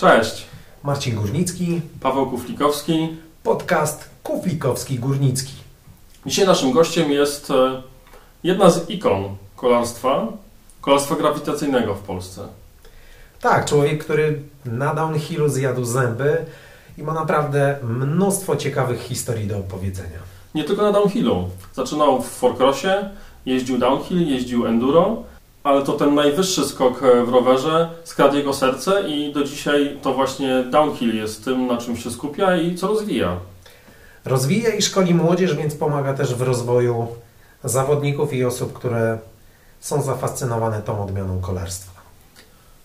Cześć, Marcin Górnicki, Paweł Kuflikowski. podcast Kuflikowski Górnicki. Dzisiaj naszym gościem jest e, jedna z ikon kolarstwa, kolarstwa grawitacyjnego w Polsce. Tak, człowiek, który na downhillu zjadł zęby i ma naprawdę mnóstwo ciekawych historii do opowiedzenia. Nie tylko na downhillu. Zaczynał w forecrossie, jeździł downhill, jeździł enduro, ale to ten najwyższy skok e, w rowerze skradł jego serce i do dzisiaj to właśnie downhill jest tym, na czym się skupia i co rozwija. Rozwija i szkoli młodzież, więc pomaga też w rozwoju zawodników i osób, które są zafascynowane tą odmianą kolarstwa.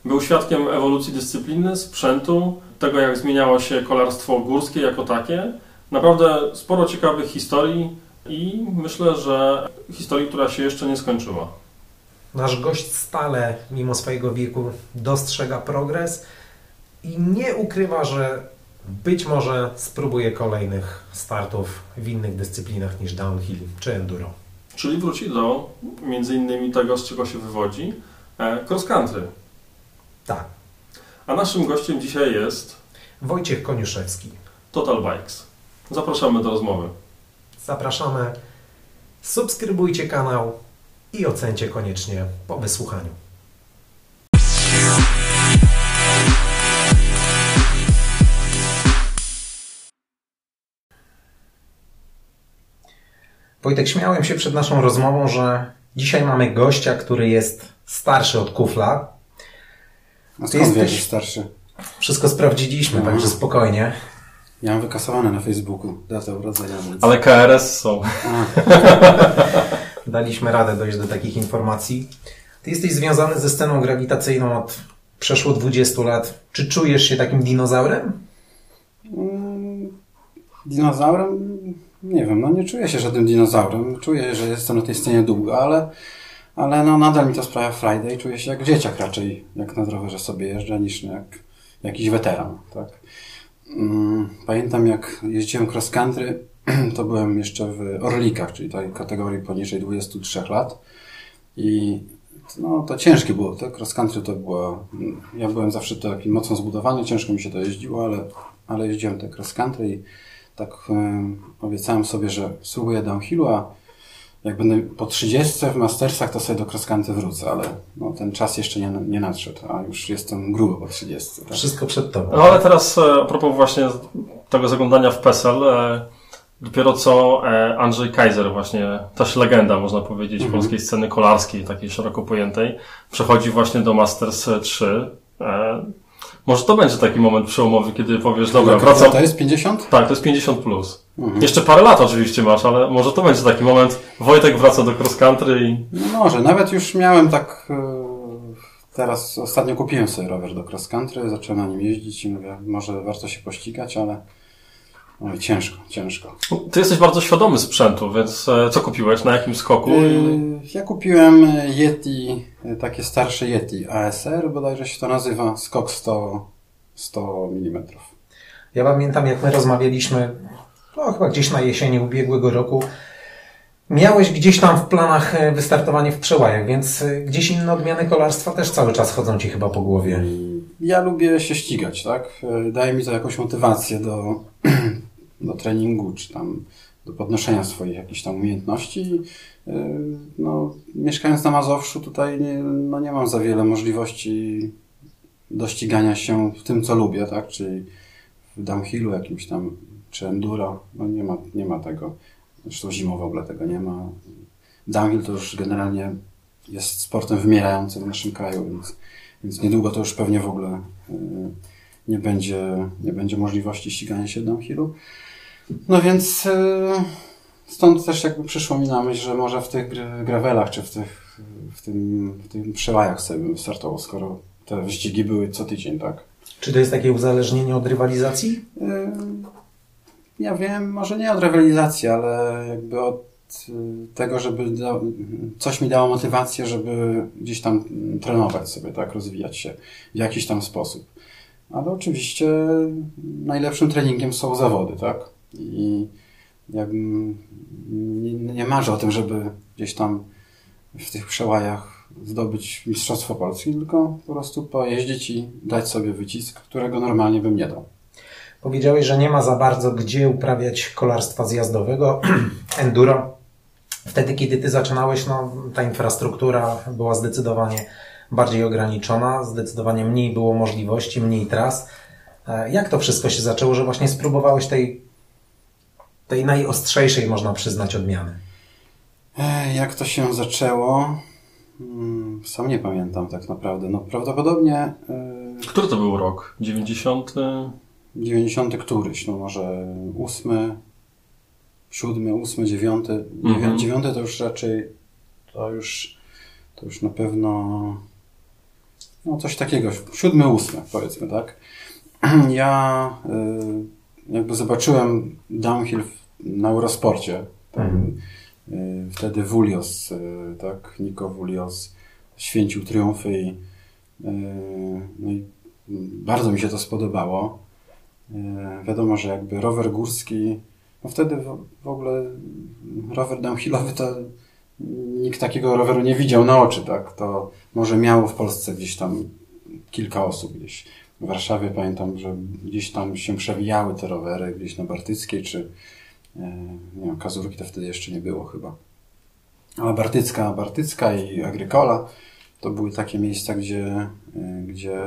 Był świadkiem ewolucji dyscypliny, sprzętu, tego jak zmieniało się kolarstwo górskie jako takie. Naprawdę sporo ciekawych historii i myślę, że historii, która się jeszcze nie skończyła. Nasz gość stale, mimo swojego wieku, dostrzega progres i nie ukrywa, że być może spróbuje kolejnych startów w innych dyscyplinach niż downhill czy enduro. Czyli wróci do między innymi tego, z czego się wywodzi, e, cross country. Tak, A naszym gościem dzisiaj jest Wojciech Koniuszewski. Total Bikes. Zapraszamy do rozmowy. Zapraszamy. Subskrybujcie kanał i ocencie koniecznie po wysłuchaniu. Wojtek, śmiałem się przed naszą rozmową, że dzisiaj mamy gościa, który jest starszy od kufla. A skąd jesteś- wiesz, starszy? Wszystko sprawdziliśmy, Mhm. także spokojnie. Ja mam wykasowane na Facebooku datę urodzenia, więc... Ale KRS są. Daliśmy radę dojść do takich informacji. Ty jesteś związany ze sceną grawitacyjną od przeszło 20 lat. Czy czujesz się takim dinozaurem? mm, dinozaurem? Nie wiem, no nie czuję się żadnym dinozaurem. Czuję, że jestem na tej scenie długo, ale, ale no nadal mi to sprawia Friday czuję się jak dzieciak raczej, jak na rowerze sobie jeżdżę, niż jak jakiś weteran, tak. Mm, Pamiętam jak jeździłem cross country, to byłem jeszcze w Orlikach, czyli tej kategorii poniżej 23 lat i no to ciężkie było, to cross country to było, ja byłem zawsze taki mocno zbudowany, ciężko mi się to jeździło, ale, ale jeździłem te cross country i tak em, obiecałem sobie, że spróbuję downhillu, a jak będę po 30 w Mastersach, to sobie do cross country wrócę, ale no, ten czas jeszcze nie, nie nadszedł, a już jestem grubo po 30. Tak? Wszystko przed tobą. No ale teraz e, a propos właśnie tego zaglądania w PESEL, e, dopiero co e, Andrzej Kaiser właśnie, też legenda można powiedzieć Mhm. polskiej sceny kolarskiej, takiej szeroko pojętej, przechodzi właśnie do Masters 3. E, może to będzie taki moment przełomowy, kiedy powiesz, dobra, wracam. To jest 50? Tak, to jest 50 plus. Mhm. Jeszcze parę lat oczywiście masz, ale może to będzie taki moment, Wojtek wraca do cross country i No może, nawet już miałem tak. e, Teraz ostatnio kupiłem sobie rower do cross country, zacząłem na nim jeździć i mówię, może warto się pościgać, ale oj, ciężko, ciężko. ty jesteś bardzo świadomy sprzętu, więc e, co kupiłeś, na jakim skoku? Yy, Ja kupiłem Yeti, e, takie starsze Yeti ASR, bodajże się to nazywa, skok 100, 100 mm. Ja pamiętam, jak my rozmawialiśmy, no chyba gdzieś na jesieni ubiegłego roku. Miałeś gdzieś tam w planach e, wystartowanie w przełajach, więc e, gdzieś inne odmiany kolarstwa też cały czas chodzą ci chyba po głowie. Ja lubię się ścigać, tak? E, Daje mi to jakąś motywację do, do treningu, czy tam do podnoszenia swoich jakichś tam umiejętności. E, No, mieszkając na Mazowszu tutaj nie, no nie mam za wiele możliwości do ścigania się w tym, co lubię, tak? Czyli w downhillu jakimś tam, czy enduro. No nie ma, nie ma tego. Zresztą zimą w ogóle tego nie ma. Downhill to już generalnie jest sportem wymierającym w naszym kraju, więc więc niedługo to już pewnie w ogóle y, nie będzie, nie będzie możliwości ścigania się downhillu. No więc y, stąd też jakby przyszło mi na myśl, że może w tych gra- gravelach, czy w tych, w tym, w tym przełajach sobie bym startował, skoro te wyścigi były co tydzień, tak? Czy to jest takie uzależnienie od rywalizacji? Y, Ja wiem, może nie od rywalizacji, ale jakby od y, tego, żeby da, coś mi dało motywację, żeby gdzieś tam trenować sobie, tak, rozwijać się w jakiś tam sposób. Ale oczywiście najlepszym treningiem są zawody, tak? I jakbym nie, nie marzę o tym, żeby gdzieś tam w tych przełajach zdobyć Mistrzostwo Polski, tylko po prostu pojeździć i dać sobie wycisk, którego normalnie bym nie dał. Powiedziałeś, że nie ma za bardzo gdzie uprawiać kolarstwa zjazdowego, enduro. Wtedy, kiedy ty zaczynałeś, no, ta infrastruktura była zdecydowanie bardziej ograniczona, zdecydowanie mniej było możliwości, mniej tras. E, Jak to wszystko się zaczęło, że właśnie spróbowałeś tej, tej najostrzejszej, można przyznać, odmiany? Jak to się zaczęło? Mm, Sam nie pamiętam tak naprawdę. No prawdopodobnie yy, Który to był rok? 90? 90 któryś, no może 8, 7, 8, 9. Mhm. 9 to już raczej to już to już na pewno no coś takiego, 7, 8 powiedzmy, tak. Ja y, jakby zobaczyłem downhill na Eurosporcie. Mhm. Wtedy Wulios, y, tak, Niko Wulios święcił triumfy i, y, no i bardzo mi się to spodobało. Wiadomo, że jakby rower górski, no wtedy w, w ogóle rower downhillowy to nikt takiego roweru nie widział na oczy, tak? To może miało w Polsce gdzieś tam kilka osób gdzieś. W Warszawie pamiętam, że gdzieś tam się przewijały te rowery, gdzieś na Bartyckiej, czy e, nie wiem, Kazurki to wtedy jeszcze nie było chyba. Ale Bartycka, Bartycka i Agrykola to były takie miejsca, gdzie, e, gdzie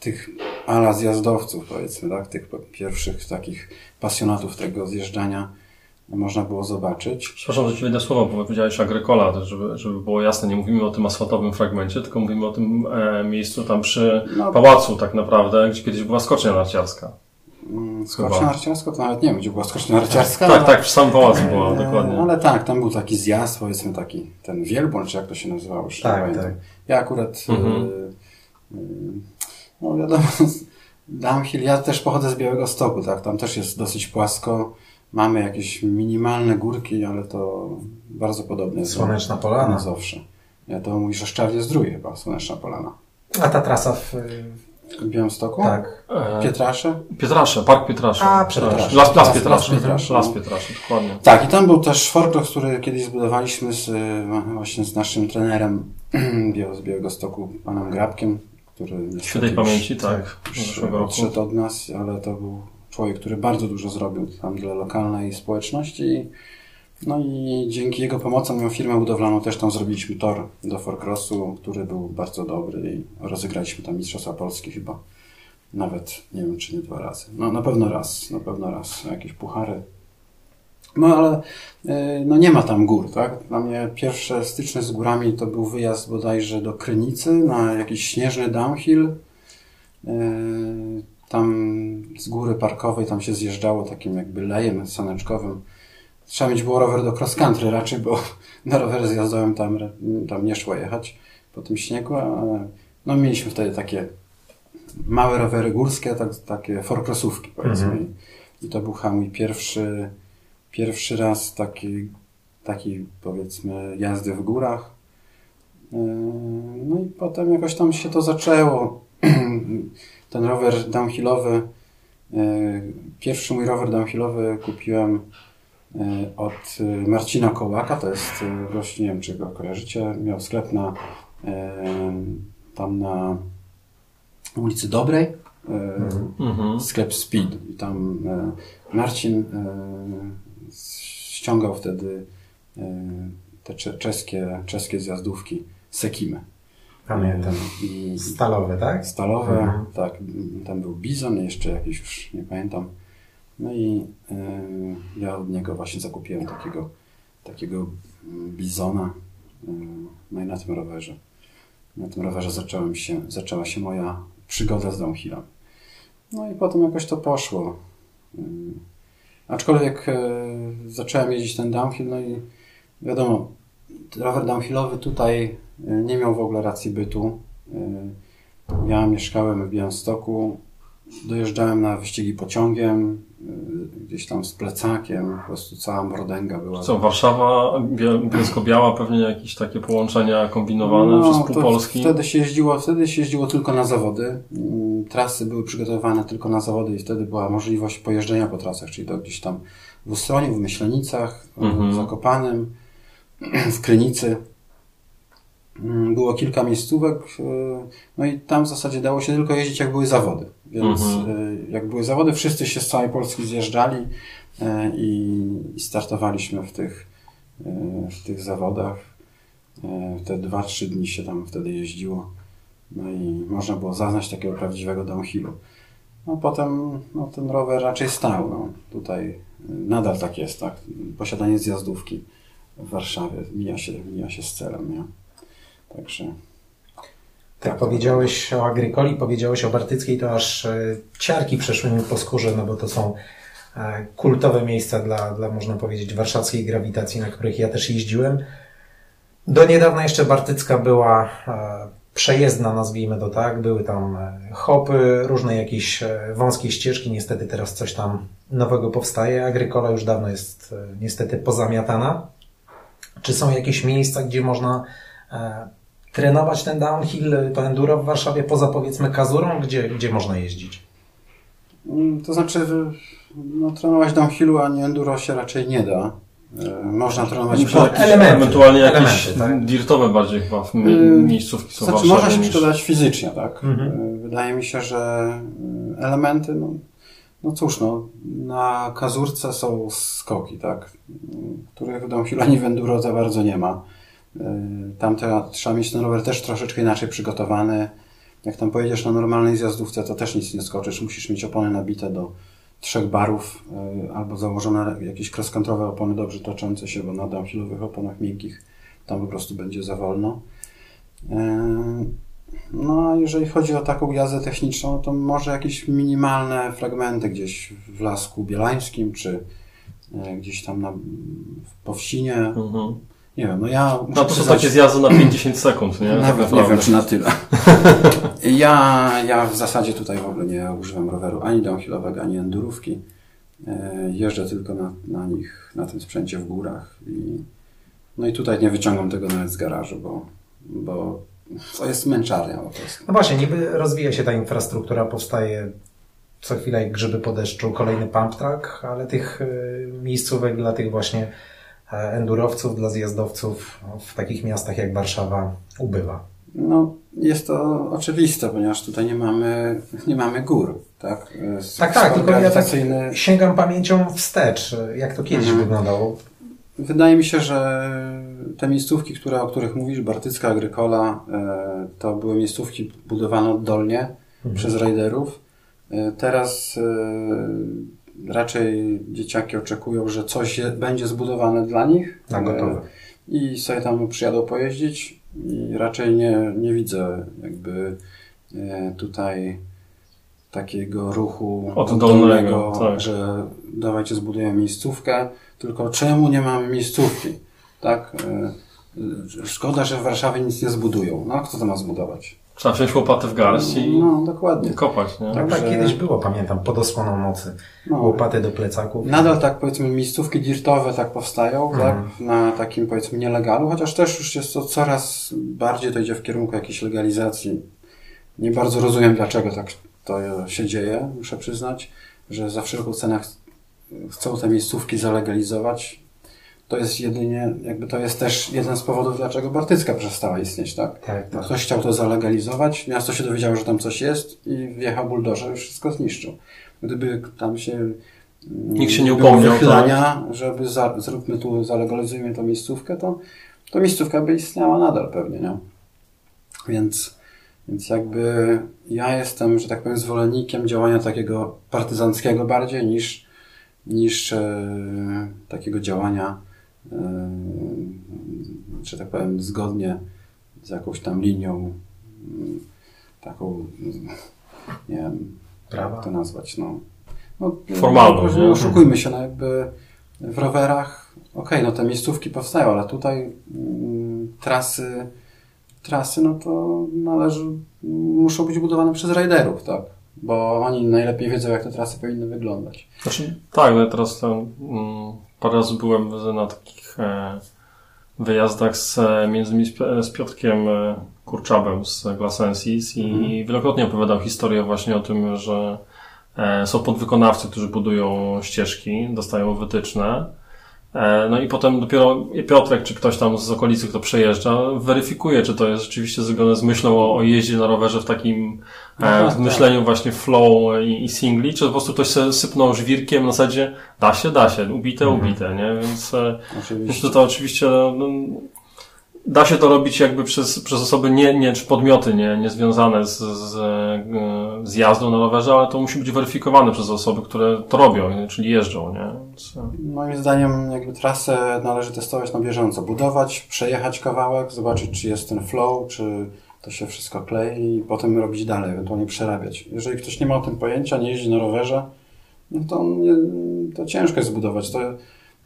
tych ala zjazdowców, powiedzmy, tak, tych pierwszych takich pasjonatów tego zjeżdżania można było zobaczyć. Przepraszam, że Ci wejdę słowo, bo powiedziałeś Agrykola, żeby, żeby było jasne, nie mówimy o tym asfaltowym fragmencie, tylko mówimy o tym e, miejscu tam przy No. pałacu tak naprawdę, gdzie kiedyś była skocznia narciarska. Mm. Skocznia narciarska, to nawet nie wiem, gdzie była skocznia narciarska. Tak, ale- tak, przy samym pałacu była, E, dokładnie. Ale tak, tam był taki zjazd, powiedzmy taki, ten wielbłąd, czy jak to się nazywało, już Tak, pamiętam. tak. Ja akurat, Mhm. e, e, no wiadomo, downhill, ja też pochodzę z Białego Stoku, tak, tam też jest dosyć płasko, mamy jakieś minimalne górki, ale to bardzo podobne Słoneczna Polana. Mazowsze. Ja to mówisz o Szczawie Zdrój chyba, Słoneczna Polana. A ta trasa w... W Białymstoku? Tak. E, Pietrasze? Pietrasze, Park Pietrasze. A. Pietrasze. Las, las Las- Pietrasze. Las Pietrasze, Las no. Pietrasze, dokładnie. Tak, i tam był też Forkloch, który kiedyś zbudowaliśmy z, y, właśnie z naszym trenerem z Białego Stoku, panem Grabkiem, który Świętej już- pamięci, tak, odszedł od nas, ale to był człowiek, który bardzo dużo zrobił tam dla lokalnej społeczności. No i dzięki jego pomocom miał firmę budowlaną, też tam zrobiliśmy tor do Forkrossu, który był bardzo dobry i rozegraliśmy tam Mistrzostwa Polski chyba. Nawet nie wiem, czy nie dwa razy. No na pewno raz, na pewno raz. Jakieś puchary. No ale y, no nie ma tam gór, tak? Dla mnie pierwsze styczne z górami to był wyjazd bodajże do Krynicy na jakiś śnieżny downhill. Tam z góry parkowej tam się zjeżdżało takim jakby lejem saneczkowym. Trzeba mieć było rower do cross country raczej, bo na rowerze zjazdowym tam, tam nie szło jechać po tym śniegu, ale no mieliśmy wtedy takie małe rowery górskie, tak, takie powiedzmy. Mhm. I to był chyba mój pierwszy, pierwszy raz taki, taki powiedzmy jazdy w górach. Yy, No i potem jakoś tam się to zaczęło. Ten rower downhillowy, yy, pierwszy mój rower downhillowy kupiłem yy, od yy, Marcina Kołaka, to jest gość, nie wiem czy go kojarzycie, miał sklep na tam na ulicy Dobrej. Yy, Mhm. sklep Speed i tam e, Marcin e, ściągał wtedy e, te cze- czeskie, czeskie zjazdówki Sekimy. Pamiętam. E, I Stalowy, tak? stalowe, Mhm. tak, tam był Bizon, jeszcze jakiś już nie pamiętam. No i e, ja od niego właśnie zakupiłem takiego, takiego Bizona e, no i na tym rowerze. Na tym rowerze zacząłem się, zaczęła się moja przygoda z downhillem. No i potem jakoś to poszło. Ym, Aczkolwiek e, zacząłem jeździć ten downhill, no i wiadomo, rower downhillowy tutaj e, nie miał w ogóle racji bytu. E, Ja mieszkałem w Białymstoku, dojeżdżałem na wyścigi pociągiem, e, gdzieś tam z plecakiem, po prostu cała mordęga była. Co, Warszawa, Bie- Bielsko-Biała, pewnie jakieś takie połączenia kombinowane przez pół No, Polski. Wtedy się jeździło, wtedy się jeździło tylko na zawody. Mm, Trasy były przygotowane tylko na zawody i wtedy była możliwość pojeżdżenia po trasach, czyli to gdzieś tam w Ustroniu, w Myślenicach, Mhm. w Zakopanym, w Krynicy. Mm, było kilka miejscówek, y, no i tam w zasadzie dało się tylko jeździć, jak były zawody. Więc Mhm. y, jak były zawody, wszyscy się z całej Polski zjeżdżali y, i startowaliśmy w tych, w tych zawodach. Te dwa, trzy dni się tam wtedy jeździło. No i można było zaznać takiego prawdziwego downhillu. No potem no, ten rower raczej stał. No. Tutaj nadal tak jest, tak? Posiadanie zjazdówki w Warszawie mija się, mija się z celem, nie? Także Tak powiedziałeś o Agrykoli, powiedziałeś o Bartyckiej, to aż e, ciarki przeszły mi po skórze, no bo to są e, kultowe miejsca dla, dla, można powiedzieć, warszawskiej grawitacji, na których ja też jeździłem. Do niedawna jeszcze Bartycka była e, przejezdna, nazwijmy to tak. Były tam hopy, różne jakieś wąskie ścieżki. Niestety teraz coś tam nowego powstaje. Agrykola już dawno jest niestety pozamiatana. Czy są jakieś miejsca, gdzie można trenować ten downhill, to enduro w Warszawie poza powiedzmy Kazurą, gdzie, gdzie można jeździć? Mm, To znaczy, no, trenować downhillu, a nie enduro się raczej nie da. E, Można trenować Myślę, w jakieś, elementy, ewentualnie jakieś elementy, tak? dirtowe bardziej chyba w Yy, miejscówki są Znaczy, można się niż- przydać fizycznie, tak? Mhm. E, Wydaje mi się, że e, elementy, no, no cóż, no, na kazurce są skoki, tak? M, Których w downhillu ani w enduro za bardzo nie ma. E, Tam te, trzeba mieć ten rower też troszeczkę inaczej przygotowany. Jak tam pojedziesz na normalnej zjazdówce, to też nic nie skoczysz. Musisz mieć opony nabite do trzech barów e, albo założone jakieś cross-country'owe opony dobrze toczące się, bo na downhillowych oponach miękkich tam po prostu będzie za wolno. E, No, a jeżeli chodzi o taką jazdę techniczną, to może jakieś minimalne fragmenty gdzieś w Lasku Bielańskim, czy gdzieś tam na, w Powsinie. Mhm. Nie wiem, no ja No to są przyznać- takie zjazdy na 50 sekund, nie? Tak nawet nie naprawdę. wiem, czy na tyle. ja, ja w zasadzie tutaj w ogóle nie używam roweru ani downhillowego, ani endurówki. E, Jeżdżę tylko na, na nich, na tym sprzęcie w górach. I, no i tutaj nie wyciągam tego nawet z garażu, bo, bo to jest męczarnia po prostu. No właśnie, niby rozwija się ta infrastruktura, powstaje co chwilę jak grzyby po deszczu kolejny pump track, ale tych y, miejscówek dla tych właśnie e, endurowców, dla zjazdowców w takich miastach jak Warszawa ubywa. No, jest to oczywiste, ponieważ tutaj nie mamy, nie mamy gór, tak? Tak, tak, tylko ja tak sięgam pamięcią wstecz, jak to kiedyś Mhm. wyglądało. Wydaje mi się, że te miejscówki, które, o których mówisz, Bartycka, Agrykola, e, to były miejscówki budowane oddolnie Mhm. przez rajderów. E, Teraz e, raczej dzieciaki oczekują, że coś je, będzie zbudowane dla nich. Na gotowe. E, I sobie tam przyjadą pojeździć i raczej nie, nie widzę jakby e, tutaj takiego ruchu Oddolnego, tak. że dawajcie zbudujemy miejscówkę, tylko czemu nie mamy miejscówki? Tak? E, Szkoda, że w Warszawie nic nie zbudują. No, a kto to ma zbudować? Trzeba wziąć łopatę w garść i No, dokładnie. kopać, nie? Tak, tak kiedyś było, pamiętam, pod osłoną nocy. No. Łopaty do plecaków. Nadal tak powiedzmy miejscówki dirtowe tak powstają, Mhm. tak, na takim powiedzmy nielegalu, chociaż też już jest to coraz bardziej to idzie w kierunku jakiejś legalizacji. Nie bardzo rozumiem dlaczego tak to się dzieje, muszę przyznać, że za wszelką cenę ch- chcą te miejscówki zalegalizować. To jest jedynie, jakby to jest też jeden z powodów, dlaczego Bartycka przestała istnieć, tak? Tak, tak. Ktoś chciał to zalegalizować, miasto się dowiedziało, że tam coś jest i wjechał buldożer i wszystko zniszczył. Gdyby tam się mm, Nikt się nie upomniał, wychylania, żeby za, zróbmy tu, zalegalizujmy tą miejscówkę, to, to miejscówka by istniała nadal pewnie, nie? Więc, więc jakby ja jestem, że tak powiem, zwolennikiem działania takiego partyzanckiego bardziej niż, niż e, takiego działania, że tak powiem, zgodnie z jakąś tam linią mm, taką, mm, nie wiem, Prawa. jak to nazwać, no. no Formalną, no, nie? Oszukujmy się, no jakby w rowerach, okej, no te miejscówki powstają, ale tutaj mm, trasy, trasy, no to należy, muszą być budowane przez rajderów, tak? Bo oni najlepiej wiedzą, jak te trasy powinny wyglądać. Znaczy, tak, no ja teraz tam mm, parę razy byłem na takich e, wyjazdach z, e, między innymi z, Pi- z Piotrkiem e, Kurczabem z Glasensis i Mhm. wielokrotnie opowiadał historię właśnie o tym, że są podwykonawcy, którzy budują ścieżki, dostają wytyczne no i potem dopiero Piotrek, czy ktoś tam z okolicy, kto przejeżdża, weryfikuje, czy to jest rzeczywiście zgodne z myślą o, o jeździe na rowerze w takim e, tak, w myśleniu właśnie flow i, i singli, czy po prostu ktoś sobie sypnął żwirkiem na zasadzie da się, da się, ubite, Mhm. ubite, nie? Więc e, Oczywiście. myślę, że to oczywiście no, da się to robić jakby przez, przez osoby nie, nie, czy podmioty nie, nie związane z, z, e, z jazdą na rowerze, ale to musi być weryfikowane przez osoby, które to robią, czyli jeżdżą, nie? E, Moim zdaniem jakby trasę należy testować na bieżąco. Budować, przejechać kawałek, zobaczyć czy jest ten flow, czy to się wszystko klei i potem robić dalej, ewentualnie przerabiać. Jeżeli ktoś nie ma o tym pojęcia, nie jeździ na rowerze, no to, nie, to ciężko jest zbudować. To,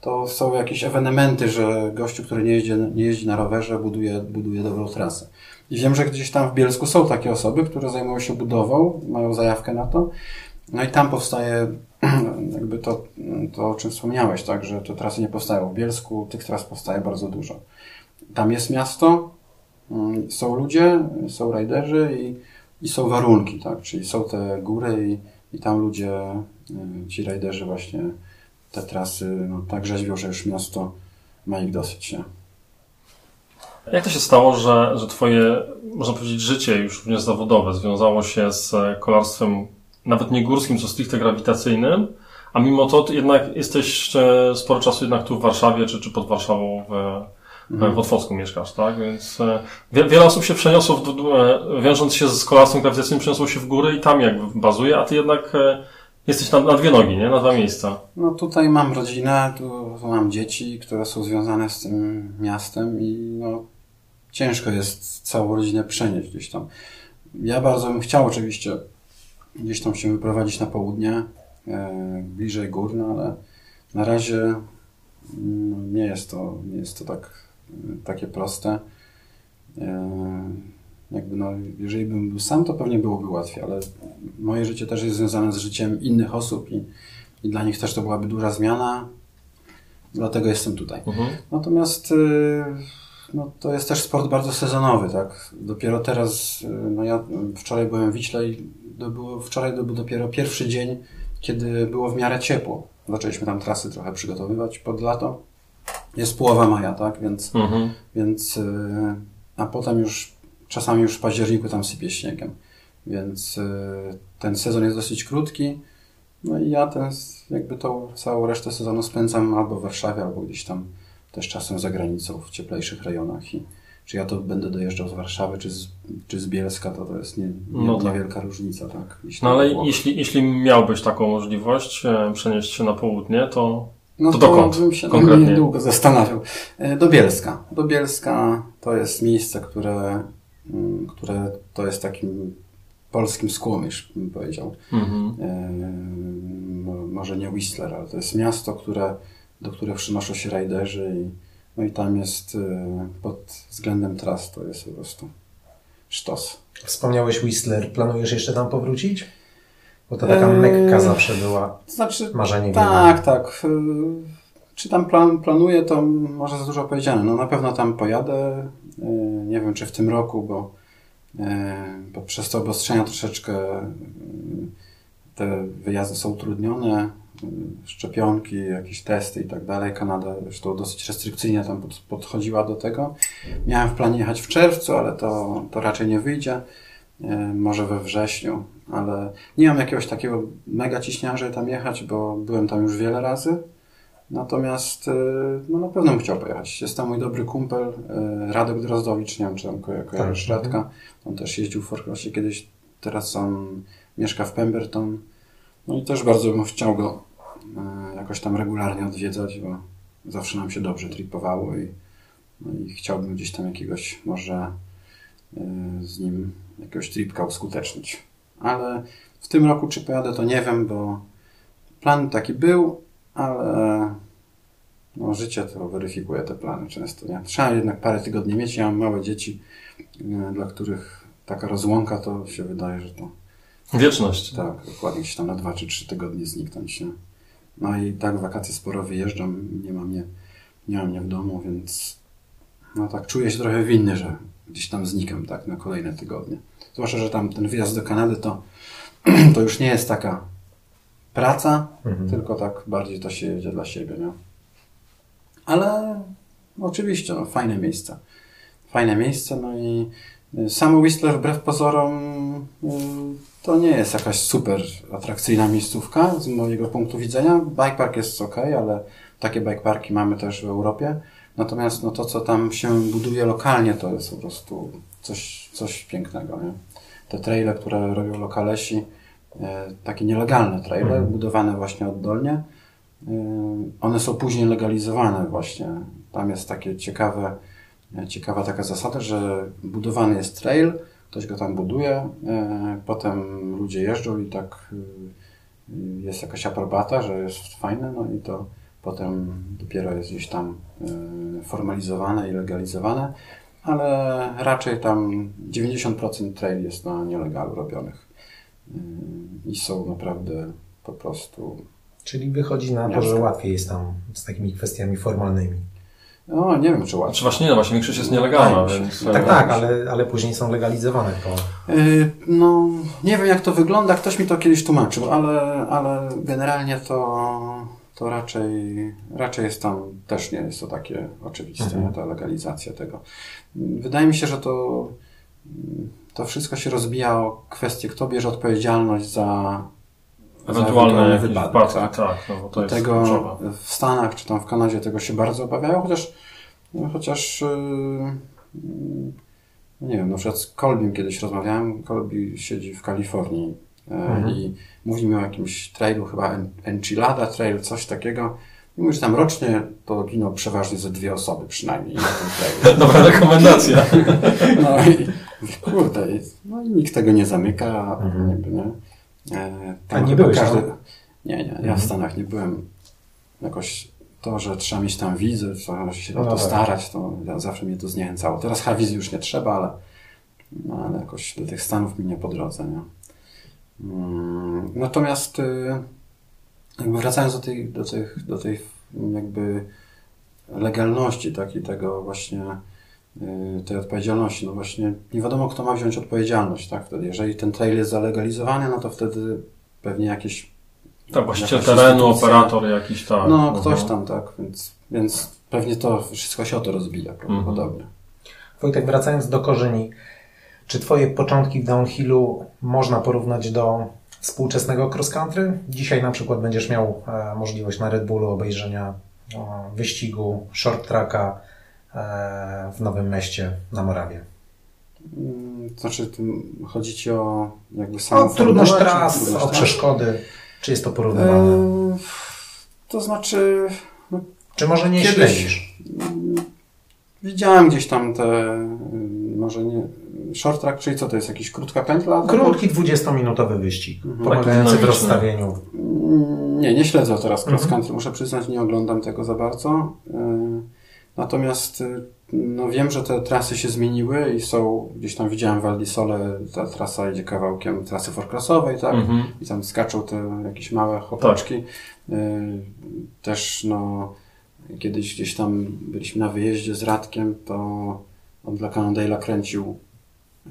to są jakieś ewenementy, że gościu, który nie jeździ, nie jeździ na rowerze, buduje, buduje dobrą trasę. I wiem, że gdzieś tam w Bielsku są takie osoby, które zajmują się budową, mają zajawkę na to. No i tam powstaje jakby to, to o czym wspomniałeś, tak, że te trasy nie powstają w Bielsku, tych tras powstaje bardzo dużo. Tam jest miasto, mm, są ludzie, są rajderzy i, i są warunki, tak, czyli są te góry i, i tam ludzie, y, ci rajderzy właśnie te trasy no, tak rzeźbią, że już miasto ma ich dosyć, nie? Jak to się stało, że, że twoje, można powiedzieć, życie już również zawodowe związało się z kolarstwem nawet nie górskim, co stricte grawitacyjnym, a mimo to jednak jesteś sporo czasu jednak tu w Warszawie, czy, czy pod Warszawą w, Mhm. w Otwocku mieszkasz, tak? Więc e, wie, wiele osób się przeniosło, w, e, wiążąc się z kolarstwem grawitacyjnym, przeniosło się w góry i tam jakby bazuje, a ty jednak e, jesteś na, na dwie nogi, nie? Na dwa miejsca. No tutaj mam rodzinę, tu mam dzieci, które są związane z tym miastem i no ciężko jest całą rodzinę przenieść gdzieś tam. Ja bardzo bym chciał oczywiście gdzieś tam się wyprowadzić na południe, e, bliżej gór, no ale na razie mm, nie jest to, nie jest to tak, e, takie proste. E, jakby no, jeżeli bym był sam, to pewnie byłoby łatwiej, ale moje życie też jest związane z życiem innych osób i, i dla nich też to byłaby duża zmiana, dlatego jestem tutaj. Mhm. Natomiast y, no, to jest też sport bardzo sezonowy, tak? Dopiero teraz, y, no ja wczoraj byłem w Wiśle i to było, wczoraj to był dopiero pierwszy dzień, kiedy było w miarę ciepło. Zaczęliśmy tam trasy trochę przygotowywać pod lato. Jest połowa maja, tak? Więc, Mhm. więc y, a potem już czasami już w październiku tam sypie śniegiem. Więc y, ten sezon jest dosyć krótki. No i ja ten, jakby tą całą resztę sezonu spędzam albo w Warszawie, albo gdzieś tam też czasem za granicą, w cieplejszych rejonach. I czy ja to będę dojeżdżał z Warszawy, czy z, czy z Bielska, to to jest nie, nie, No tak. niewielka różnica, tak? No ale było. jeśli, jeśli miałbyś taką możliwość e, przenieść się na południe, to No To to, dokąd bym się konkretnie? nie długo zastanawiał. E, Do Bielska. Do Bielska to jest miejsce, które, które to jest takim polskim Skłomysz, bym powiedział. mhm. E, mo- może nie Whistler, ale to jest miasto, które, do których przynoszą się rajderzy i, no i tam jest e, pod względem tras to jest po prostu sztos. Wspomniałeś Whistler. Planujesz jeszcze tam powrócić? Bo to taka Eee, Mekka zawsze była. To znaczy, Marzenie tak, tak. Y, Czy tam plan, planuję, to może za dużo powiedziane. No na pewno tam pojadę. Y, Nie wiem, czy w tym roku, bo, y, bo przez te obostrzenia troszeczkę y, te wyjazdy są utrudnione. Y, Szczepionki, jakieś testy i tak dalej. Kanada zresztą dosyć restrykcyjnie tam pod, podchodziła do tego. Miałem w planie jechać w czerwcu, ale to, to raczej nie wyjdzie. Y, Może we wrześniu, ale nie mam jakiegoś takiego mega ciśnienia, żeby tam jechać, bo byłem tam już wiele razy. Natomiast y, no na pewno bym chciał pojechać. Jest tam mój dobry kumpel, y, Radek Drozdowicz, nie wiem czy tam ko- kojarzysz Tak. Radka. On też jeździł w Forcrossie kiedyś, teraz on mieszka w Pemberton. No i też bardzo bym chciał go y, jakoś tam regularnie odwiedzać, bo zawsze nam się dobrze tripowało i, no i chciałbym gdzieś tam jakiegoś może z nim jakiegoś tripka uskutecznić. Ale w tym roku czy pojadę to nie wiem, bo plan taki był, ale no, życie to weryfikuje te plany często. Nie? Trzeba jednak parę tygodni mieć. Ja mam małe dzieci, y, dla których taka rozłąka to się wydaje, że to Wieczność. tak, dokładnie gdzieś tam na dwa czy trzy tygodnie zniknąć. Nie? No i tak wakacje sporo wyjeżdżam, nie mam mnie, nie mam mnie w domu, więc no tak czuję się trochę winny, że gdzieś tam znikam tak na kolejne tygodnie. Zwłaszcza, że tam ten wyjazd do Kanady to, to już nie jest taka praca, Mhm. tylko tak bardziej to się jedzie dla siebie, nie? Ale oczywiście, no, fajne miejsce. Fajne miejsce, no i sam Whistler wbrew pozorom y, to nie jest jakaś super atrakcyjna miejscówka z mojego punktu widzenia. Bike park jest ok, ale takie bike parki mamy też w Europie. Natomiast no, to, co tam się buduje lokalnie, to jest po prostu coś, coś pięknego. Nie? Te traile, które robią lokalesi, takie nielegalne traile, mhm. budowane właśnie oddolnie, e, one są później legalizowane właśnie. Tam jest takie ciekawe, e, ciekawa taka zasada, że budowany jest trail, ktoś go tam buduje, potem ludzie jeżdżą i tak jest jakaś aprobata, że jest fajne, no i to potem dopiero jest gdzieś tam formalizowane i legalizowane ale raczej tam 90% trail jest na nielegalu robionych i są naprawdę po prostu. Czyli wychodzi na to, że łatwiej jest tam z takimi kwestiami formalnymi. No, nie wiem, czy łatwiej. Znaczy właśnie nie, no właśnie większość jest nielegalna, tak, więc... Tak, tak, ale, ale później są legalizowane to. Yy, no, nie wiem jak to wygląda, ktoś mi to kiedyś tłumaczył, ale, ale generalnie to to raczej, raczej jest tam, też nie jest to takie oczywiste, mhm. ta legalizacja tego. Wydaje mi się, że to, to wszystko się rozbija o kwestię, kto bierze odpowiedzialność za ewentualne wypadki. Tak, tak no to tego w Stanach czy tam w Kanadzie tego się bardzo obawiają, chociaż, no, chociaż yy, nie wiem, na przykład z Colbym kiedyś rozmawiałem, Colby siedzi w Kalifornii E, mhm. i mówi mi o jakimś trailu, chyba Enchilada Trail, coś takiego. Że tam rocznie to giną przeważnie ze dwie osoby przynajmniej. Dobra rekomendacja. No i kurde, no i nikt tego nie zamyka. Mhm. Nie, nie. E, A nie byłeś każdy... Nie, nie, ja mhm. w Stanach nie byłem. Jakoś to, że trzeba mieć tam wizę, trzeba się no, o to tak. starać, to zawsze mnie to zniechęcało. Teraz chyba wizy już nie trzeba, ale, no, ale jakoś do tych Stanów mi nie po drodze, nie? Mm, natomiast y, jakby wracając do tej, do tych, do tej jakby legalności, tak, i tego właśnie y, tej odpowiedzialności, no właśnie nie wiadomo, kto ma wziąć odpowiedzialność, tak, wtedy, jeżeli ten trail jest zalegalizowany, no to wtedy pewnie jakieś tak, właściciel terenu, operator jakiś tam. No, ktoś mhm. tam, tak, więc, więc pewnie to wszystko się o to rozbija prawdopodobnie. Mhm. Wojtek, wracając do korzeni, czy Twoje początki w downhillu można porównać do współczesnego cross country? Dzisiaj na przykład będziesz miał e, możliwość na Red Bullu obejrzenia wyścigu short tracka e, w Nowym Mieście na Morawie. Mm, znaczy, chodzi Ci o jakby samą O trudność tras, o przeszkody. Czy jest to porównywane? Eee, to znaczy... No, czy może nie kiedyś, śledzisz? Widziałem gdzieś tam te, może nie, short track, czyli co to jest, jakiś krótka pętla? Krótki 20-minutowy wyścig, mhm. pomagający w rozstawieniu. Mm, nie, nie śledzę teraz cross mhm. country, muszę przyznać, nie oglądam tego za bardzo. Y, natomiast y, no wiem, że te trasy się zmieniły i są, gdzieś tam widziałem w Aldisole, ta trasa idzie kawałkiem trasy forklasowej, tak? Mhm. I tam skaczą te jakieś małe chłopaczki. Tak. Y, też no, kiedyś gdzieś tam byliśmy na wyjeździe z Radkiem, to on dla Cannondale'a kręcił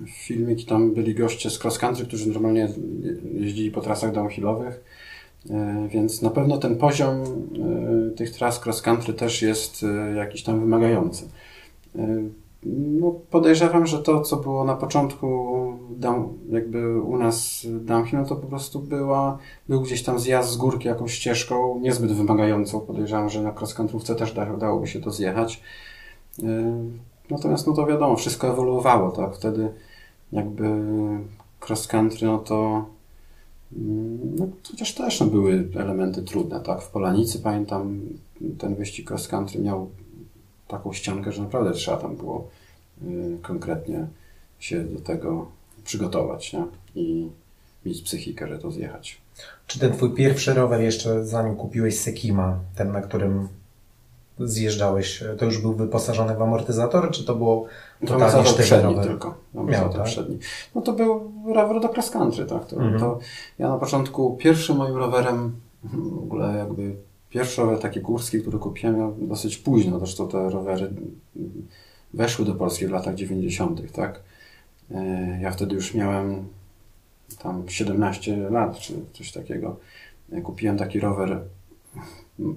filmik i tam byli goście z cross country, którzy normalnie jeździli po trasach downhillowych, e, więc na pewno ten poziom e, tych tras cross country też jest e, jakiś tam wymagający. No, podejrzewam, że to, co było na początku jakby u nas downhill, no to po prostu była, był gdzieś tam zjazd z górki jakąś ścieżką, niezbyt wymagającą. Podejrzewam, że na cross countryówce też da, dałoby się to zjechać. Natomiast no to wiadomo, wszystko ewoluowało, tak? Wtedy jakby cross country, no to no, chociaż też no, były elementy trudne, tak? W Polanicy pamiętam ten wyścig cross country miał taką ściankę, że naprawdę trzeba tam było y, konkretnie się do tego przygotować, nie? I mieć psychikę, że to zjechać. Czy ten twój pierwszy rower jeszcze zanim kupiłeś Sekima, ten na którym zjeżdżałeś, to już był wyposażony w amortyzatory, czy to było totalnie przedni rower? tylko. Miał, tak? przedni. No to był rower do cross country, tak. To, mhm. to ja na początku pierwszym moim rowerem, w ogóle jakby pierwszy rower taki górski, który kupiłem ja dosyć późno, zresztą te rowery weszły do Polski w latach 90., tak. E, ja wtedy już miałem tam 17 lat, czy coś takiego. Kupiłem taki rower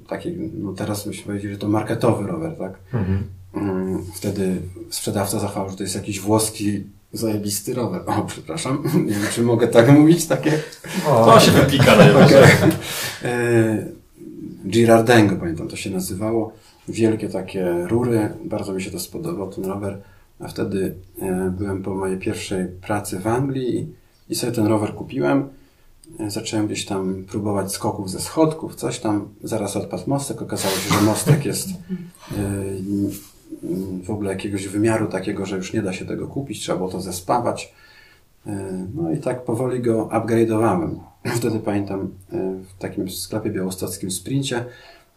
taki, no teraz byśmy powiedzieli, że to marketowy rower, tak? Mhm. Mm, Wtedy sprzedawca zachwał, że to jest jakiś włoski zajebisty rower. O, przepraszam, nie wiem, czy mogę tak mówić, takie... O, To się wypika najwyżej. E, Girardengo, pamiętam, to się nazywało. Wielkie takie rury, bardzo mi się to spodobał, ten rower. A wtedy e, byłem po mojej pierwszej pracy w Anglii i, sobie ten rower kupiłem. E, Zacząłem gdzieś tam próbować skoków ze schodków, coś tam. Zaraz odpadł mostek. Okazało się, że mostek jest e, w ogóle jakiegoś wymiaru takiego, że już nie da się tego kupić. Trzeba było to zespawać. E, No i tak powoli go upgrade'owałem. Wtedy pamiętam e, w takim sklepie białostockim Sprincie,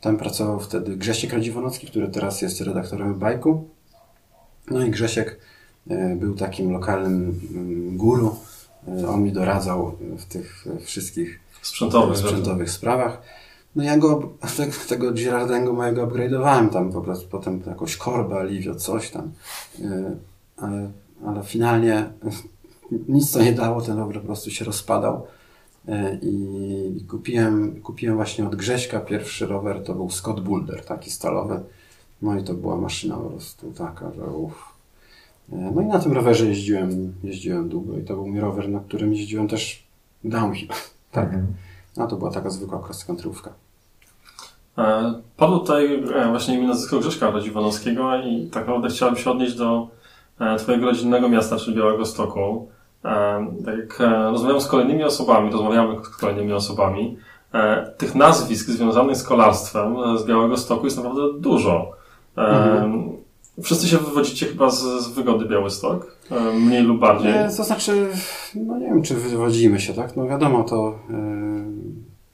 tam pracował wtedy Grzesiek Radziwonocki, który teraz jest redaktorem bajku. No i Grzesiek e, był takim lokalnym mm, guru. On mi doradzał w tych wszystkich Sprzętowy. sprzętowych sprawach. No ja go, te- tego Girardengo mojego upgrade'owałem tam po prostu, potem jakąś korbę, Alivio, coś tam. Ale, ale finalnie nic to nie dało, ten rower po prostu się rozpadał. E, I kupiłem, kupiłem właśnie od Grześka pierwszy rower, to był Scott Boulder, taki stalowy. No i to była maszyna po prostu taka, że uff. E, No i na tym rowerze jeździłem, jeździłem długo i to był mój rower, na którym jeździłem też downhill. Tak. Mhm. No to była taka zwykła cross-countryówka. E, Padło tutaj właśnie imię nazwisko Grześka Radziwanowskiego i tak naprawdę chciałem się odnieść do Twojego rodzinnego miasta, czyli Białego Stoku. E, Tak jak e, rozmawiam z kolejnymi osobami, rozmawiamy z kolejnymi osobami, e, tych nazwisk związanych z kolarstwem z Białego Stoku jest naprawdę dużo. Mhm. Wszyscy się wywodzicie chyba z, z wygody Białystok, mniej lub bardziej. Nie, to znaczy, no nie wiem, czy wywodzimy się, tak? No wiadomo, to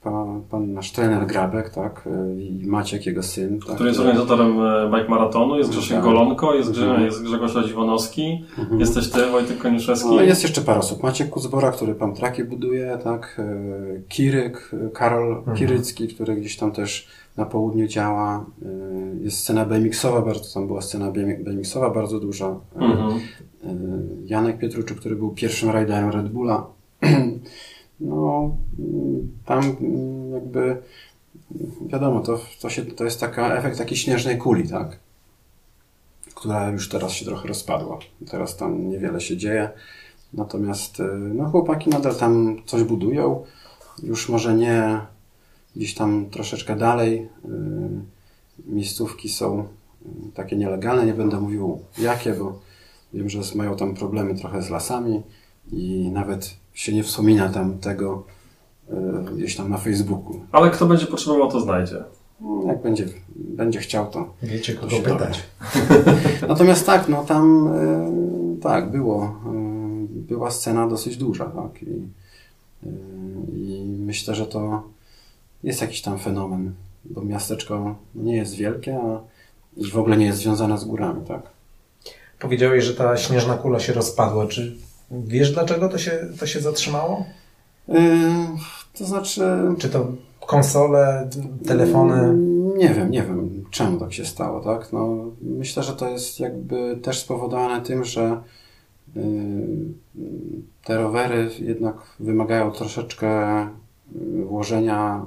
pan, pan nasz trener Grabek, tak? Yy, I Maciek, jego syn. Tak? który jest organizatorem e, bike maratonu, jest Grzesiek Tak. Golonko, jest, Grze, Mhm. jest Grzegorz Radziwonowski, Mhm. jesteś ty, Wojtek Koniuszewski. No, jest jeszcze parę osób. Maciek Kuzbora, który pan traki buduje, tak? Yy, Kiryk, yy, Karol Mhm. Kirycki, który gdzieś tam też na południu działa. Jest scena BMX-owa, bardzo, tam była scena BMX-owa bardzo duża. Mhm. Y, Janek Pietruczuk, który był pierwszym rajderem Red Bulla. No, tam jakby wiadomo, to, to, się, to jest taka efekt takiej śnieżnej kuli, tak? Która już teraz się trochę rozpadła. Teraz tam niewiele się dzieje. Natomiast y, no, chłopaki nadal tam coś budują. Już może nie gdzieś tam troszeczkę dalej. Y, Miejscówki są y, takie nielegalne. Nie będę mówił jakie, bo Wiem, że mają tam problemy trochę z lasami i nawet się nie wspomina tam tego y, gdzieś tam na Facebooku. Ale kto będzie potrzebował, to znajdzie. No, Jak będzie, będzie chciał, to. Wiecie, To kogo się pytać. Natomiast tak, no tam y, tak było. y, Była scena dosyć duża, tak. I, I myślę, że to jest jakiś tam fenomen, bo miasteczko nie jest wielkie, a i w ogóle nie jest związane z górami, tak. Powiedziałeś, że ta śnieżna kula się rozpadła. Czy wiesz, dlaczego to się, to się zatrzymało? Y, To znaczy. Czy to konsole, telefony? Mm, Nie wiem, nie wiem, czemu tak się stało, tak? No, myślę, że to jest jakby też spowodowane tym, że y, te rowery jednak wymagają troszeczkę włożenia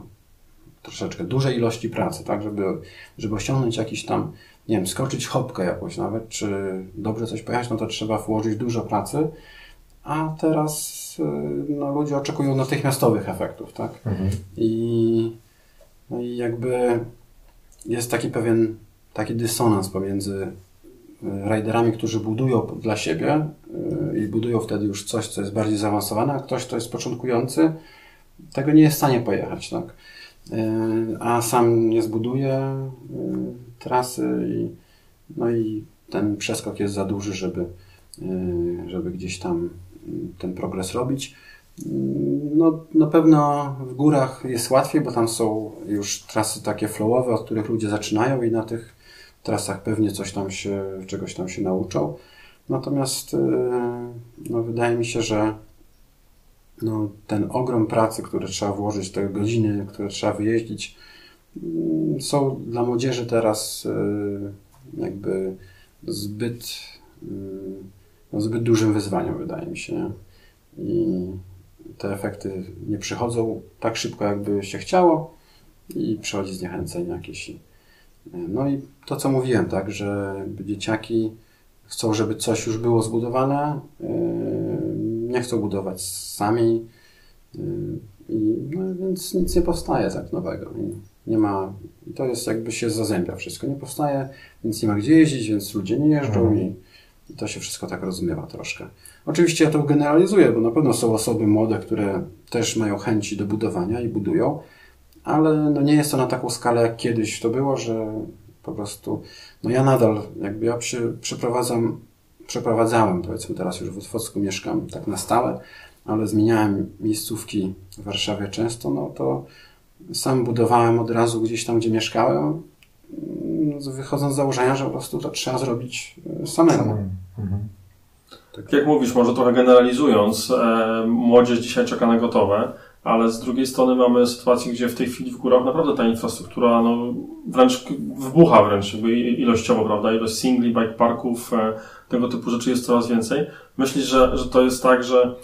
troszeczkę dużej ilości pracy, tak? Żeby, żeby osiągnąć jakiś tam, nie wiem, skoczyć hopkę jakąś nawet, czy dobrze coś pojechać, no to trzeba włożyć dużo pracy, a teraz y, no, ludzie oczekują natychmiastowych efektów, tak? Mhm. I, no i jakby jest taki pewien taki dysonans pomiędzy y, rajderami, którzy budują dla siebie y, i budują wtedy już coś, co jest bardziej zaawansowane, a ktoś, kto jest początkujący, tego nie jest w stanie pojechać, tak? A sam nie zbuduje trasy i, no i ten przeskok jest za duży, żeby, żeby gdzieś tam ten progres robić. No, na pewno w górach jest łatwiej, bo tam są już trasy takie flowowe, od których ludzie zaczynają i na tych trasach pewnie coś tam się, czegoś tam się nauczą. Natomiast yy, no, wydaje mi się, że no, ten ogrom pracy, który trzeba włożyć, te godziny, które trzeba wyjeździć, mm, są dla młodzieży teraz yy, jakby zbyt, no, zbyt dużym wyzwaniem, wydaje mi się. Nie? I te efekty nie przychodzą tak szybko, jakby się chciało. i przychodzi zniechęcenie jakieś. No i to, co mówiłem, tak, że dzieciaki chcą, żeby coś już było zbudowane, yy, nie chcą budować sami, yy, i, no, więc nic nie powstaje tak nowego. I nie ma, to jest jakby się zazębia wszystko. Nie powstaje, więc nie ma gdzie jeździć, więc ludzie nie jeżdżą mhm. i, i to się wszystko tak rozmywa troszkę. Oczywiście ja to generalizuję, bo na pewno są osoby młode, które też mają chęci do budowania i budują, ale no nie jest to na taką skalę, jak kiedyś to było, że po prostu, no ja nadal, jakby ja się przeprowadzam, przeprowadzałem, powiedzmy teraz już w Otwocku mieszkam tak na stałe, ale zmieniałem miejscówki w Warszawie często, no to sam budowałem od razu gdzieś tam, gdzie mieszkałem, wychodząc z założenia, że po prostu to trzeba zrobić e, samemu. Mhm. Tak jak mówisz, może trochę generalizując, e, młodzież dzisiaj czeka na gotowe, ale z drugiej strony mamy sytuację, gdzie w tej chwili w górach naprawdę ta infrastruktura no, wręcz wybucha wręcz jakby ilościowo, prawda? Ilość singli, bike parków, e, tego typu rzeczy jest coraz więcej. Myślisz, że, że to jest tak, że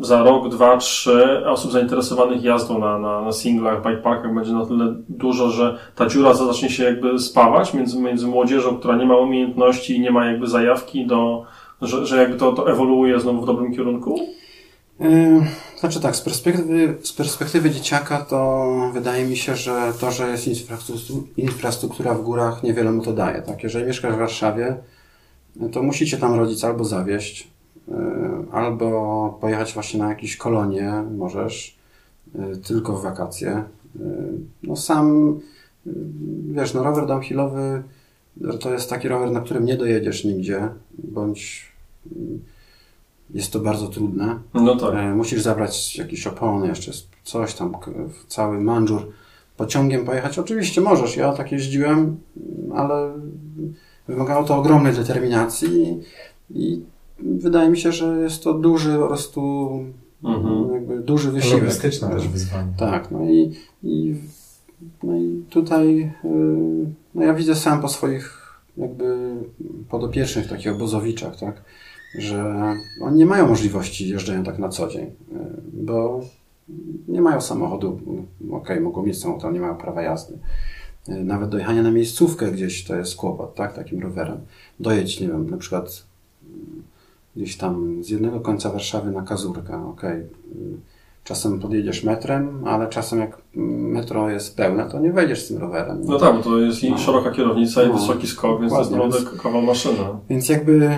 za rok, dwa, trzy osób zainteresowanych jazdą na, na, na singlach, bike parkach będzie na tyle dużo, że ta dziura zacznie się jakby spawać między, między młodzieżą, która nie ma umiejętności i nie ma jakby zajawki do, że, że jakby to, to ewoluuje znowu w dobrym kierunku? Znaczy tak, z perspektywy, z perspektywy dzieciaka to wydaje mi się, że to, że jest infrastruktura w górach niewiele mu to daje. Tak? Jeżeli mieszkasz w Warszawie, to musicie tam rodzic albo zawieść, albo pojechać właśnie na jakieś kolonie, możesz, tylko w wakacje. No sam, wiesz, no rower downhillowy to jest taki rower, na którym nie dojedziesz nigdzie, bądź jest to bardzo trudne. No tak. Musisz zabrać jakieś opony, jeszcze coś tam, cały manżur. Pociągiem pojechać oczywiście możesz. Ja tak jeździłem, ale wymagało to ogromnej determinacji i wydaje mi się, że jest to duży po prostu mhm. jakby duży wysiłek. Logistyczne też wyzwanie. Tak, no i, i, no i tutaj y, no ja widzę sam po swoich jakby podopiecznych takich obozowiczach, tak, że oni nie mają możliwości jeżdżenia tak na co dzień, y, bo nie mają samochodu, okej, okay, mogą mieć samochód, ale nie mają prawa jazdy. Y, nawet dojechanie na miejscówkę gdzieś to jest kłopot, tak, takim rowerem. Dojedź, nie wiem, na przykład gdzieś tam z jednego końca Warszawy na Kazurkę, okej. Okay. Czasem podjedziesz metrem, ale czasem jak metro jest pełne, to nie wejdziesz z tym rowerem. No tak, bo to jest i no. szeroka kierownica, i no. wysoki skok, więc Dokładnie. to jest naprawdę kawał maszyna. Więc jakby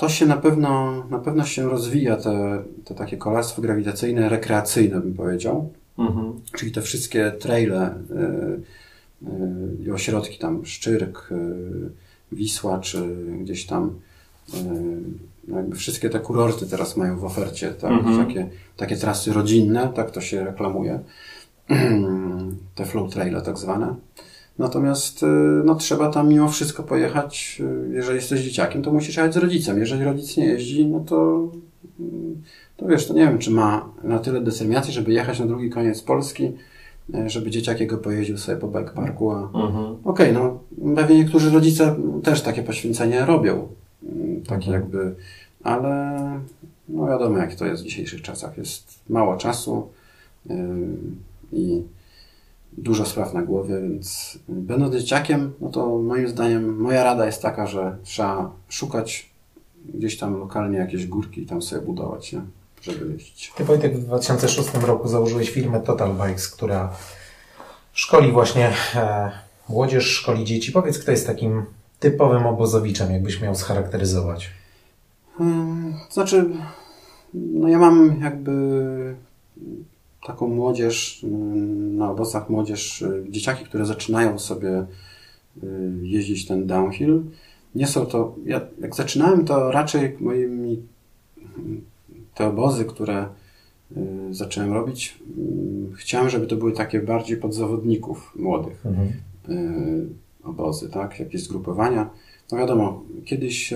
to się na pewno, na pewno się rozwija, te, te takie kolarstwo grawitacyjne, rekreacyjne bym powiedział. Mhm. Czyli te wszystkie traile y, y, i ośrodki tam, Szczyrk, y, Wisła, czy gdzieś tam no jakby wszystkie te kurorty teraz mają w ofercie tak? Mhm. takie, takie trasy rodzinne, tak to się reklamuje. te flow traile tak zwane. Natomiast y, no, trzeba tam mimo wszystko pojechać. Y, jeżeli jesteś dzieciakiem, to musisz jechać z rodzicem. Jeżeli rodzic nie jeździ, no to, to wiesz, to nie wiem, czy ma na tyle determinacji, żeby jechać na drugi koniec Polski, żeby dzieciak jego pojeździł sobie po bike parku. A... Mhm. Okej, okay, no pewnie niektórzy rodzice też takie poświęcenie robią. Mm, takie mhm. jakby, ale no wiadomo, jak to jest w dzisiejszych czasach. Jest mało czasu yy, i dużo spraw na głowie, więc będąc dzieciakiem, no to moim zdaniem moja rada jest taka, że trzeba szukać gdzieś tam lokalnie jakieś górki i tam sobie budować, nie? żeby jeździć. Ty Wojtek w 2006 roku założyłeś firmę Total Bikes, która szkoli właśnie e, młodzież, szkoli dzieci. Powiedz, kto jest takim typowym obozowiczem, jakbyś miał scharakteryzować? Hmm, znaczy, no ja mam jakby taką młodzież, mm, na obozach młodzież, y, dzieciaki, które zaczynają sobie y, jeździć ten downhill. Nie są to, ja, jak zaczynałem, to raczej moimi te obozy, które y, zacząłem robić, mm, chciałem, żeby to były takie bardziej pod zawodników młodych mhm. Obozy, tak, jakieś zgrupowania. No wiadomo, kiedyś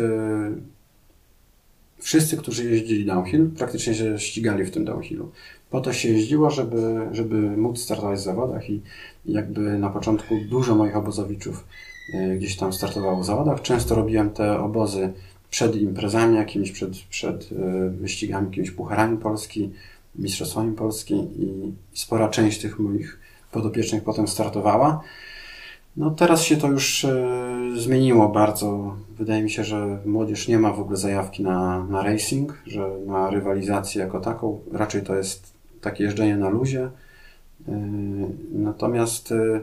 wszyscy, którzy jeździli downhill, praktycznie się ścigali w tym downhillu po to się jeździło, żeby, żeby móc startować w zawodach i jakby na początku dużo moich obozowiczów e, gdzieś tam startowało w zawodach. Często robiłem te obozy przed imprezami jakimiś, przed, przed e, wyścigami, jakimiś pucharami Polski, Mistrzostwami Polski i spora część tych moich podopiecznych potem startowała. No teraz się to już e, zmieniło bardzo. Wydaje mi się, że młodzież nie ma w ogóle zajawki na, na racing, że na rywalizację jako taką. Raczej to jest takie jeżdżenie na luzie. E, natomiast e,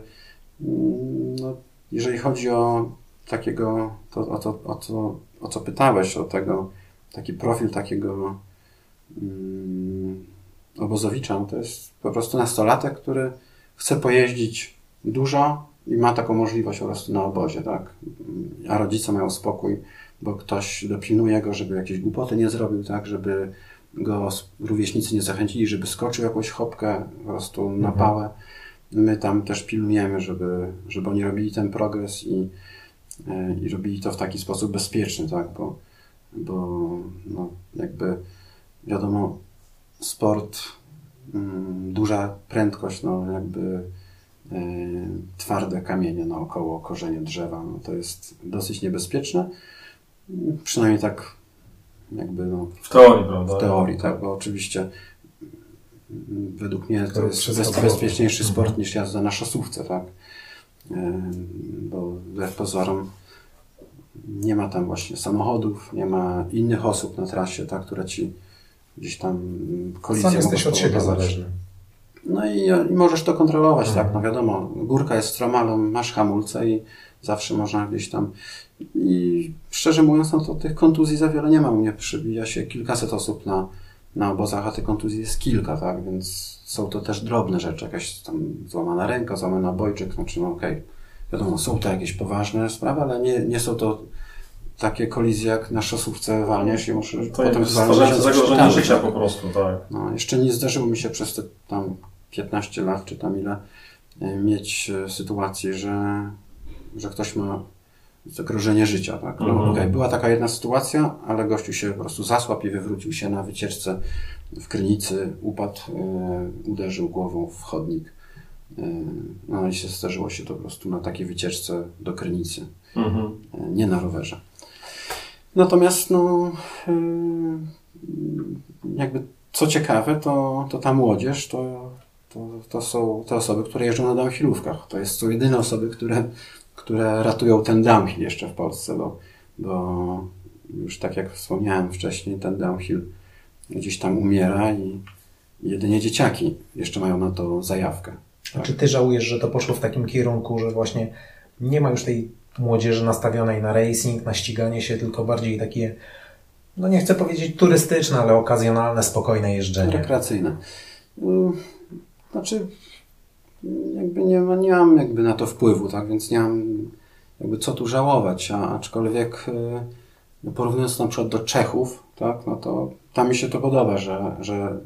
no, jeżeli chodzi o takiego, to, o, to, o, to, o co pytałeś, o tego, taki profil takiego um, obozowicza, no to jest po prostu nastolatek, który chce pojeździć dużo i ma taką możliwość po prostu na obozie, tak? A rodzice mają spokój, bo ktoś dopilnuje go, żeby jakieś głupoty nie zrobił, tak? Żeby go rówieśnicy nie zachęcili, żeby skoczył jakąś chopkę po prostu na mhm. pałę. My tam też pilnujemy, żeby, żeby oni robili ten progres i, e, i robili to w taki sposób bezpieczny, tak? Bo, bo no, jakby wiadomo, sport, mm, duża prędkość, no jakby twarde kamienie naokoło korzenie drzewa, no to jest dosyć niebezpieczne. Przynajmniej tak jakby no, w teorii, prawda? W teorii, tak, bo oczywiście według mnie to, to jest bezpieczniejszy sport mhm. niż jazda na szosówce, tak? Bo wbrew pozorom nie ma tam właśnie samochodów, nie ma innych osób na trasie, tak, które ci gdzieś tam kolizję Sam jesteś od siebie zależny. No i, i, możesz to kontrolować, tak, no wiadomo, górka jest stroma, masz hamulce i zawsze można gdzieś tam i szczerze mówiąc, no to tych kontuzji za wiele nie ma. U mnie przybija się kilkaset osób na, na obozach, a tych kontuzji jest kilka, tak? Więc są to też drobne rzeczy. Jakaś tam złamana ręka, złamany obojczyk, znaczy no okej. Okay. Wiadomo, są to jakieś poważne sprawy, ale nie, nie są to takie kolizje jak na szosówce walniesz i muszę to potem zwalniać zagrożenie życia po prostu, tak. No, jeszcze nie zdarzyło mi się przez te tam 15 lat, czy tam ile, e, mieć e, sytuacji, że, że ktoś ma zagrożenie życia. Tak? No, mhm. okay, była taka jedna sytuacja, ale gościu się po prostu zasłapł i wywrócił się na wycieczce w Krynicy, upadł, e, uderzył głową w chodnik. No i się zdarzyło się to po prostu na takiej wycieczce do Krynicy, mhm. nie na rowerze. Natomiast no, jakby co ciekawe, to, to ta młodzież to, to, to są te osoby, które jeżdżą na downhillówkach. To jest, są jedyne osoby, które które ratują ten downhill jeszcze w Polsce, bo, bo już tak jak wspomniałem wcześniej, ten downhill gdzieś tam umiera i jedynie dzieciaki jeszcze mają na to zajawkę. Tak? Czy ty żałujesz, że to poszło w takim kierunku, że właśnie nie ma już tej młodzieży nastawionej na racing, na ściganie się, tylko bardziej takie, no nie chcę powiedzieć turystyczne, ale okazjonalne, spokojne jeżdżenie. Rekreacyjne. Znaczy, jakby nie, nie mam jakby na to wpływu, tak, więc nie mam jakby co tu żałować, a, aczkolwiek e, no porównując na przykład do Czechów, tak, no to tam mi się to podoba, że, że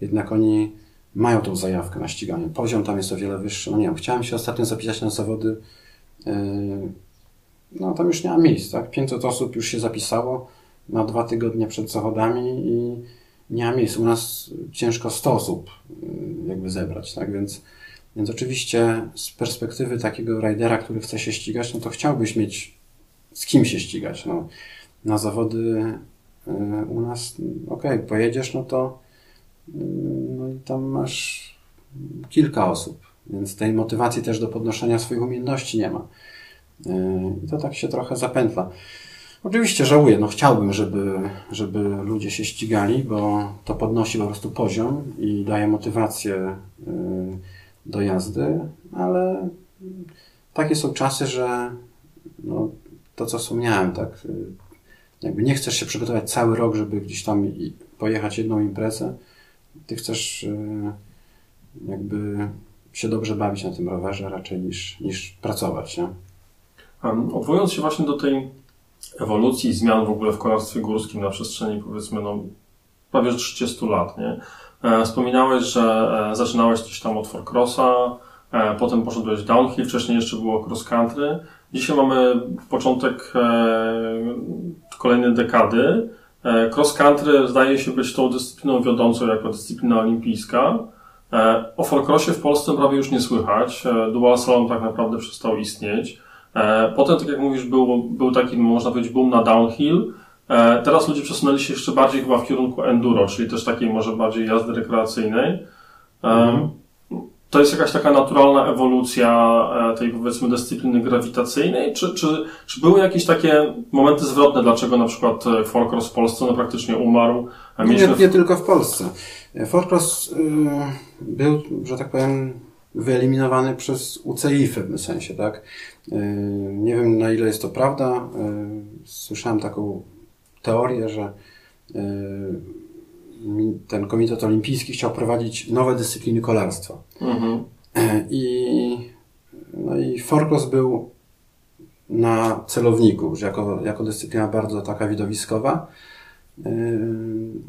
jednak oni mają tą zajawkę na ściganie. Poziom tam jest o wiele wyższy. No nie wiem, chciałem się ostatnio zapisać na zawody, yy, no tam już nie ma miejsc, tak, 500 osób już się zapisało na dwa tygodnie przed zawodami i ma miejsc. U nas ciężko 100 osób yy, jakby zebrać, tak, więc więc oczywiście z perspektywy takiego rajdera, który chce się ścigać, no to chciałbyś mieć z kim się ścigać. No, na zawody y, u nas, ok, pojedziesz, no to y, no i tam masz kilka osób, więc tej motywacji też do podnoszenia swoich umiejętności nie ma. Y, I to tak się trochę zapętla. Oczywiście żałuję, no chciałbym, żeby, żeby ludzie się ścigali, bo to podnosi po prostu poziom i daje motywację do jazdy, ale takie są czasy, że no, to, co wspomniałem, tak, jakby nie chcesz się przygotować cały rok, żeby gdzieś tam pojechać jedną imprezę, ty chcesz e, jakby się dobrze bawić na tym rowerze raczej niż, niż pracować, nie? Odwołując się właśnie do tej ewolucji zmian w ogóle w kolarstwie górskim na przestrzeni powiedzmy no, prawie 30 lat, nie? E, wspominałeś, że e, zaczynałeś gdzieś tam od Forcrossa, e, potem poszedłeś downhill, wcześniej jeszcze było cross country. Dzisiaj mamy początek kolejnej dekady. Cross country zdaje się być tą dyscypliną wiodącą jako dyscyplina olimpijska. O Forcrossie w Polsce prawie już nie słychać. Dual Salon tak naprawdę przestał istnieć. Potem, tak jak mówisz, był, był taki, można powiedzieć, boom na downhill. E, teraz ludzie przesunęli się jeszcze bardziej chyba w kierunku enduro, czyli też takiej może bardziej jazdy rekreacyjnej. E, Mhm. To jest jakaś taka naturalna ewolucja e, tej powiedzmy dyscypliny grawitacyjnej, czy, czy, czy były jakieś takie momenty zwrotne, dlaczego na przykład e, Folkross w Polsce no, praktycznie umarł? Nie, nie tylko w Polsce. Folkross y, był, że tak powiem, wyeliminowany przez UCI w pewnym sensie, tak? Y, nie wiem na ile jest to prawda. Y, słyszałem taką teorię, że y, ten Komitet Olimpijski chciał prowadzić nowe dyscypliny kolarstwa. Mhm. I, no i Forkos był na celowniku, że jako, jako dyscyplina bardzo taka widowiskowa.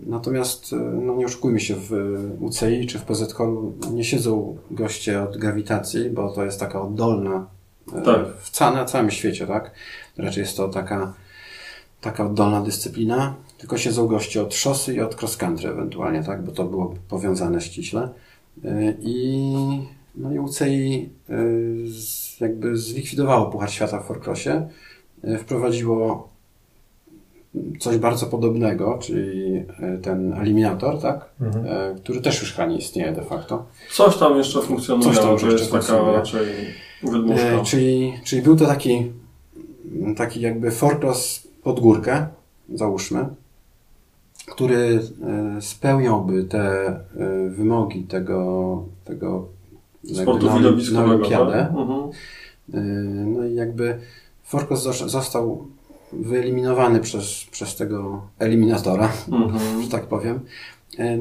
Natomiast, no nie oszukujmy się, w UCI czy w PZK nie siedzą goście od grawitacji, bo to jest taka oddolna Tak. w ca- na całym świecie, tak? Raczej jest to taka, taka oddolna dyscyplina, tylko siedzą goście od szosy i od cross country ewentualnie, tak? Bo to było powiązane ściśle. Yy, I, no i UCI z, jakby zlikwidowało Puchar Świata w Forcrossie, yy, wprowadziło coś bardzo podobnego, czyli ten eliminator, tak? Mhm. Który też już chyba nie istnieje de facto. Coś tam jeszcze funkcjonuje, Coś tam jeszcze jest taka raczej wydmuszka. E, czyli, czyli był to taki, taki jakby forkros pod górkę, załóżmy, który e, spełniałby te e, wymogi tego, tego Sportu jakby na, na widowiskowego. olimpiadę. Tak? Mhm. No i jakby Forkos zos- został wyeliminowany przez, przez tego eliminatora, Mhm. że tak powiem.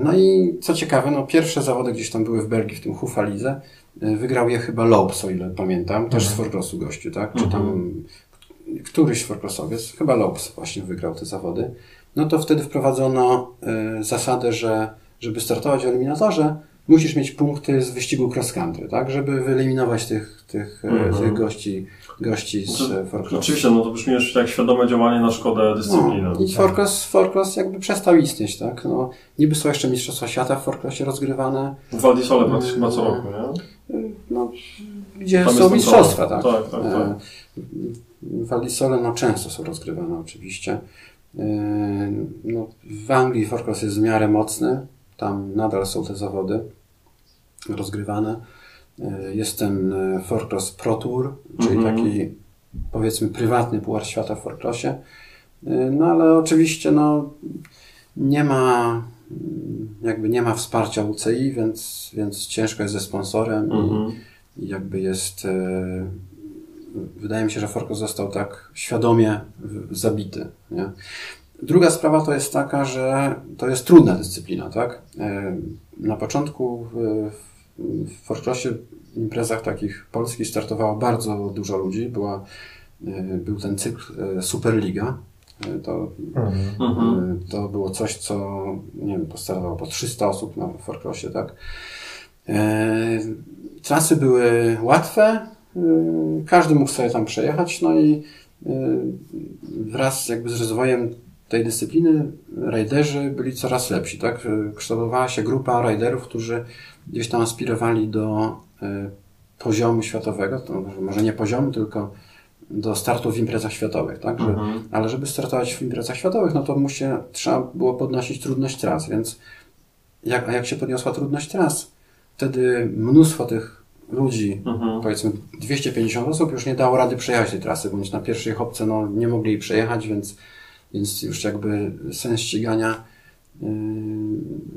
No i co ciekawe, no pierwsze zawody gdzieś tam były w Belgii, w tym Hufalize. E, Wygrał je chyba Lopes, o ile pamiętam, też z Forcrossu gościu, tak? Czy tam któryś Forcrossowiec, chyba Lopes właśnie wygrał te zawody. No to wtedy wprowadzono e, zasadę, że żeby startować w eliminatorze, musisz mieć punkty z wyścigu cross country, tak? Żeby wyeliminować tych, tych, e, Mhm. tych gości, gości z To- e, Forcrossu. Oczywiście, no to brzmi już jak świadome działanie na szkodę dyscypliny. No, I Forcross, Forcross jakby przestał istnieć, tak? No, niby są jeszcze Mistrzostwa Świata w Forcrossie rozgrywane, W Waldisole praktycznie chyba co roku, nie? y, no, gdzie Tam są mistrzostwa, tak? Tak, tak, tak. E, W Waldisole no, często są rozgrywane oczywiście. E, No, w Anglii Forcross jest w miarę mocny, tam nadal są te zawody rozgrywane. E, Jest ten e, Forcross Pro Tour, czyli Mhm. taki powiedzmy prywatny puchar świata w Forcrossie. E, No ale oczywiście no, nie ma mm, jakby nie ma wsparcia UCI, więc, więc ciężko jest ze sponsorem i, Mhm. i jakby jest wydaje mi się, że Forko został tak świadomie zabity. Nie? Druga sprawa to jest taka, że to jest trudna dyscyplina, tak? Na początku w, w imprezach takich polskich startowało bardzo dużo ludzi. Była, e, był ten cykl e, Superliga. E, To Mhm. To było coś, co, nie wiem, postartowało po 300 osób na Forcrossie, tak? Trasy były łatwe, każdy mógł sobie tam przejechać, no i wraz jakby z rozwojem tej dyscypliny rajderzy byli coraz lepsi, tak? Kształtowała się grupa rajderów, którzy gdzieś tam aspirowali do y, poziomu światowego, to może nie poziomu, tylko do startu w imprezach światowych, tak? Że, Mhm. ale żeby startować w imprezach światowych, no to musi, trzeba było podnosić trudność tras, więc jak, a jak się podniosła trudność tras, wtedy mnóstwo tych ludzi, Mhm. powiedzmy 250 osób już nie dało rady przejechać tej trasy, bądź na pierwszej hopce no, nie mogli jej przejechać, więc, więc już jakby sens ścigania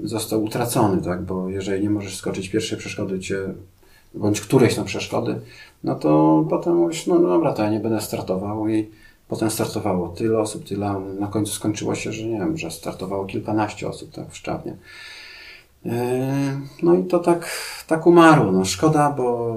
został utracony, tak? Bo jeżeli nie możesz skoczyć pierwszej przeszkody cię, bądź którejś na przeszkody, no to potem mówisz, no, no dobra, to ja nie będę startował i potem startowało tyle osób, tyle, na końcu skończyło się, że nie wiem, że startowało kilkanaście osób, tak, w Szczawnie. Yy, No i to tak, tak umarło. No, szkoda, bo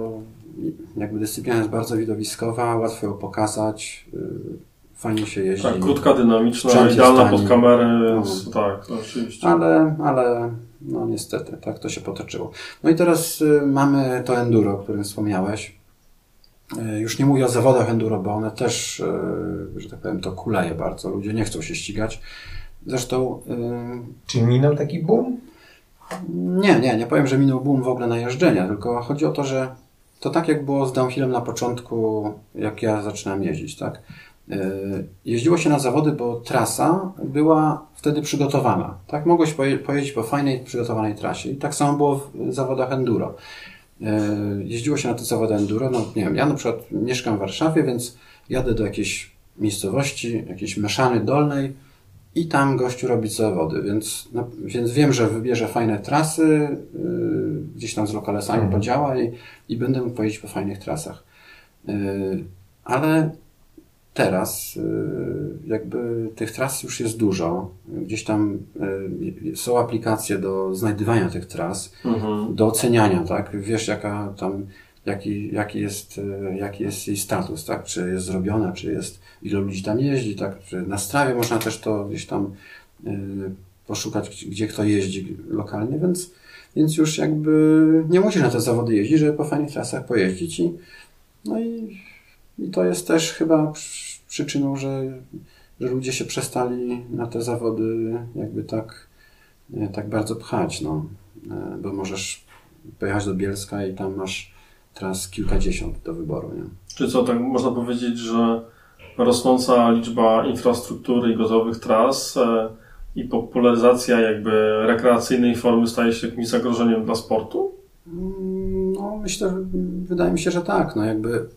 jakby dyscyplina jest bardzo widowiskowa, łatwo ją pokazać, yy, fajnie się jeździ. Tak, krótka, dynamiczna, Sprzęt idealna pod kamerę, więc No. tak, to oczywiście. Ale, ale no niestety, tak to się potoczyło. No i teraz y, mamy to enduro, o którym wspomniałeś. Y, Już nie mówię o zawodach enduro, bo one też, y, że tak powiem, to kuleje bardzo. Ludzie nie chcą się ścigać. Zresztą y, Czy minął taki boom? nie, nie, nie powiem, że minął boom w ogóle na jeżdżenia, tylko chodzi o to, że to tak jak było z downhillem na początku, jak ja zaczynałem jeździć, tak? Jeździło się na zawody, bo trasa była wtedy przygotowana. Tak, mogłeś pojeździć po fajnej, przygotowanej trasie. I tak samo było w zawodach enduro. Jeździło się na te zawody enduro. No, nie wiem, ja na przykład mieszkam w Warszawie, więc jadę do jakiejś miejscowości, jakiejś Meszany Dolnej i tam gościu robi zawody, więc, no, więc wiem, że wybierze fajne trasy, yy, gdzieś tam z lokalesami mhm. podziała i, i będę mógł pojeździć po fajnych trasach. Yy, ale teraz yy, jakby tych tras już jest dużo. Gdzieś tam yy, są aplikacje do znajdywania tych tras, mhm. do oceniania, tak? Wiesz, jaka tam jaki, jaki, jest, e, jaki jest jej status, tak? Czy jest zrobiona, czy jest, ile ludzi tam jeździ, tak? Czy na strawie można też to gdzieś tam y, poszukać, gdzie kto jeździ lokalnie, więc, więc już jakby nie musisz na te zawody jeździć, żeby po fajnych trasach pojeździć i, no i, i to jest też chyba przyczyną, że, że ludzie się przestali na te zawody jakby tak, tak bardzo pchać, no. E, bo możesz pojechać do Bielska i tam masz teraz kilkadziesiąt do wyboru. Nie? Czy co, tak można powiedzieć, że rosnąca liczba infrastruktury i gotowych tras e, i popularyzacja jakby rekreacyjnej formy staje się jakimś zagrożeniem dla sportu? Mm, no, myślę, wydaje mi się, że tak. No, jakby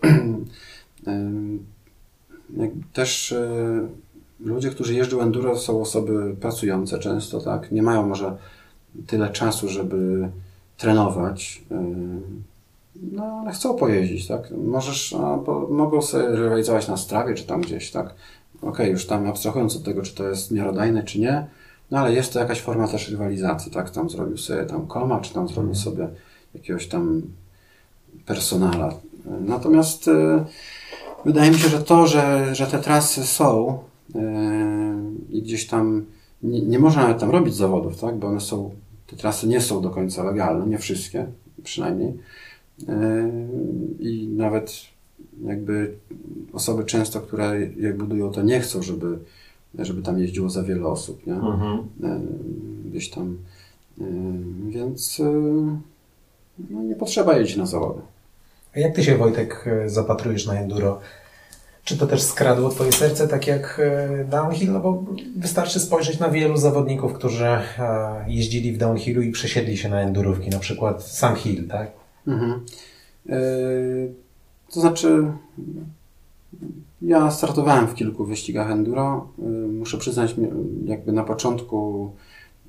też e, ludzie, którzy jeżdżą enduro są osoby pracujące często, tak? Nie mają może tyle czasu, żeby trenować no, ale chcą pojeździć, tak? Możesz, a, bo mogą sobie rywalizować na strawie, czy tam gdzieś, tak? Okej, okay, już tam abstrahując od tego, czy to jest miarodajne, czy nie, no ale jest to jakaś forma też rywalizacji, tak? Tam zrobił sobie tam koma, czy tam zrobił sobie jakiegoś tam personala. Natomiast e, wydaje mi się, że to, że, że te trasy są e, i gdzieś tam nie, nie można nawet tam robić zawodów, tak? Bo one są, te trasy nie są do końca legalne, nie wszystkie przynajmniej. I nawet jakby osoby często, które je budują, to nie chcą, żeby, żeby tam jeździło za wiele osób, nie? Mhm. Gdzieś tam. Więc no, nie potrzeba jeździć na zawody. Jak ty się, Wojtek, zapatrujesz na enduro? Czy to też skradło twoje serce, tak jak e, downhill? No bo wystarczy spojrzeć na wielu zawodników, którzy e, jeździli w downhillu i przesiedli się na endurówki, na przykład Sam Hill, tak? Mhm. E, to znaczy, ja startowałem w kilku wyścigach enduro. E, muszę przyznać, jakby na początku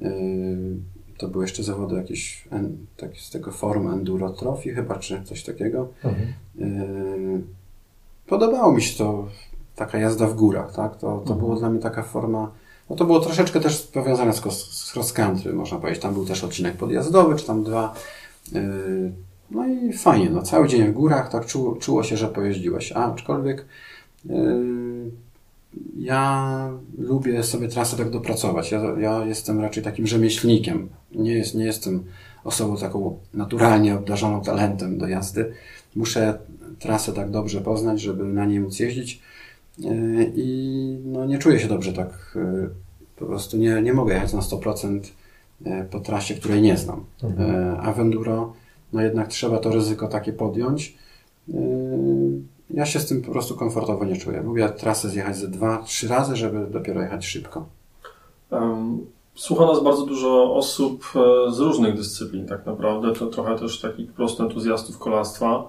e, to były jeszcze zawody jakieś tak, z tego forum Enduro Trophy chyba, czy coś takiego. Mhm. Podobało mi się to, taka jazda w górach, tak? To, to mhm. było dla mnie taka forma, no to było troszeczkę też powiązane z, z cross country, można powiedzieć. Tam był też odcinek podjazdowy, czy tam dwa. No i fajnie, no cały dzień w górach, tak czuło, czuło się, że pojeździłeś. A, aczkolwiek yy, ja lubię sobie trasę tak dopracować. Ja, ja jestem raczej takim rzemieślnikiem. Nie, jest, nie jestem osobą taką naturalnie obdarzoną talentem do jazdy. Muszę trasę tak dobrze poznać, żeby na niej móc jeździć. Yy, I no, nie czuję się dobrze tak. Yy, po prostu nie, nie mogę jechać na 100% yy, po trasie, której nie znam. Mhm. A w enduro no jednak trzeba to ryzyko takie podjąć. Ja się z tym po prostu komfortowo nie czuję. Lubię trasę zjechać ze dwa, trzy razy, żeby dopiero jechać szybko. Słucha nas bardzo dużo osób e, z różnych dyscyplin, tak naprawdę. To trochę też takich po prostu entuzjastów kolarstwa.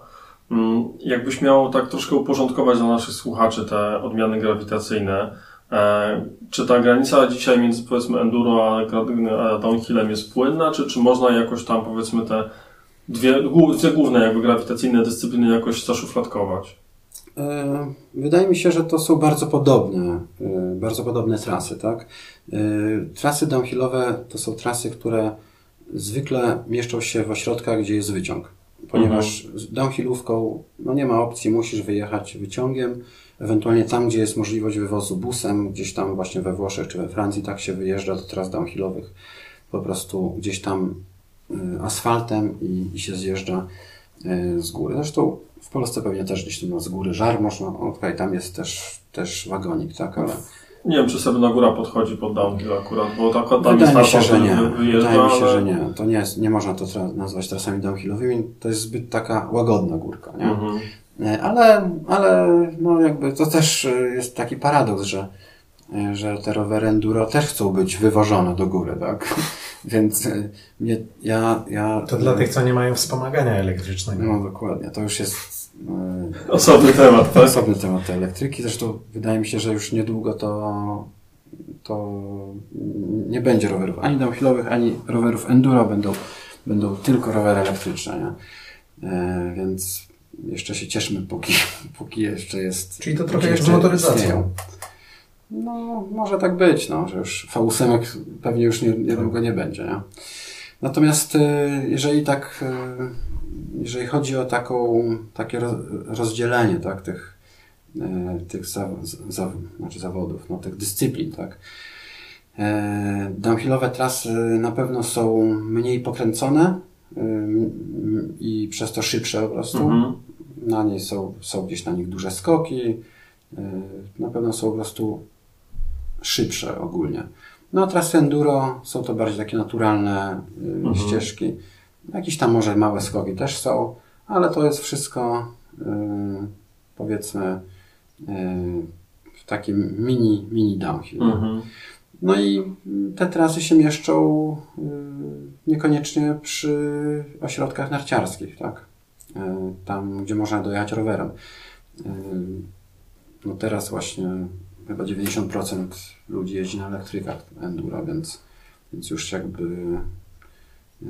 Mm, jakbyś miał tak troszkę uporządkować dla naszych słuchaczy te odmiany grawitacyjne, e, czy ta granica dzisiaj między powiedzmy enduro a downhillem jest płynna, czy, czy można jakoś tam powiedzmy te dwie, dwie główne jakby grawitacyjne dyscypliny jakoś zaszufladkować? E, wydaje mi się, że to są bardzo podobne, e, bardzo podobne trasy, tak? E, trasy downhillowe to są trasy, które zwykle mieszczą się w ośrodkach, gdzie jest wyciąg. Ponieważ mhm. z downhillówką no nie ma opcji, musisz wyjechać wyciągiem, ewentualnie tam, gdzie jest możliwość wywozu busem, gdzieś tam właśnie we Włoszech czy we Francji, tak się wyjeżdża do tras downhillowych. Po prostu gdzieś tam asfaltem i, i się zjeżdża z góry. Zresztą w Polsce pewnie też gdzieś tam z góry żar można, okej, okay, tam jest też, też wagonik, tak, ale... Nie wiem, czy Srebrna Góra podchodzi pod downhill akurat, bo tak tam Wydaje mi się, że nie. Wyjeżdża, Wydaje mi się, że nie. To nie, jest, nie można to nazwać trasami downhillowymi. To jest zbyt taka łagodna górka, nie? Mhm. E, Ale, ale no jakby to też e, jest taki paradoks, że, e, że te rowery enduro też chcą być wywożone do góry, tak? Więc e, mnie, ja, ja... To dla tych, co nie mają wspomagania elektrycznego. No dokładnie, to już jest e, Osobny temat, tak? osobny temat tej elektryki. Zresztą wydaje mi się, że już niedługo to, to nie będzie rowerów ani downhillowych, ani rowerów enduro, będą, będą tylko rowery elektryczne, nie? E, więc jeszcze się cieszmy, póki, póki jeszcze jest. Czyli to trochę jeszcze motoryzacją. istnieją. No, może tak być, no, że już V8 pewnie już nie, niedługo nie będzie, nie? Natomiast e, jeżeli tak, e, jeżeli chodzi o taką, takie roz- rozdzielenie, tak, tych, e, tych za, za, znaczy zawodów, no, tych dyscyplin, tak, downhillowe trasy na pewno są mniej pokręcone i przez to szybsze po prostu. Mhm. Na niej są, są gdzieś na nich duże skoki. Na pewno są po prostu szybsze ogólnie. No a trasy enduro są to bardziej takie naturalne yy, Mhm. ścieżki. Jakieś tam może małe skoki też są, ale to jest wszystko yy, powiedzmy yy, w takim mini, mini downhill. Mhm. No i te trasy się mieszczą y, niekoniecznie przy ośrodkach narciarskich, tak? Y, Tam, gdzie można dojechać rowerem. Y, No teraz właśnie chyba 90% ludzi jeździ na elektrykach enduro, więc, więc już jakby y,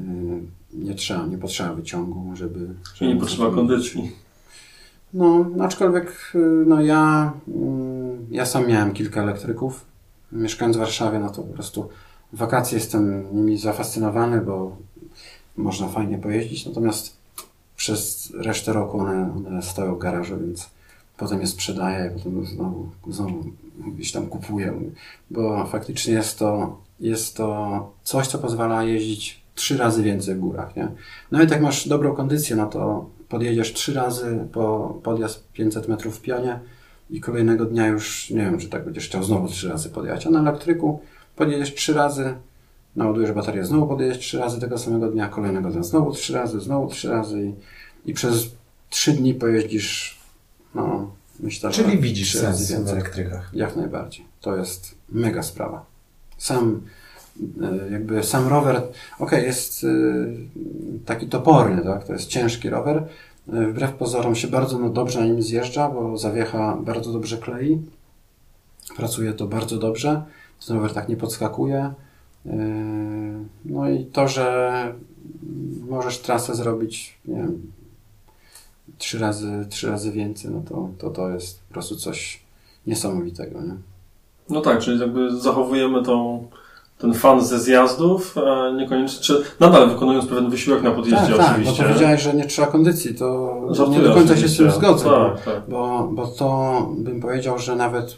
nie trzeba, nie potrzeba wyciągu, żeby... Czyli nie żeby potrzeba kondycji. no, aczkolwiek y, no ja, mm, ja sam miałem kilka elektryków. Mieszkając w Warszawie, no to po prostu wakacje jestem nimi zafascynowany, bo można fajnie pojeździć, natomiast przez resztę roku one, one stoją w garażu, więc potem je sprzedaję i potem znowu, znowu gdzieś tam kupuję, bo faktycznie jest to, jest to coś, co pozwala jeździć trzy razy więcej w górach, nie? Nawet jak masz dobrą kondycję, no to podjedziesz trzy razy po podjazd 500 metrów w pionie i kolejnego dnia już nie wiem, czy tak będziesz chciał znowu trzy razy podjechać. A na elektryku podjedziesz trzy razy, naładujesz baterię, znowu podjedziesz trzy razy tego samego dnia, kolejnego dnia znowu trzy razy, znowu trzy razy i, i przez trzy dni pojeździsz, no myślę, że Czyli widzisz trzy razy sens w elektrykach. Jak najbardziej. To jest mega sprawa. Sam, e, jakby sam rower, okej, jest e, taki toporny, tak? To jest ciężki rower. E, Wbrew pozorom się bardzo no, dobrze na nim zjeżdża, bo zawiecha bardzo dobrze klei. Pracuje to bardzo dobrze. Ten rower tak nie podskakuje. No i to, że możesz trasę zrobić, nie wiem, trzy razy, trzy razy więcej, no to, to to jest po prostu coś niesamowitego, nie? No tak, czyli jakby zachowujemy tą, ten fan ze zjazdów, a niekoniecznie, czy nadal wykonując pewien wysiłek na podjeździe tak, tak, bo oczywiście. powiedziałeś, że nie trzeba kondycji, to Żartuję nie do końca się z oczywiście. tym zgodzę, bo, Tak, tak. bo, bo to bym powiedział, że nawet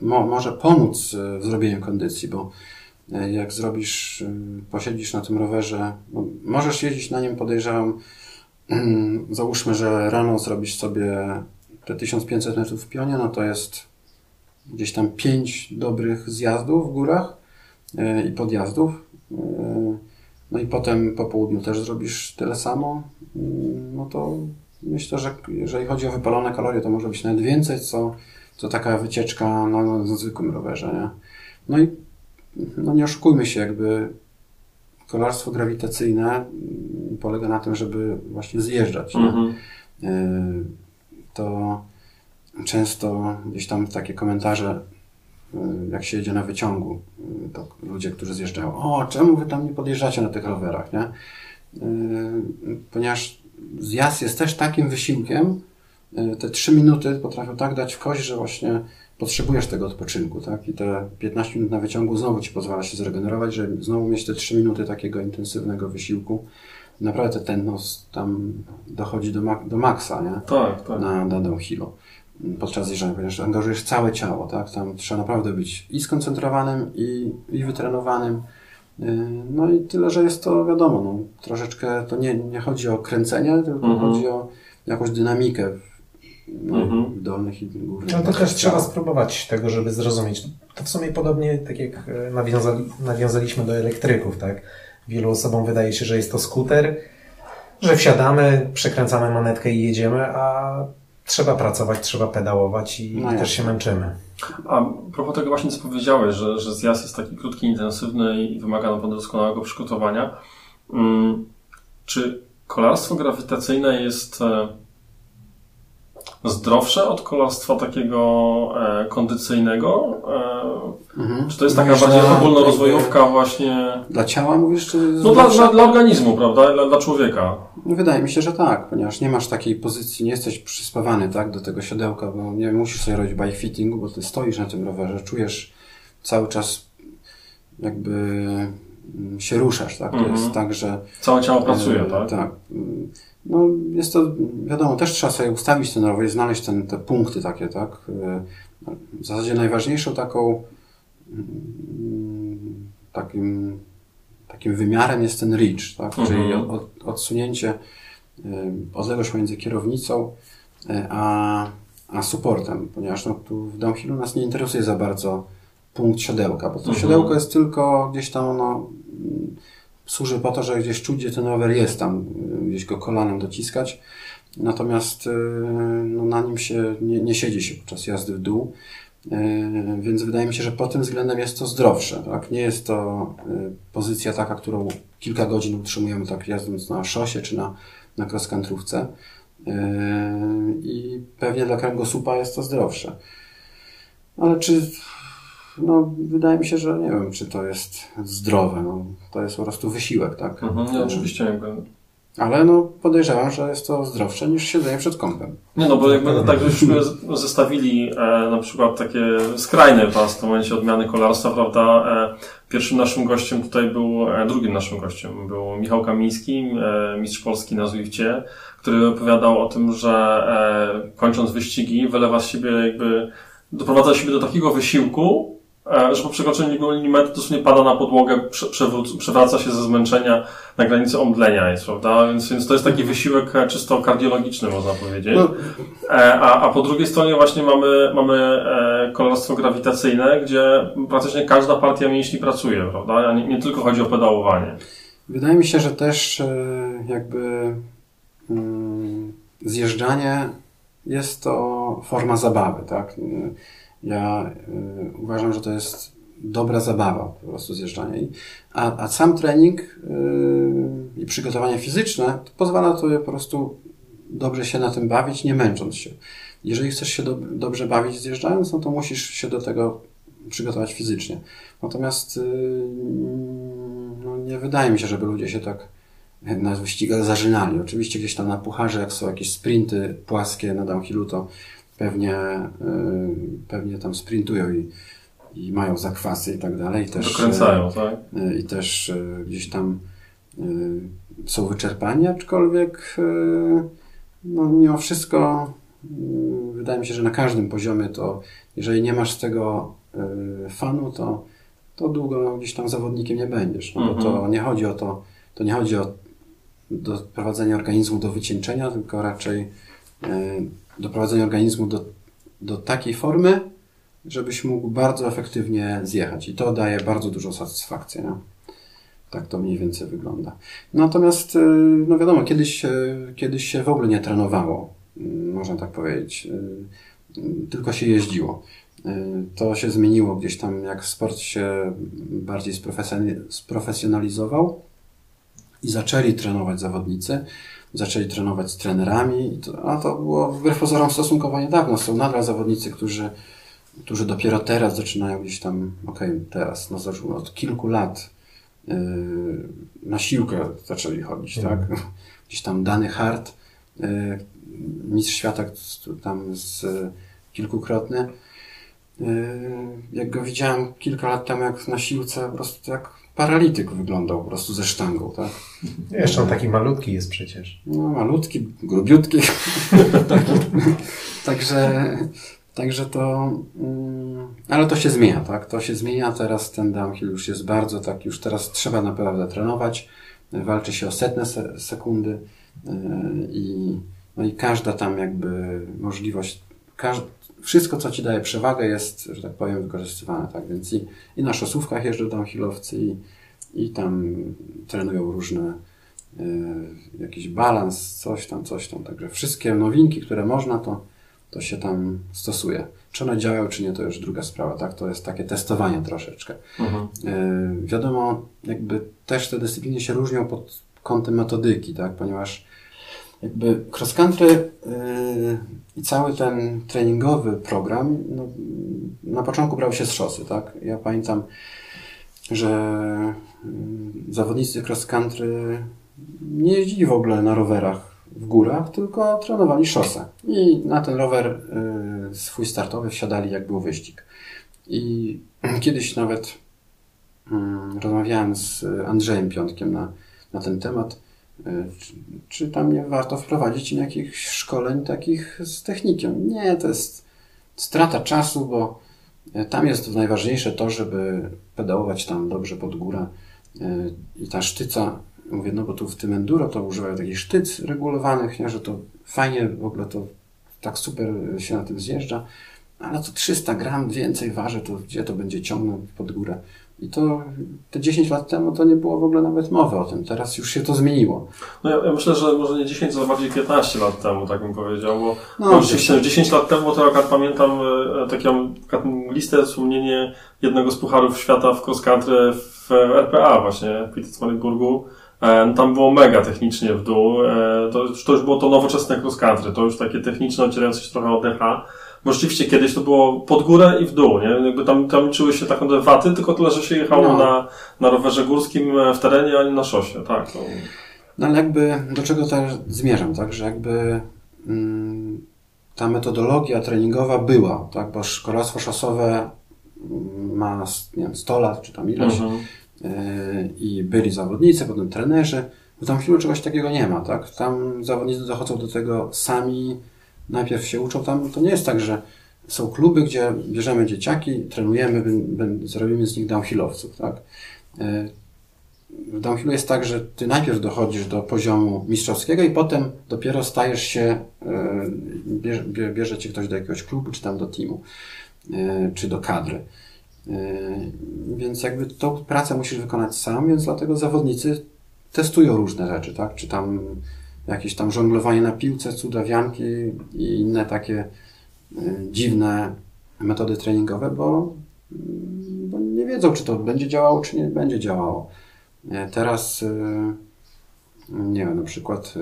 mo, może pomóc e, w zrobieniu kondycji, bo e, jak zrobisz, e, posiedzisz na tym rowerze, możesz jeździć na nim, podejrzewam, załóżmy, że rano zrobisz sobie te 1500 metrów w pionie, no to jest gdzieś tam 5 dobrych zjazdów w górach e, i podjazdów. E, No i potem po południu też zrobisz tyle samo. Mm, No to myślę, że jeżeli chodzi o wypalone kalorie, to może być nawet więcej, co, co taka wycieczka na, na zwykłym rowerze. Nie? No i no nie oszukujmy się, jakby kolarstwo grawitacyjne mm, polega na tym, żeby właśnie zjeżdżać. Mhm. Y, to często gdzieś tam takie komentarze, y, jak się jedzie na wyciągu, y, to ludzie, którzy zjeżdżają, o, czemu wy tam nie podjeżdżacie na tych rowerach, nie? Ponieważ zjazd jest też takim wysiłkiem, te trzy minuty potrafią tak dać w kość, że właśnie potrzebujesz tego odpoczynku, tak? I te 15 minut na wyciągu znowu ci pozwala się zregenerować, żeby znowu mieć te 3 minuty takiego intensywnego wysiłku. Naprawdę ten nos tam dochodzi do, mak- do maksa, nie? Tak, tak. Na, na downhillu. Podczas zjeżdżania, ponieważ angażujesz całe ciało, tak? Tam trzeba naprawdę być i skoncentrowanym, i, i wytrenowanym. Yy, No i tyle, że jest to wiadomo, no, troszeczkę to nie, nie chodzi o kręcenie, tylko Mhm. chodzi o jakąś dynamikę Mhm. w dolnych i górnych. No to też trzeba spróbować tego, żeby zrozumieć. To w sumie podobnie tak jak e, nawiązali, nawiązaliśmy do elektryków, tak? Wielu osobom wydaje się, że jest to skuter, że wsiadamy, przekręcamy manetkę i jedziemy, a trzeba pracować, trzeba pedałować i No też się męczymy. A propos tego właśnie, co powiedziałeś, że, że zjazd jest taki krótki, intensywny i wymaga naprawdę doskonałego przygotowania. Mm, Czy kolarstwo grawitacyjne jest e, zdrowsze od kolarstwa takiego e, kondycyjnego? E, Mhm. Czy to jest taka Mówisz bardziej dla- ogólnorozwojówka właśnie? Dla ciała mówisz, czy... No dla, dla, dla organizmu, prawda? Dla, dla człowieka. No wydaje mi się, że tak, ponieważ nie masz takiej pozycji, nie jesteś przyspawany tak, do tego siodełka, bo nie musisz sobie robić bike fittingu, bo ty stoisz na tym rowerze, czujesz cały czas jakby mm, się ruszasz, tak? To Mhm. jest tak, że Całe ciało pracuje, E, tak? Tak. No, jest to, wiadomo, też trzeba sobie ustawić ten rower i znaleźć ten, te punkty takie, tak? E, W zasadzie najważniejszą taką mm, takim, takim wymiarem jest ten reach, tak? Mhm. Czyli od, od, odsunięcie, y, odległość między kierownicą y, a, a supportem, ponieważ no, tu w downhillu nas nie interesuje za bardzo punkt siodełka, bo to Mhm. siodełko jest tylko gdzieś tam, no, służy po to, że gdzieś czuć, gdzie ten rower jest tam, y, gdzieś go kolanem dociskać. Natomiast y, no, na nim się nie, nie siedzi się podczas jazdy w dół. Y, Więc wydaje mi się, że pod tym względem jest to zdrowsze. Tak? Nie jest to pozycja taka, którą kilka godzin utrzymujemy tak jadąc na szosie czy na, na cross-countryówce. Y, I pewnie dla kręgosłupa jest to zdrowsze. Ale czy no, wydaje mi się, że nie wiem, czy to jest zdrowe. No, to jest po prostu wysiłek, tak? Mhm, nie, oczywiście jakby. Ale no, podejrzewam, że jest to zdrowsze niż siedzenie przed kąpem. Nie no, bo jakby tak żeśmy z- zestawili e, na przykład takie skrajne w momencie odmiany kolarstwa, prawda? E, pierwszym naszym gościem tutaj był, e, drugim naszym gościem był Michał Kamiński, e, mistrz Polski na Zwifcie, który opowiadał o tym, że e, kończąc wyścigi wylewa z siebie jakby, doprowadza siebie do takiego wysiłku, że po przekroczeniu mety dosłownie pada na podłogę, przewraca się ze zmęczenia na granicy omdlenia jest, prawda? Więc, więc to jest taki wysiłek e, czysto kardiologiczny, można powiedzieć. E, A, a po drugiej stronie właśnie mamy, mamy e, kolarstwo grawitacyjne, gdzie praktycznie każda partia mięśni pracuje, prawda? Nie, nie tylko chodzi o pedałowanie. Wydaje mi się, że też e, jakby mm, zjeżdżanie jest to forma zabawy, tak? Ja e, uważam, że to jest dobra zabawa po prostu zjeżdżanie. A, a sam trening e, i przygotowanie fizyczne to pozwala tobie po prostu dobrze się na tym bawić, nie męcząc się. Jeżeli chcesz się do, dobrze bawić zjeżdżając, no to musisz się do tego przygotować fizycznie. Natomiast yy, no nie wydaje mi się, żeby ludzie się tak na wyścigach zażynali. Oczywiście gdzieś tam na pucharze, jak są jakieś sprinty płaskie na downhillu, to pewnie, yy, pewnie tam sprintują i, i mają zakwasy i tak dalej. I Też, Dokręcają, tak? yy, I też gdzieś tam są wyczerpani, aczkolwiek no, mimo wszystko wydaje mi się, że na każdym poziomie to jeżeli nie masz z tego fanu, to, to długo gdzieś tam zawodnikiem nie będziesz. No, bo to Mhm. nie chodzi o to, to nie chodzi o doprowadzenie organizmu do wycieńczenia, tylko raczej doprowadzenie organizmu do, do takiej formy, żebyś mógł bardzo efektywnie zjechać. I to daje bardzo dużą satysfakcję. Nie? Tak to mniej więcej wygląda. Natomiast, yy, no wiadomo, kiedyś, kiedyś się w ogóle nie trenowało, yy, można tak powiedzieć. Yy, Tylko się jeździło. To się zmieniło gdzieś tam, jak sport się bardziej sprofesjonalizował i zaczęli trenować zawodnicy, zaczęli trenować z trenerami, a to było wbrew pozorom stosunkowo niedawno. Są nadal zawodnicy, którzy, którzy dopiero teraz zaczynają gdzieś tam, okej, teraz, no zaczęło od kilku lat yy, na siłkę zaczęli chodzić, Mhm. tak? Gdzieś tam Dany Hart, yy, mistrz świata tam z kilkukrotny. Yy, Jak go widziałem kilka lat temu, jak na siłce, po prostu jak paralityk wyglądał, po prostu ze sztangą, tak? Jeszcze on taki malutki jest przecież. No, malutki, grubiutki. także, także to, mm, ale to się zmienia, tak? To się zmienia. Teraz ten downhill już jest bardzo tak, już teraz trzeba naprawdę trenować. Walczy się o setne se sekundy yy, i, no i każda tam jakby możliwość, każ wszystko, co ci daje przewagę jest, że tak powiem, wykorzystywane, tak? Więc i, i na szosówkach jeżdżą downhillowcy i, i tam trenują różne jakiś balans, coś tam, coś tam. Także wszystkie nowinki, które można, to, to się tam stosuje. Czy one działają, czy nie, to już druga sprawa, tak? To jest takie testowanie troszeczkę. Mhm. Wiadomo, jakby też te dyscypliny się różnią pod kątem metodyki, tak? Ponieważ jakby cross country yy, i cały ten treningowy program no, na początku brał się z szosy, tak? Ja pamiętam, że yy, zawodnicy cross country nie jeździli w ogóle na rowerach w górach, tylko trenowali szosę. I na ten rower yy, swój startowy wsiadali jak był wyścig. I kiedyś nawet yy, rozmawiałem z Andrzejem Piątkiem na, na ten temat czy, tam nie warto wprowadzić jakichś szkoleń takich z technikiem? Nie, to jest strata czasu, bo e, tam jest najważniejsze to, żeby pedałować tam dobrze pod górę e, i ta sztyca, mówię, no bo tu w tym enduro to używają takich sztyc regulowanych, nie, że to fajnie w ogóle to tak super się na tym zjeżdża, ale to 300 gram więcej waży, to gdzie to będzie ciągnąć pod górę? I to te 10 lat temu to nie było w ogóle nawet mowy o tym. Teraz już się to zmieniło. No ja, ja myślę, że może nie 10, ale bardziej 15 lat temu, tak bym powiedział, bo no, rzeczywiście 10 lat temu to akurat pamiętam e, taką, taką listę, wspomnienie jednego z pucharów świata w cross country w RPA właśnie w Pittsburghu. E, tam było mega technicznie w dół. E, to, to już było to nowoczesne cross country, to już takie techniczne, ocierające się trochę od DH. Bo rzeczywiście kiedyś to było pod górę i w dół, nie? Jakby tam, tam liczyły się tak naprawdę waty, tylko tyle, że się jechało no. na, na rowerze górskim e, w terenie, a nie na szosie, tak. No, no ale jakby, do czego też zmierzam, tak? Że jakby mm, ta metodologia treningowa była, tak? Bo szkolarstwo szosowe mm, ma, nie wiem, 100 lat, czy tam ileś mhm. yy, i byli zawodnicy, potem trenerzy. W tam chwilę czegoś takiego nie ma, tak? Tam zawodnicy dochodzą do tego sami, najpierw się uczą tam, to nie jest tak, że są kluby, gdzie bierzemy dzieciaki, trenujemy, zrobimy z nich downhillowców, tak? E, w downhillu jest tak, że ty najpierw dochodzisz do poziomu mistrzowskiego i potem dopiero stajesz się, e, bierze, bierze cię ktoś do jakiegoś klubu, czy tam do teamu, e, czy do kadry. Więc jakby tą pracę musisz wykonać sam, więc dlatego zawodnicy testują różne rzeczy, tak? Czy tam jakieś tam żonglowanie na piłce, cudawianki i inne takie y, dziwne metody treningowe, bo, mm, bo nie wiedzą, czy to będzie działało, czy nie będzie działało. E, teraz y, nie wiem, na przykład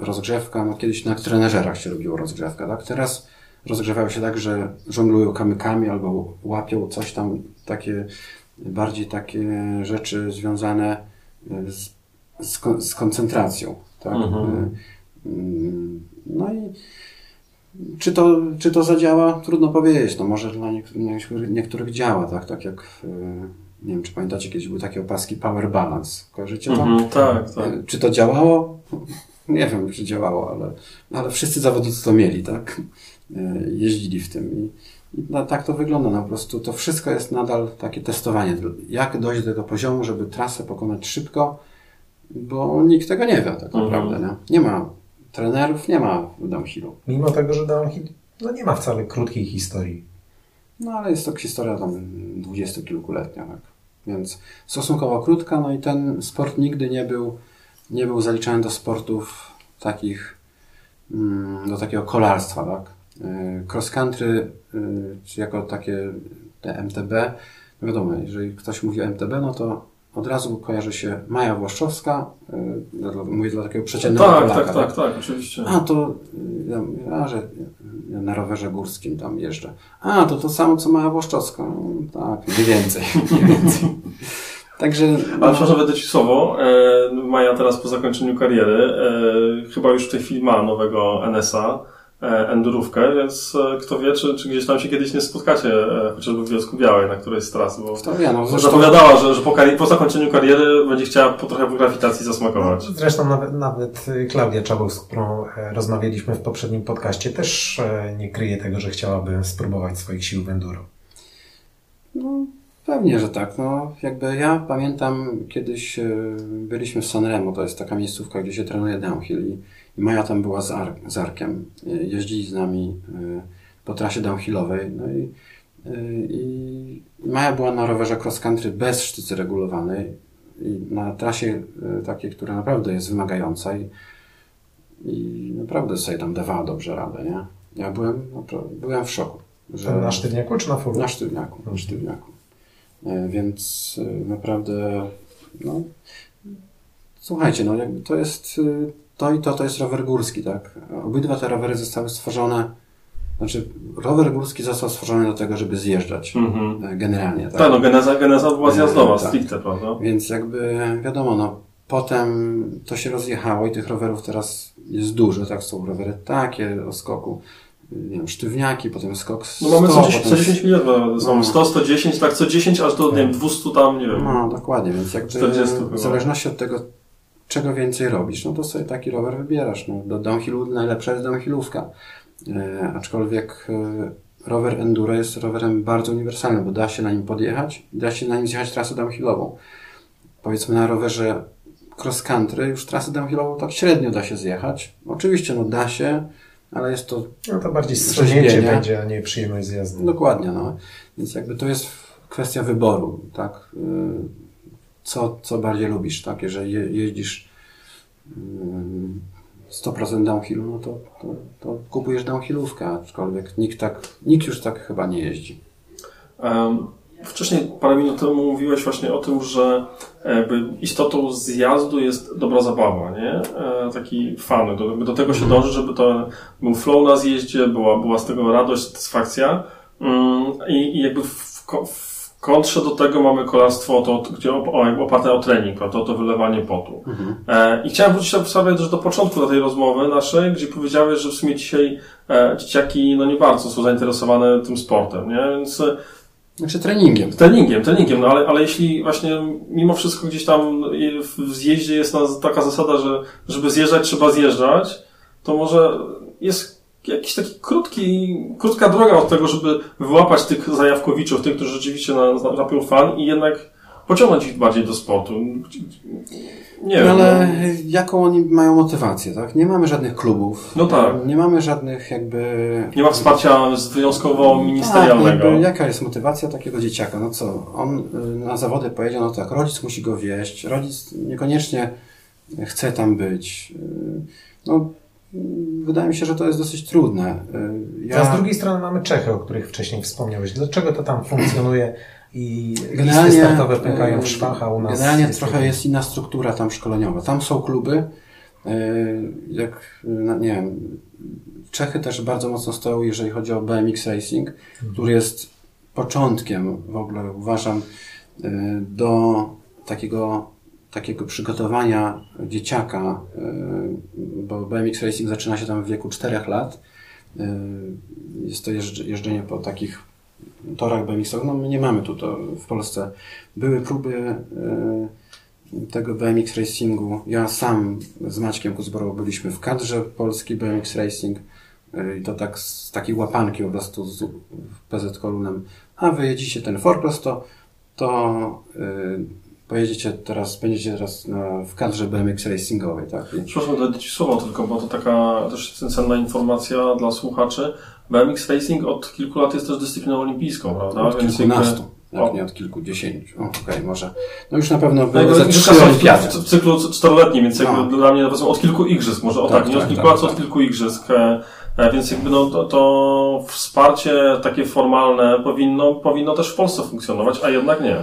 rozgrzewka, no kiedyś na trenerzerach się robiło rozgrzewka, tak? Teraz rozgrzewają się tak, że żonglują kamykami albo łapią coś tam, takie bardziej takie rzeczy związane z, z, z koncentracją. Tak? Mhm. Y, y, no i czy to, czy to zadziała? Trudno powiedzieć. No może dla niektórych, niektórych działa, tak? Tak jak y, nie wiem, czy pamiętacie, kiedyś były takie opaski Power Balance. Kojarzycie to? Mhm, tak, tak. Czy to działało? Nie wiem, czy działało, ale, ale wszyscy zawodnicy to mieli, tak? Jeździli w tym i, i no, tak to wygląda. No, po prostu to wszystko jest nadal takie testowanie. Jak dojść do tego poziomu, żeby trasę pokonać szybko, bo nikt tego nie wie tak mhm. naprawdę. Nie? nie ma trenerów, nie ma w downhillu. Mimo tego, że downhill no nie ma wcale krótkiej historii. No ale jest to historia tam dwudziestokilkuletnia, tak. Więc stosunkowo krótka, no i ten sport nigdy nie był, nie był zaliczany do sportów takich, mm, do takiego kolarstwa, tak. Y, cross country, y, czy jako takie te MTB, no wiadomo, jeżeli ktoś mówi o MTB, no to od razu kojarzy się Maja Włoszczowska, yy, mówię dla takiego przeciętnego tak, Polaka. Tak, tak, tak, tak, oczywiście. A, to ja, a, że ja na rowerze górskim tam jeżdżę. A, to to samo, co Maja Włoszczowska. No, tak, mniej więcej. Mniej więcej. Także. Ale przepraszam, będę ci słowo. E, Maja teraz po zakończeniu kariery, e, chyba już w tej chwili ma nowego NSA endurówkę, więc e, kto wie, czy, czy gdzieś tam się kiedyś nie spotkacie, e, chociażby w Wiosku Białej, na której z trasy, bo to ja, no, zresztą... zapowiadała, że, że po, po, zakończeniu kariery będzie chciała po trochę po grawitacji zasmakować. No, zresztą nawet, nawet Klaudia Czabów, z którą rozmawialiśmy w poprzednim podcaście, też nie kryje tego, że chciałaby spróbować swoich sił w enduro. No, pewnie, że tak. No, jakby ja pamiętam, kiedyś byliśmy w Sanremo, to jest taka miejscówka, gdzie się trenuje downhill i Maja tam była z, Ar z Arkiem. Jeździli z nami y, po trasie downhillowej. No i, y, i Maja była na rowerze cross country bez sztycy regulowanej. i na trasie takiej, która naprawdę jest wymagająca i, i naprawdę sobie tam dawała dobrze radę, nie? Ja byłem, naprawdę, byłem w szoku. Że... Na sztywniaku czy na furu? Na sztywniaku, na sztywniaku. E, więc naprawdę, no, słuchajcie, no jakby to jest, to i to, to jest rower górski, tak? Obydwa te rowery zostały stworzone znaczy, rower górski został stworzony do tego, żeby zjeżdżać. Mhm. Generalnie, tak? Tak, no geneza, geneza była zjazdowa, e, tak. stricte, prawda? Więc jakby, wiadomo, no, potem to się rozjechało i tych rowerów teraz jest dużo, tak? Są rowery takie o skoku, nie wiem, sztywniaki, potem skok 100, No mamy co 10, potem... co 10 minut, no, 100, 110, tak co 10 aż do, nie wiem, 200 tam, nie wiem. No, dokładnie, więc jakby 40 w zależności od tego, czego więcej robisz, no to sobie taki rower wybierasz. No, do downhillu najlepsza jest downhillówka. E, aczkolwiek e, rower enduro jest rowerem bardzo uniwersalnym, bo da się na nim podjechać da się na nim zjechać trasę downhillową. Powiedzmy na rowerze cross country już trasę downhillową tak średnio da się zjechać. Oczywiście no da się, ale jest to... No to bardziej strzelięcie będzie, a nie przyjemność z jazdy. Dokładnie, no. Więc jakby to jest kwestia wyboru, tak? E, co, co bardziej lubisz, tak? Jeżeli jeździsz 100% downhillu, no to, to, to kupujesz downhillówkę, aczkolwiek nikt, tak, nikt już tak chyba nie jeździ. Um, wcześniej parę minut temu mówiłeś właśnie o tym, że jakby istotą zjazdu jest dobra zabawa, nie? E, taki fan. Do, do tego się dąży, żeby to był flow na zjeździe, była, była z tego radość, satysfakcja. Um, i, I jakby w, w kontrze do tego mamy kolarstwo, to, gdzie oparte o trening, to, to wylewanie potu. Mhm. E, I chciałem wrócić sobie też do początku tej rozmowy naszej, gdzie powiedziałeś, że w sumie dzisiaj e, dzieciaki no nie bardzo są zainteresowane tym sportem, nie? Więc e, znaczy treningiem. Treningiem, treningiem, no ale, ale jeśli właśnie mimo wszystko gdzieś tam w zjeździe jest taka zasada, że żeby zjeżdżać trzeba zjeżdżać, to może jest jakiś taki krótki, krótka droga od tego, żeby wyłapać tych zajawkowiczów, tych, którzy rzeczywiście napią fan i jednak pociągnąć ich bardziej do sportu. Nie no wiem. Ale no. jaką oni mają motywację, tak? Nie mamy żadnych klubów. No tak. Nie mamy żadnych jakby... Nie ma wsparcia wyjątkowo ministerialnego. Tak, jaka jest motywacja takiego dzieciaka? No co? On y, na zawody pojedzie, no tak, rodzic musi go wieść, rodzic niekoniecznie chce tam być. Y, no, wydaje mi się, że to jest dosyć trudne. Ja... A z drugiej strony mamy Czechy, o których wcześniej wspomniałeś. Dlaczego to tam funkcjonuje i generalnie, listy startowe pękają w szwach, a u nas... Generalnie jest trochę jest inna struktura tam szkoleniowa. Tam są kluby, e, jak, no, nie wiem, Czechy też bardzo mocno stoją, jeżeli chodzi o BMX Racing, mhm. który jest początkiem, w ogóle uważam, e, do takiego takiego przygotowania dzieciaka, e, bo BMX Racing zaczyna się tam w wieku 4 lat. E, jest to jeżdżenie po takich torach BMX-owych. No my nie mamy tu to w Polsce. Były próby e, tego BMX Racingu. Ja sam z Maćkiem Kuzborą byliśmy w kadrze polski BMX Racing i to tak z takiej łapanki po prostu z PZ Kolunem. A wy jedziecie ten Forcross, to, to pojedziecie teraz, będziecie teraz na, w kadrze BMX Racingowej, tak? Przepraszam, dodać Ci słowo tylko, bo to taka też cenna informacja dla słuchaczy. BMX Racing od kilku lat jest też dyscypliną olimpijską, prawda? Od Więc kilkunastu. Jak nie od kilkudziesięciu. Okej, okay, może. No już na pewno no, były za trzy olimpiady. W, cyklu czteroletnim, więc jakby no. dla mnie od kilku igrzysk, może o tak, tak nie tak, od kilku tak, lat, tak. od kilku igrzysk. E, e, więc jakby no, to, to wsparcie takie formalne powinno, powinno też w Polsce funkcjonować, a jednak nie.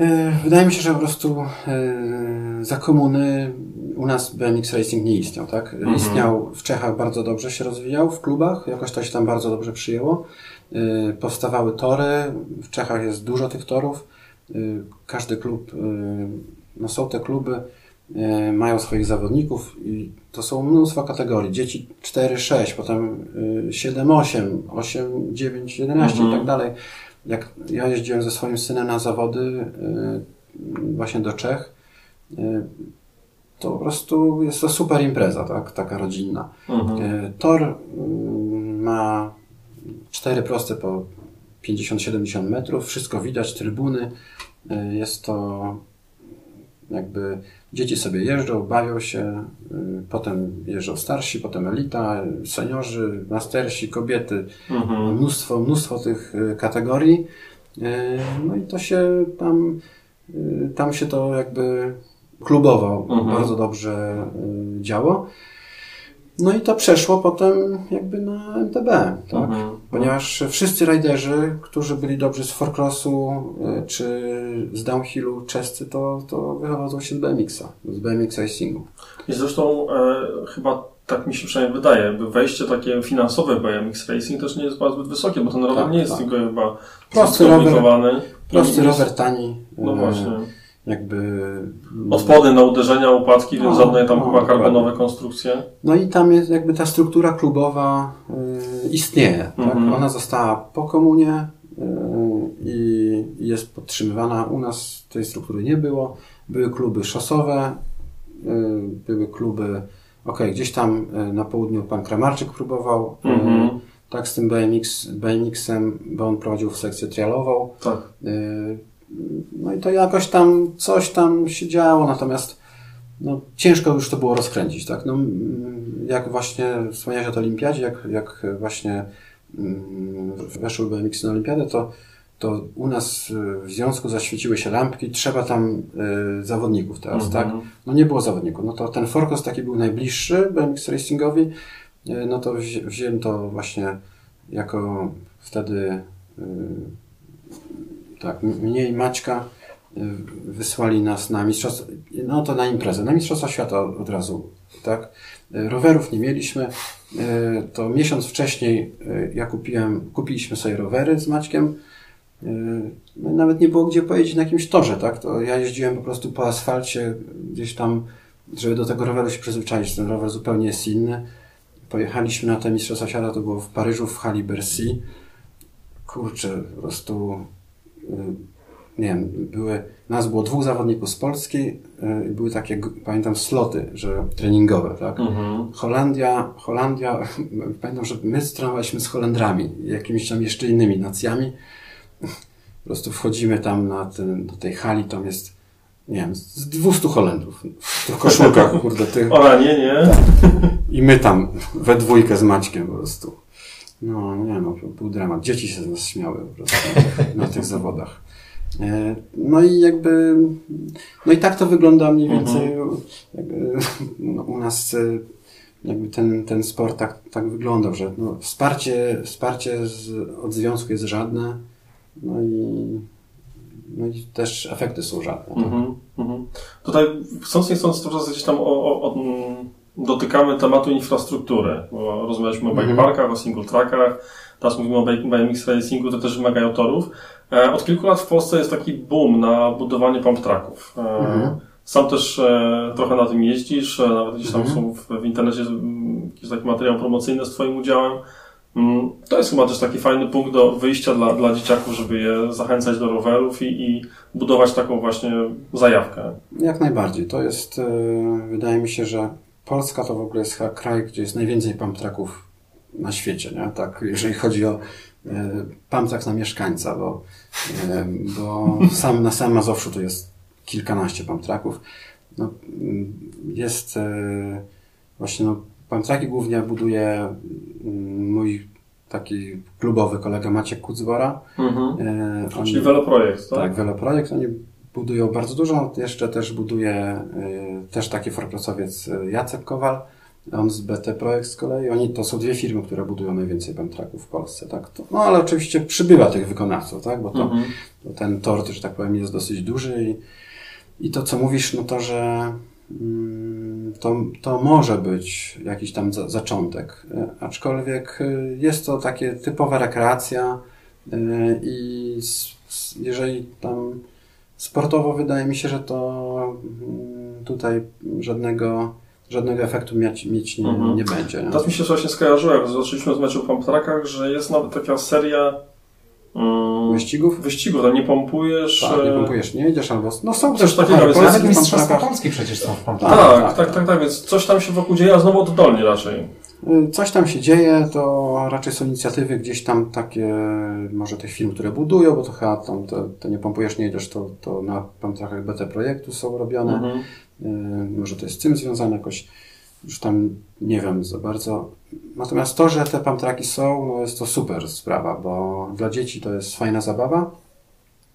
E, wydaje mi się, że po prostu e, za komuny u nas BMX Racing nie istniał, tak? Mhm. Istniał w Czechach bardzo dobrze się rozwijał w klubach, jakoś to się tam bardzo dobrze przyjęło. E, powstawały tory, w Czechach jest dużo tych torów. Każdy klub, no są te kluby, mają swoich zawodników i to są mnóstwo kategorii. Dzieci 4, 6, potem 7, 8, 8, 9, 11 mhm. i tak dalej jak ja jeździłem ze swoim synem na zawody y, właśnie do Czech, y, to po prostu jest to super impreza, tak? taka rodzinna. Mhm. Y, tor ma cztery proste po 50-70 metrów, wszystko widać, trybuny. Jest to jakby Dzieci sobie jeżdżą, bawią się, y, potem jeżdżą starsi, potem elita, seniorzy, mastersi, kobiety, mhm. mnóstwo, mnóstwo tych y, kategorii. Y, no i to się tam tam się to jakby klubowo Mhm. bardzo dobrze działo. No i to przeszło potem jakby na MTB, tak? Mhm. Ponieważ wszyscy rajderzy, którzy byli dobrzy z forecrossu y, czy z downhillu czescy, to, to wychodzą się z BMX-a, z BMX racingu. I zresztą e, chyba tak mi się przynajmniej wydaje, by wejście takie finansowe w BMX Racing też nie jest bardzo zbyt wysokie, bo ten rower Tak, nie jest tak. tylko chyba Prosty skomplikowany. Prosty rower tani. No y, właśnie. Jakby... Odporny na uderzenia, upadki, więc No, żadne tam no, chyba karbonowe konstrukcje. No i tam jest jakby ta struktura klubowa y, istnieje. Tak? Mhm. Ona została po komunie y, i jest podtrzymywana. U nas tej struktury nie było. Były kluby szosowe, y, były kluby, okej, gdzieś tam y, na południu pan Kramarczyk próbował, y, Mhm. tak z tym BMX, BMX-em, bo on prowadził sekcję trialową. Tak. No i to jakoś tam, coś tam się działo, natomiast no, ciężko już to było rozkręcić, tak? No, mm, jak właśnie wspomniałeś o tej olimpiadzie, jak, jak właśnie mm, weszły BMX na olimpiadę, to, to u nas w związku zaświeciły się lampki, trzeba tam y, zawodników teraz, Mhm. tak? No nie było zawodników. No to ten Forkos taki był najbliższy BMX Racingowi, y, no to wzi- wziąłem to właśnie jako wtedy y, tak, mnie i Maćka y, wysłali nas na mistrzostwa, no to na imprezę, na mistrzostwa świata od razu, tak. Y, Rowerów nie mieliśmy, y, to miesiąc wcześniej ja kupiłem, kupiliśmy sobie rowery z Maćkiem, no i nawet nie było gdzie pojeździć na jakimś torze, tak, to ja jeździłem po prostu po asfalcie gdzieś tam, żeby do tego roweru się przyzwyczaić, ten rower zupełnie jest inny. Pojechaliśmy na te mistrzostwa świata, to było w Paryżu, w hali Bercy. Kurczę, po prostu nie wiem, były, nas było dwóch zawodników z Polski y, i były takie, pamiętam, sloty, że treningowe, tak? Mhm. Holandia, Holandia, pamiętam, że my trenowaliśmy z Holendrami, jakimiś tam jeszcze innymi nacjami. Po prostu wchodzimy tam na ten, do tej hali, tam jest, nie wiem, z 200 Holendrów w koszulkach, kurde, tych. Ora, nie, nie. I my tam we dwójkę z Maćkiem po prostu. No, nie no, był dramat. Dzieci się z nas śmiały po prostu na tych zawodach. E, No i jakby, no i tak to wygląda mniej więcej jakby, no, u nas e, jakby ten, ten sport tak, tak wyglądał, że no, wsparcie, wsparcie z, od związku jest żadne, no i, no i też efekty są żadne. tak? Mhm, mhm. Tutaj chcąc nie chcąc to gdzieś tam o, o, o, mm, dotykamy tematu infrastruktury, bo rozmawialiśmy o Mhm. bikeparkach, o single trackach, teraz mówimy o bike- BMX racingu, to też wymagają torów. E, Od kilku lat w Polsce jest taki boom na budowanie pump tracków. E, Mhm. Sam też e, trochę na tym jeździsz, nawet gdzieś tam Mhm. są w, w internecie mm, jakiś taki materiał promocyjny z Twoim udziałem. Mm, To jest chyba też taki fajny punkt do wyjścia dla, dla dzieciaków, żeby je zachęcać do rowerów i, i budować taką właśnie zajawkę. Jak najbardziej. To jest, wydaje mi się, że Polska to w ogóle jest kraj, gdzie jest najwięcej pump tracków na świecie, nie? Tak, jeżeli chodzi o e, pump track na mieszkańca, bo, e, bo sam na samym Mazowszu to jest kilkanaście pump tracków. No, mm, jest e, właśnie, no, pump tracki głównie buduje mm, mój taki klubowy kolega Maciek Kucbora. Mhm. E, on- Czyli Veloprojekt, tak? tak, Veloprojekt. Oni budują bardzo dużo. Jeszcze też buduje y, też taki forklasowiec y, Jacek Kowal. On z BT Projekt z kolei. Oni to są dwie firmy, które budują najwięcej pętraków w Polsce. Tak? To, no ale oczywiście przybywa tych wykonawców, tak? bo to, Mhm. bo ten tort, że tak powiem, jest dosyć duży i, i to, co mówisz, no to, że mm, to, to może być jakiś tam za, zaczątek, y, aczkolwiek jest to takie typowa rekreacja i s, s, jeżeli tam sportowo wydaje mi się, że to mm, tutaj żadnego, żadnego efektu mieć, mieć nie, Mhm. nie będzie. Nie? Teraz mi się właśnie skojarzyło, jak zaczęliśmy rozmawiać o pump trackach, że jest nawet taka seria mm, Wyścigów? wyścigów, tam nie pompujesz. Tak, nie e, pompujesz, nie jedziesz albo... No są Coś też takiego, tak, więc polskie Nawet Mistrzostwa. Polski przecież są w Tak, Pamplonach. tak, tak, tak, tak, tak, więc coś tam się wokół dzieje, a znowu oddolnie raczej. Coś tam się dzieje, to raczej są inicjatywy gdzieś tam takie, może tych firm, które budują, bo to chyba tam te, te nie pompujesz, nie jedziesz, to, to na pamtrakach BT projektu są robione. Mhm. Y, Może to jest z tym związane jakoś, już tam nie wiem za bardzo. Natomiast to, że te pamtraki są, no jest to super sprawa, bo dla dzieci to jest fajna zabawa.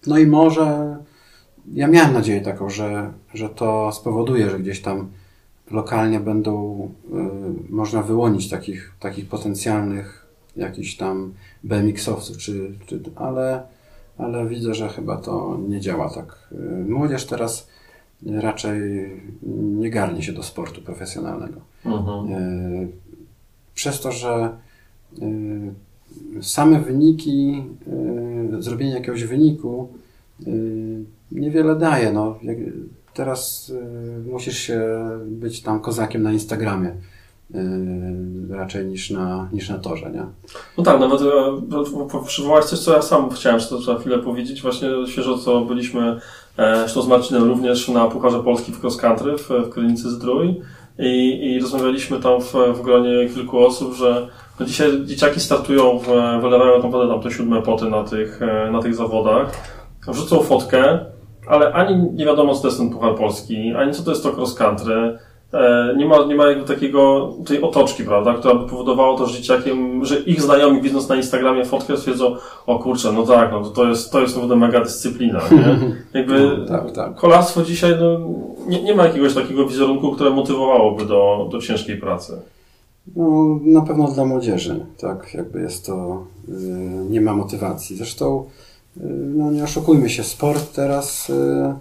No i może ja miałem nadzieję taką, że, że to spowoduje, że gdzieś tam lokalnie będą y, można wyłonić takich, takich potencjalnych jakichś tam BMX-owców, czy, czy, ale, ale widzę, że chyba to nie działa tak. Y, młodzież teraz raczej nie garnie się do sportu profesjonalnego. Mhm. Y, przez to, że y, same wyniki, zrobienie jakiegoś wyniku niewiele daje. No, jak, teraz y, musisz się być tam kozakiem na Instagramie y, raczej niż na, niż na torze, nie? No tak, nawet e, przywołałeś coś, co ja sam chciałem to za chwilę powiedzieć. Właśnie świeżo co byliśmy, e, z Marcinem również na Pucharze Polski w cross country w, w Krynicy Zdrój i, i rozmawialiśmy tam w, w gronie kilku osób, że no dzisiaj dzieciaki startują, w, wylewają tam tam te siódme poty na tych, e, na tych zawodach, wrzucą fotkę, ale ani nie wiadomo, co to jest ten Puchar Polski, ani co to jest to cross country, E, nie ma, nie ma jakby takiego, tej otoczki, prawda, która by powodowała to, że dzieciakiem, że ich znajomi widząc na Instagramie fotkę stwierdzą, o kurczę, no tak, no to, jest, to jest naprawdę mega dyscyplina, nie? Jakby No, tak, tak. kolarstwo dzisiaj, no, nie, nie ma jakiegoś takiego wizerunku, które motywowałoby do, do ciężkiej pracy. No, na pewno dla młodzieży, tak, jakby jest to, y, nie ma motywacji. Zresztą, no nie oszukujmy się, sport teraz, y,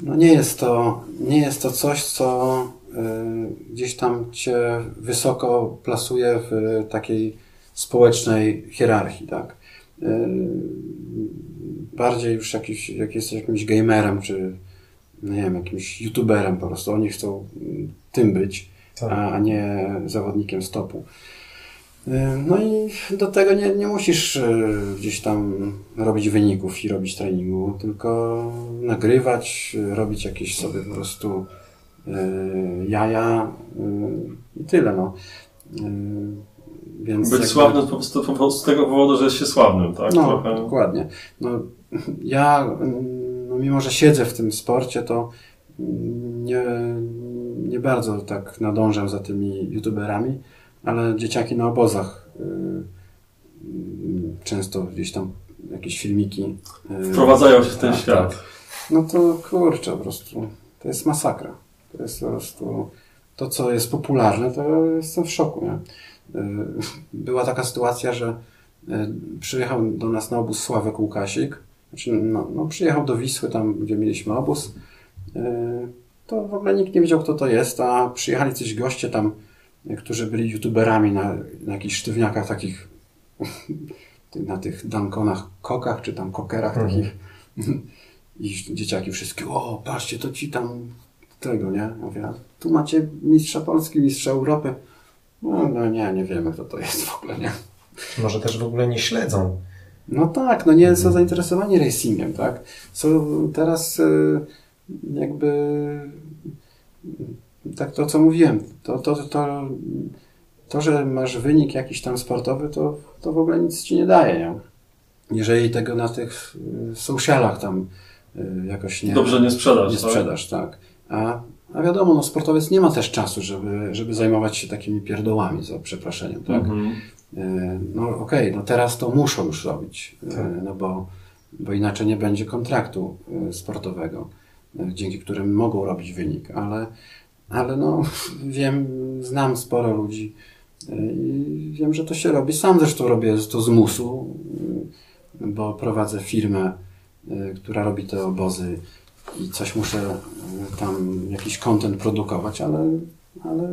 no nie jest to, nie jest to coś, co y, gdzieś tam cię wysoko plasuje w takiej społecznej hierarchii, tak. Y, bardziej już jakiś, jak jesteś jakimś gamerem, czy nie wiem, jakimś youtuberem po prostu, oni chcą tym być, Tak. a nie zawodnikiem stopu. Y, No i do tego nie, nie musisz y, gdzieś tam robić wyników i robić treningu, tylko nagrywać, y, robić jakieś sobie po prostu jaja i tyle. No. Więc Być jakby- sławnym po prostu, po prostu z tego powodu, że jest się sławnym, tak? no, Trochę. dokładnie. No, ja, no, mimo że siedzę w tym sporcie, to nie, nie bardzo tak nadążam za tymi youtuberami, ale dzieciaki na obozach y, często gdzieś tam jakieś filmiki y, Wprowadzają się w ten tak, świat. tak. No to kurczę, po prostu to jest masakra. To jest po prostu to, co jest popularne, to jestem w szoku. Nie? Y, Była taka sytuacja, że przyjechał do nas na obóz Sławek Łukasik. Znaczy, no, no, przyjechał do Wisły, tam gdzie mieliśmy obóz. To w ogóle nikt nie wiedział, kto to jest, a przyjechali coś goście tam, którzy byli youtuberami na, na jakichś sztywniakach takich, na tych dankonach kokach, czy tam kokerach Mhm. takich. I dzieciaki wszystkie, o, patrzcie, to ci tam tego, nie? Mówię, a tu macie mistrza Polski, mistrza Europy. No, no nie, nie wiemy, kto to jest w ogóle, nie? Może też w ogóle nie śledzą. No tak, no nie są zainteresowani racingiem, tak? Są teraz y, jakby tak to, co mówiłem, to, to, to, to, że masz wynik jakiś tam sportowy, to, to w ogóle nic ci nie daje, nie? Jeżeli tego na tych y, socialach tam y, jakoś nie... Dobrze nie sprzedasz, nie tak? sprzedasz, tak. A, a wiadomo, no sportowiec nie ma też czasu, żeby, żeby zajmować się takimi pierdołami, za przeproszeniem, tak? Mhm. E, No okej, no teraz to muszą już robić, e, Tak. no bo, bo inaczej nie będzie kontraktu sportowego, dzięki którym mogą robić wynik, ale, ale no wiem, znam sporo ludzi e, i wiem, że to się robi. Sam zresztą robię to z musu, e, bo prowadzę firmę, e, która robi te obozy i coś muszę tam, jakiś content produkować, ale, ale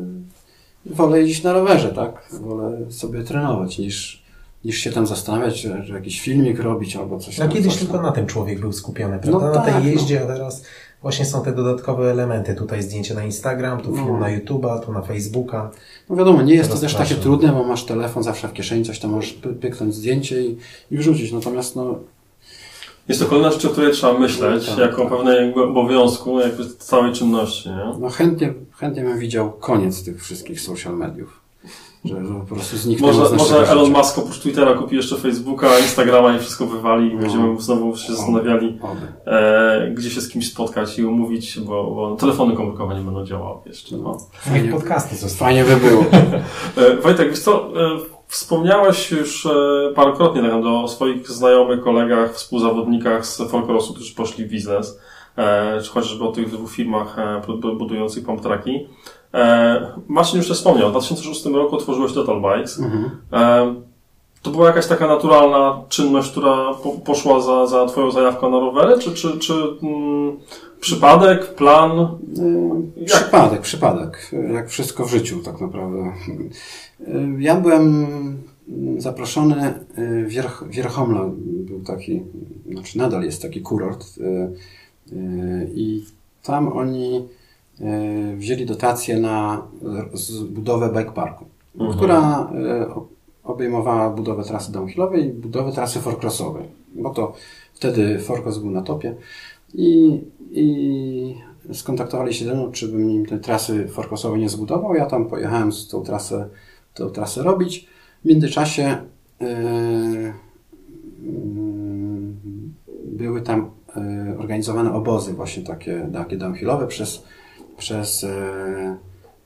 wolę jeździć na rowerze, tak? Wolę sobie trenować niż, niż się tam zastanawiać, że, że jakiś filmik robić albo coś No tam. kiedyś coś tylko tam. na tym człowiek był skupiony, No prawda? na tak, tej no. jeździe, a teraz właśnie są te dodatkowe elementy. Tutaj zdjęcie na Instagram, tu film No. na YouTube'a, tu na Facebooka. No wiadomo, nie jest to też takie trudne, bo masz telefon zawsze w kieszeni, coś tam możesz pyknąć zdjęcie i, i wrzucić. Natomiast no, Jest to kolejna rzecz, o której trzeba myśleć, Tak, jako tak. pewnej jakby obowiązku, jakby całej czynności, nie? no chętnie, chętnie bym widział koniec tych wszystkich social mediów. Że, że po prostu zniknęło Może, może Elon życia. Musk oprócz Twittera kupi jeszcze Facebooka, Instagrama i wszystko wywali i No. będziemy znowu się zastanawiali, e, gdzie się z kimś spotkać i umówić, bo, bo telefony komórkowe nie będą działały jeszcze. No. Fajnie. Podcasty zostały. Fajnie by było. E, Wojtek, wiesz co, e, Wspomniałeś już e, parokrotnie tak, o swoich znajomych, kolegach, współzawodnikach z Folkrosu, którzy poszli w biznes, e, czy chociażby o tych dwóch firmach e, budujących pump tracki. Marcin już też wspomniał, w 2006 roku otworzyłeś Total Bikes. Mhm. To była jakaś taka naturalna czynność, która poszła za, za Twoją zajawką na rowery, czy, czy, czy mm, przypadek, plan? Jak? Przypadek, przypadek. Jak wszystko w życiu tak naprawdę. Ja byłem zaproszony, y, Wierch, Wierchomla był taki, znaczy nadal jest taki kurort i tam oni wzięli dotację na budowę bike parku, mhm. która obejmowała budowę trasy downhillowej i budowę trasy forecrossowej, bo to wtedy forecross był na topie i, i skontaktowali się ze mną, czy bym im tej trasy forecrossowej nie zbudował. Ja tam pojechałem z tą trasę tę trasę robić. W międzyczasie yy, były tam yy, organizowane obozy właśnie takie, takie downhillowe przez, przez, yy,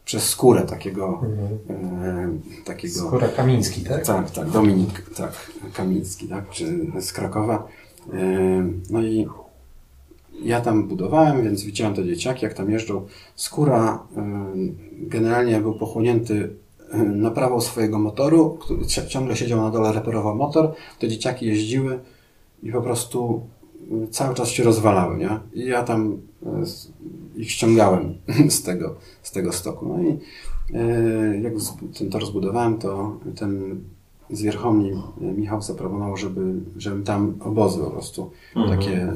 przez skórę takiego, mhm. takiego... Skóra Kamiński, tak? Tak, tak, Dominik, tak, Kamiński, tak, czy z Krakowa. No i ja tam budowałem, więc widziałem te dzieciaki, jak tam jeżdżą. Skóra generalnie był pochłonięty naprawą swojego motoru, który ciągle siedział na dole, reperował motor, te dzieciaki jeździły i po prostu cały czas się rozwalały, nie? I ja tam y, ich ściągałem z tego, z tego stoku. No i y, jak ten tor zbudowałem, to ten z wierchowni Michał zaproponował, żeby, żebym tam obozy po prostu mhm. takie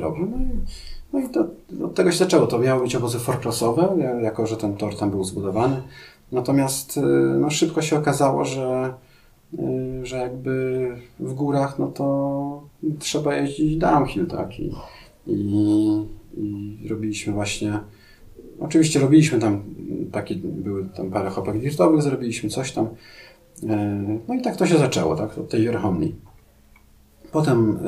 robił. No i, no i to, od tego się zaczęło. To miały być obozy forecrossowe, jako że ten tor tam był zbudowany. Natomiast no, szybko się okazało, że, że jakby w górach no to trzeba jeździć downhill, tak? I, i, i robiliśmy właśnie Oczywiście robiliśmy tam takie, były tam parę hopek wirtowych, zrobiliśmy coś tam. Y, no i tak to się zaczęło, tak, od tej wierchowni. Potem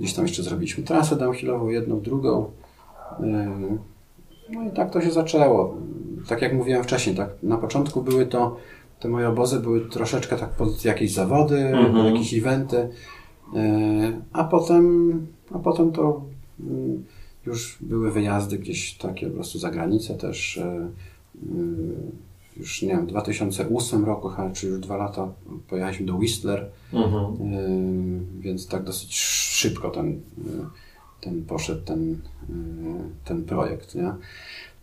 gdzieś tam jeszcze zrobiliśmy trasę downhillową, jedną, drugą. No i tak to się zaczęło tak jak mówiłem wcześniej, tak, na początku były to, te moje obozy były troszeczkę tak pod jakieś zawody, mhm. jakieś eventy, e, a potem, a potem to mm, już były wyjazdy gdzieś takie po prostu za granicę też. E, e, już nie wiem, w 2008 roku, czy już dwa lata pojechaliśmy do Whistler, mhm. więc tak dosyć szybko ten, ten poszedł ten, ten projekt. Nie?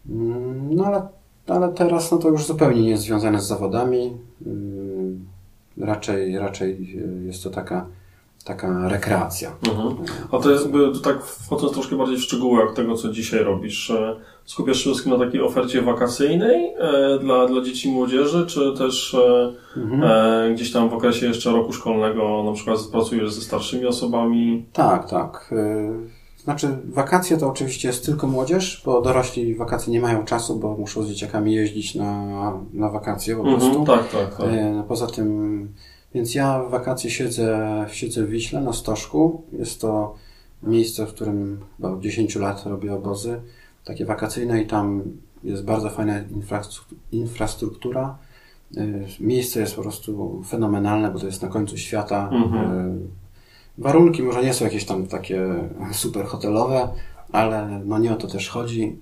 Mm, no ale ale teraz no to już zupełnie nie jest związane z zawodami. Yy, raczej, raczej jest to taka, taka rekreacja. Mhm. A to jest, by, tak wchodząc troszkę bardziej w szczegóły tego, co dzisiaj robisz, e, skupiasz się wszystkim na takiej ofercie wakacyjnej e, dla, dla dzieci i młodzieży, czy też e, mhm. e, gdzieś tam w okresie jeszcze roku szkolnego na przykład pracujesz ze starszymi osobami? Tak, tak. Znaczy, wakacje to oczywiście jest tylko młodzież, bo dorośli wakacje nie mają czasu, bo muszą z dzieciakami jeździć na, na wakacje po mhm, prostu. Mm -hmm, tak, tak, tak. E, poza tym, więc ja w wakacje siedzę, siedzę w Wiśle na Stożku. Jest to miejsce, w którym chyba od 10 lat robię obozy, takie wakacyjne i tam jest bardzo fajna infrastruktura. E, miejsce jest po prostu fenomenalne, bo to jest na końcu świata. Mm -hmm Warunki może nie są jakieś tam takie super hotelowe, ale no nie o to też chodzi.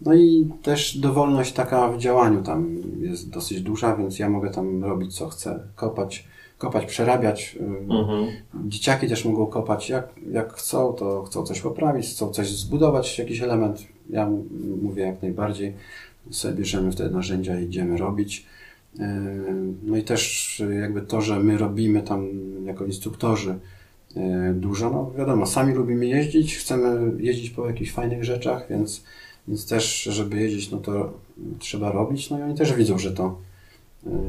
No i też dowolność taka w działaniu tam jest dosyć duża, więc ja mogę tam robić co chcę. Kopać, kopać przerabiać. Mhm. Dzieciaki też mogą kopać jak, jak chcą, to chcą coś poprawić, chcą coś zbudować, jakiś element. Ja mówię jak najbardziej. Sobie bierzemy wtedy narzędzia i idziemy robić. No i też jakby to, że my robimy tam jako instruktorzy e, dużo, no wiadomo, sami lubimy jeździć, chcemy jeździć po jakichś fajnych rzeczach, więc, więc też, żeby jeździć, no to trzeba robić, no i oni też widzą, że to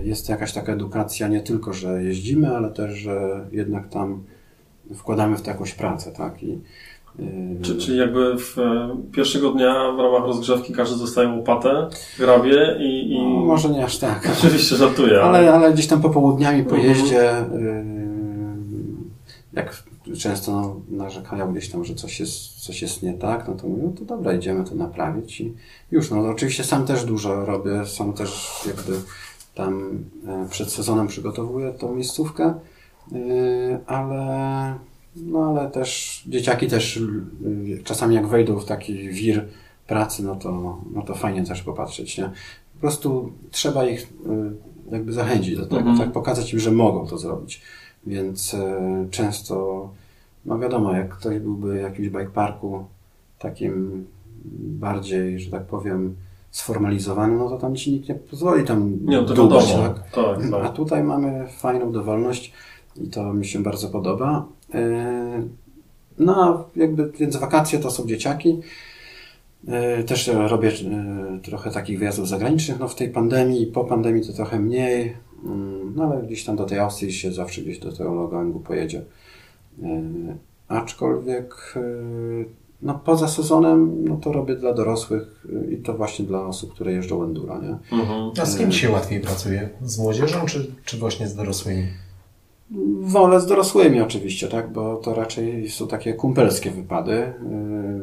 jest jakaś taka edukacja, nie tylko, że jeździmy, ale też, że jednak tam wkładamy w to jakąś pracę, tak, i czy, czyli jakby w e, pierwszego dnia w ramach rozgrzewki każdy dostaje łopatę, grabie i... i... No, może nie aż tak. Oczywiście żartuję. Ale, ale, ale gdzieś tam popołudniami po mhm. jeździe, jak często no, narzekają gdzieś tam, że coś jest, coś jest nie tak, no to mówią, no to dobra, idziemy to naprawić i już. No oczywiście sam też dużo robię, sam też jakby tam e, przed sezonem przygotowuję tą miejscówkę, e, ale, no ale też dzieciaki też e, czasami jak wejdą w taki wir pracy, no to, no to fajnie też popatrzeć, nie? Po prostu trzeba ich jakby zachęcić do tego, Mhm. tak? Pokazać im, że mogą to zrobić. Więc często, no wiadomo, jak ktoś byłby w jakimś bike parku takim bardziej, że tak powiem, sformalizowany, no to tam ci nikt nie pozwoli tam Nie, no to dłubać, wiadomo. tak? Tak, A tak. tutaj mamy fajną dowolność i to mi się bardzo podoba. Yy, No, a jakby, więc wakacje to są dzieciaki. Yy, Też robię yy, trochę takich wyjazdów zagranicznych, no w tej pandemii, po pandemii to trochę mniej, Yy, no ale gdzieś tam do tej Austrii się zawsze gdzieś do tego Logangu pojedzie. Aczkolwiek, no poza sezonem, no to robię dla dorosłych i to właśnie dla osób, które jeżdżą enduro, nie? Mhm. A z kim się łatwiej pracuje? Z młodzieżą czy, czy właśnie z dorosłymi? Wolę z dorosłymi oczywiście, tak, bo to raczej są takie kumpelskie wypady.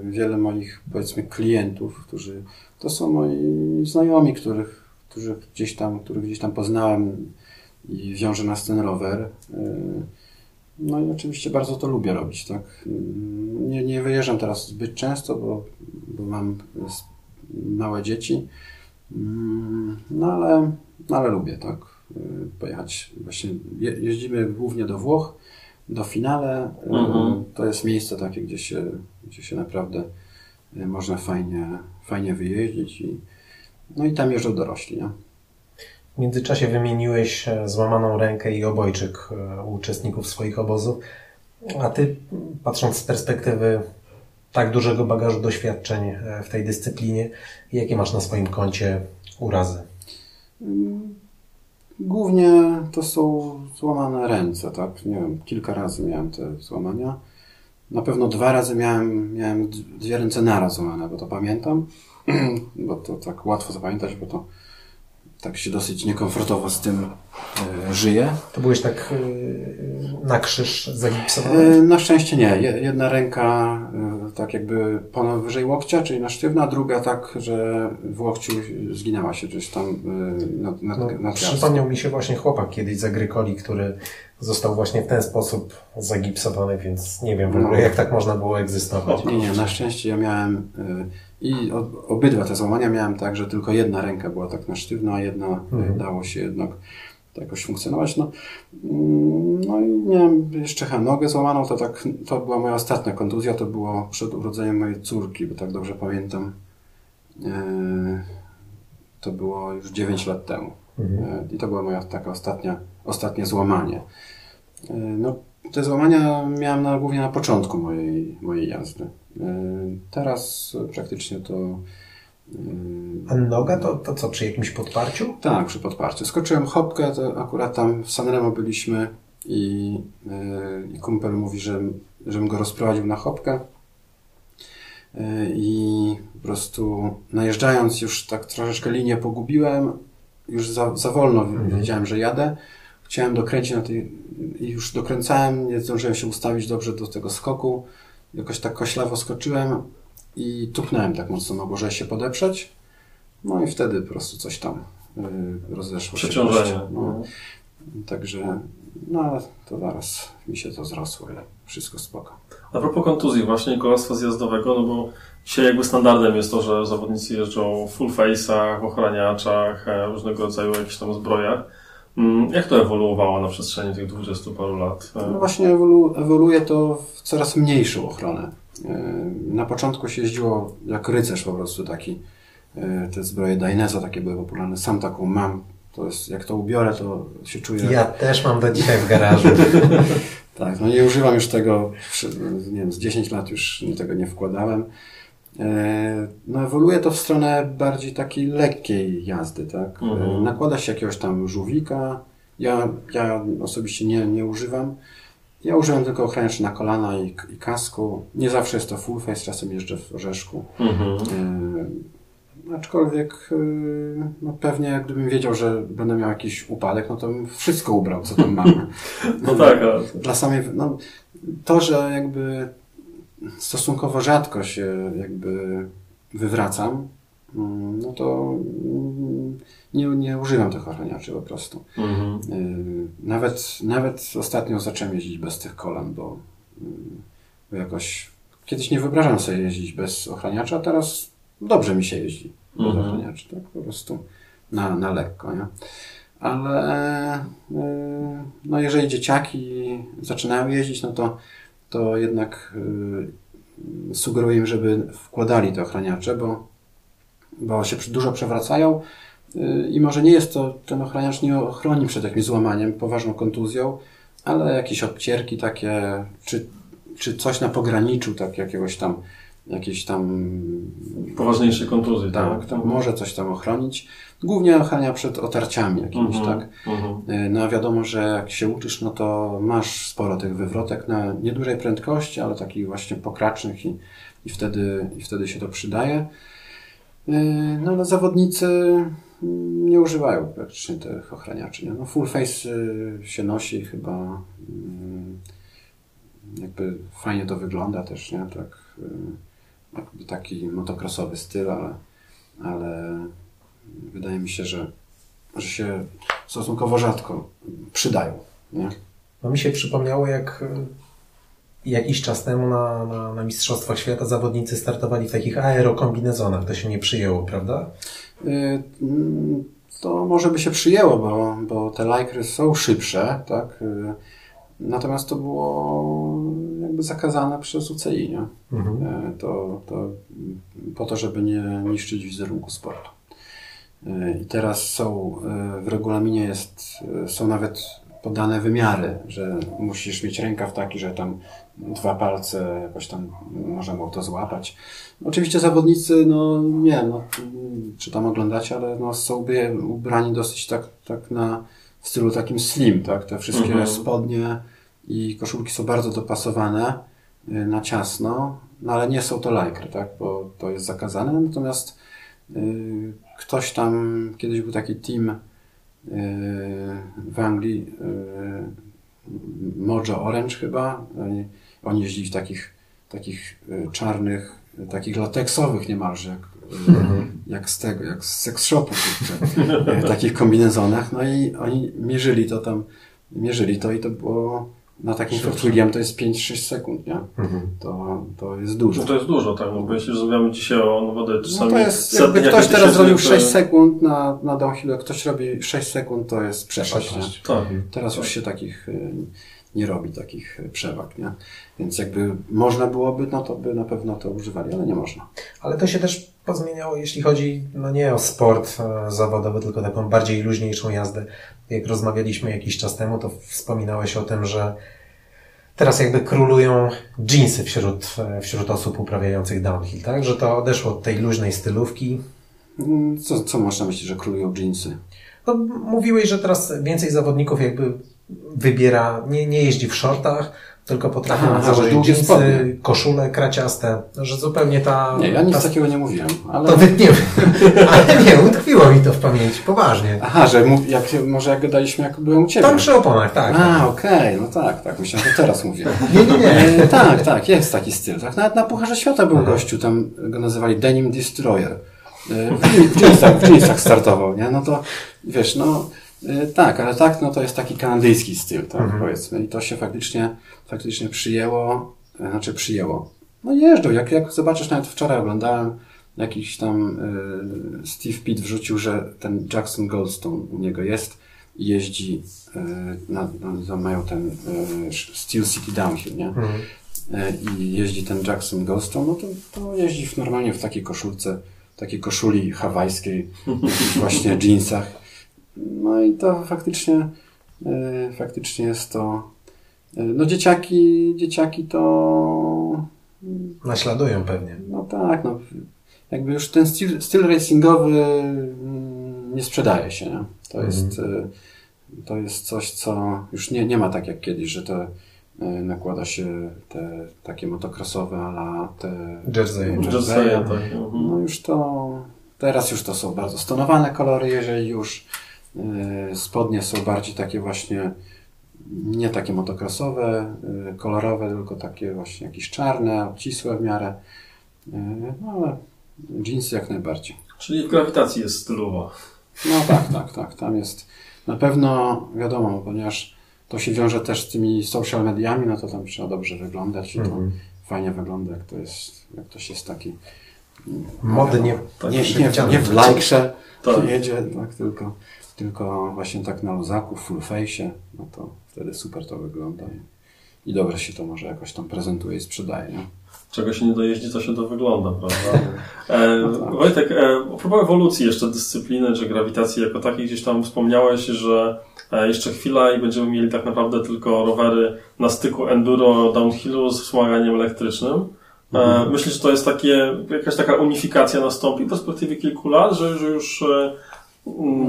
Yy, Wiele moich, powiedzmy, klientów, którzy, to są moi znajomi, których, których gdzieś tam, których gdzieś tam poznałem i wiąże nas ten rower. Yy, No i oczywiście bardzo to lubię robić, tak. Yy, Nie, nie wyjeżdżam teraz zbyt często, bo, bo mam małe dzieci. No ale, no ale lubię, tak. Yy, Pojechać. Właśnie je, jeździmy głównie do Włoch, do finale. Yy, Mhm. To jest miejsce takie, gdzie się, gdzie się naprawdę yy, można fajnie, fajnie wyjeździć i, no i tam jeżdżą dorośli, nie? W międzyczasie wymieniłeś e, złamaną rękę i obojczyk e, u uczestników swoich obozów. A ty, patrząc z perspektywy tak dużego bagażu doświadczeń e, w tej dyscyplinie, jakie masz na swoim koncie urazy? Głównie to są złamane ręce, tak? Nie wiem, kilka razy miałem te złamania. Na pewno dwa razy miałem, miałem dwie ręce naraz złamane, bo to pamiętam. bo to tak łatwo zapamiętać, bo to tak się dosyć niekomfortowo z tym e, żyje. To byłeś tak e, na krzyż zagipsowany? E, Na szczęście nie. Je- Jedna ręka e, tak jakby powyżej łokcia, czyli na sztywna, a druga tak, że w łokciu zginęła się gdzieś tam e, nad, nad, No, nad przypomniał mi się właśnie chłopak kiedyś z Agrykoli, który został właśnie w ten sposób zagipsowany, więc nie wiem w ogóle, No. jak tak można było egzystować. Nie, nie, na szczęście ja miałem y, i obydwa te złamania miałem tak, że tylko jedna ręka była tak na sztywno, a jedna y, Mhm. dało się jednak to jakoś funkcjonować. No, Mm, no i miałem jeszcze chyba nogę złamaną, to tak, to była moja ostatnia kontuzja, to było przed urodzeniem mojej córki, bo tak dobrze pamiętam. Y, To było już 9 lat temu. Mhm. E, I to była moja taka ostatnia, ostatnie złamanie. E, No, te złamania miałem na, głównie na początku mojej, mojej jazdy. E, Teraz praktycznie to. A noga to, to co, przy jakimś podparciu? Tak, przy podparciu. Skoczyłem hopkę, to akurat tam w Sanremo byliśmy i, e, i kumpel mówi, że, żebym go rozprowadził na hopkę. E, I po prostu najeżdżając już tak troszeczkę linię pogubiłem, już za, za wolno Mhm. wiedziałem, że jadę. Chciałem dokręcić na tej, i już dokręcałem, nie zdążyłem się ustawić dobrze do tego skoku. Jakoś tak koślawo skoczyłem i tupnąłem tak mocno nogą, żeby się podeprzeć. No i wtedy po prostu coś tam y, rozeszło się. Przeciążenie. No. Także, no to zaraz mi się to zrosło i wszystko spoko. A propos kontuzji, właśnie kolarstwa zjazdowego, no bo dzisiaj jakby standardem jest to, że zawodnicy jeżdżą w full face'ach, ochraniaczach, e, różnego rodzaju jakichś tam zbrojach. Mm, Jak to ewoluowało na przestrzeni tych 20 paru lat? E, No właśnie ewolu, ewoluuje to w coraz mniejszą ochronę. Y, Na początku się jeździło jak rycerz po prostu taki. Y, Te zbroje Dainesa takie były popularne. Sam taką mam. To jest, jak to ubiorę, to się czuję... Ja też mam do dzisiaj w garażu. Tak, no nie używam już tego, nie wiem, z 10 lat już tego nie wkładałem. E, No ewoluuje to w stronę bardziej takiej lekkiej jazdy, tak? E, Mhm. Nakłada się jakiegoś tam żółwika. Ja, ja osobiście nie, nie używam. Ja używam tylko ochraniacz na kolana i, i kasku. Nie zawsze jest to full face, czasem jeżdżę w orzeszku. Mhm. E, aczkolwiek e, no pewnie gdybym wiedział, że będę miał jakiś upadek, no to bym wszystko ubrał, co tam mam. No tak, ale Dla samej, no, to, że jakby stosunkowo rzadko się jakby wywracam, no to mm, nie, nie używam tych ochraniaczy po prostu. Mhm. Y, Nawet, nawet ostatnio zacząłem jeździć bez tych kolan, bo, y, bo jakoś kiedyś nie wyobrażam sobie jeździć bez ochraniacza, a teraz dobrze mi się jeździ bez Mhm. ochraniaczy, tak po prostu na, na lekko, nie? Ale y, no jeżeli dzieciaki zaczynają jeździć, no to, to jednak sugeruję im, żeby wkładali te ochraniacze, bo, bo się dużo przewracają y, i może nie jest to, ten ochraniacz nie ochroni przed jakimś złamaniem, poważną kontuzją, ale jakieś obcierki takie, czy, czy coś na pograniczu, tak jakiegoś tam, jakieś tam Poważniejsze kontuzje, tak, tak? to może coś tam ochronić. Głównie ochrania przed otarciami jakimiś, Mhm. tak? Mhm. Y, No a wiadomo, że jak się uczysz, no to masz sporo tych wywrotek na niedużej prędkości, ale takich właśnie pokracznych i, i, wtedy, i wtedy się to przydaje. Y, No ale zawodnicy mm, nie używają praktycznie tych ochraniaczy. Nie? No full face y, się nosi chyba mm, jakby fajnie to wygląda też, nie? Tak, y, jakby taki motocrossowy styl, ale, ale wydaje mi się, że, że się stosunkowo rzadko przydają. Nie? No mi się przypomniało, jak y, jakiś czas temu na, na, na Mistrzostwach Świata zawodnicy startowali w takich aerokombinezonach. To się nie przyjęło, prawda? Y, mm, To może by się przyjęło, bo, bo te lajkry są szybsze, tak? Y, Natomiast to było jakby zakazane przez UCI, nie? Mhm. E, To, to po to, żeby nie niszczyć wizerunku sportu. I teraz są w regulaminie jest, są nawet podane wymiary, że musisz mieć rękaw taki, że tam dwa palce jakoś tam można było to złapać. Oczywiście zawodnicy, no nie, no, mm, czy tam oglądacie, ale no, są ubrani dosyć tak, tak na w stylu takim slim, tak? Te wszystkie Mhm. spodnie i koszulki są bardzo dopasowane y, na ciasno, no ale nie są to lajkry, tak? Bo to jest zakazane. Natomiast y, ktoś tam, kiedyś był taki team y, w Anglii, y, Mojo Orange chyba. Oni, oni jeździli w takich, takich y, czarnych, y, takich lateksowych niemalże, jak, y, jak z tego, jak z sex shopu, takich kombinezonach. No i oni mierzyli to tam, mierzyli to i to było na takim. Fort William to jest 5-6 sekund, nie? Mhm. To, to jest dużo. No to jest dużo, tak, no bo jeśli rozmawiamy dzisiaj o no, wodę No czasami to jest, jakby ktoś teraz tysięcy, robił to- 6 sekund na, na downhillu, jak ktoś robi 6 sekund, to jest przepaść, nie? Przepaść. Tak. Teraz już się takich y, nie robi, takich y, przewag, nie? Więc jakby można byłoby, no to by na pewno to używali, ale nie można. Ale to się też pozmieniało, jeśli chodzi no nie o sport e, zawodowy, tylko taką bardziej luźniejszą jazdę. Jak rozmawialiśmy jakiś czas temu, to wspominałeś o tym, że teraz jakby królują jeansy wśród, e, wśród osób uprawiających downhill, tak? Że to odeszło od tej luźnej stylówki. Mm, Co, co można myśleć, że królują jeansy? No, mówiłeś, że teraz więcej zawodników jakby wybiera, nie, nie jeździ w shortach, tylko potrafią Aha, założyć spodnie. koszule kraciaste, że zupełnie ta... Nie, ja nic ta, takiego nie mówiłem, ale... To wytnie, ale nie, utkwiło mi to w pamięci, poważnie. Aha, że mów, jak, może jak gadaliśmy, jak byłem u Ciebie. Tam przy oponach, tak. A, okej, no tak, tak, myślałem, że teraz mówię. Nie, nie, nie. E, tak, tak, jest taki styl. Tak, nawet na Pucharze Świata był Aha. gościu, tam go nazywali Denim Destroyer. E, W, jeansach, w jeansach startował, nie? No to, wiesz, no, e, tak, ale tak, no to jest taki kanadyjski styl, tak, Mhm. powiedzmy. I to się faktycznie, faktycznie przyjęło, e, znaczy przyjęło. No jeżdżą, jak, jak zobaczysz, nawet wczoraj oglądałem, jakiś tam e, Steve Pitt wrzucił, że ten Jackson Goldstone u niego jest i jeździ, e, na, na, mają ten e, Steel City Downhill, nie? Mhm. E, i jeździ ten Jackson Goldstone, no to, to jeździ w, normalnie w takiej koszulce, takiej koszuli hawajskiej, właśnie jeansach. No i to faktycznie, e, faktycznie jest to, e, no dzieciaki, dzieciaki to, Naśladują pewnie. no tak, no jakby już ten styl, styl racingowy mm, nie sprzedaje się, nie? To jest, e, to jest coś, co już nie, nie ma tak jak kiedyś, że to e, nakłada się te takie motocrossowe, ale te Jersey. Jerseya, tak. mhm. no już to, teraz już to są bardzo stonowane kolory, jeżeli już spodnie są bardziej takie właśnie nie takie motocrossowe, e, kolorowe, tylko takie właśnie jakieś czarne, obcisłe w miarę. E, No ale jeansy jak najbardziej. Czyli w grawitacji jest stylowa. No tak, tak, tak. Tam jest na pewno wiadomo, ponieważ to się wiąże też z tymi social mediami, no to tam trzeba dobrze wyglądać i to Mhm. fajnie wygląda, jak to jest, jak ktoś jest taki Modnie. Tak, nie, nie, przewidziane. nie w lajkrze Tak. jedzie, tak, tylko, tylko właśnie tak na luzaku, full face, no to wtedy super to wygląda i, i dobrze się to może jakoś tam prezentuje i sprzedaje, nie? Czego się nie dojeździ, to się to wygląda, prawda? E, No tak. Wojtek, e, ewolucji jeszcze dyscypliny, czy grawitacji jako takiej, gdzieś tam wspomniałeś, że e, jeszcze chwila i będziemy mieli tak naprawdę tylko rowery na styku enduro, downhillu z wspomaganiem elektrycznym. E, Mhm. myślisz, że to jest takie, jakaś taka unifikacja nastąpi w perspektywie kilku lat, że, że już e,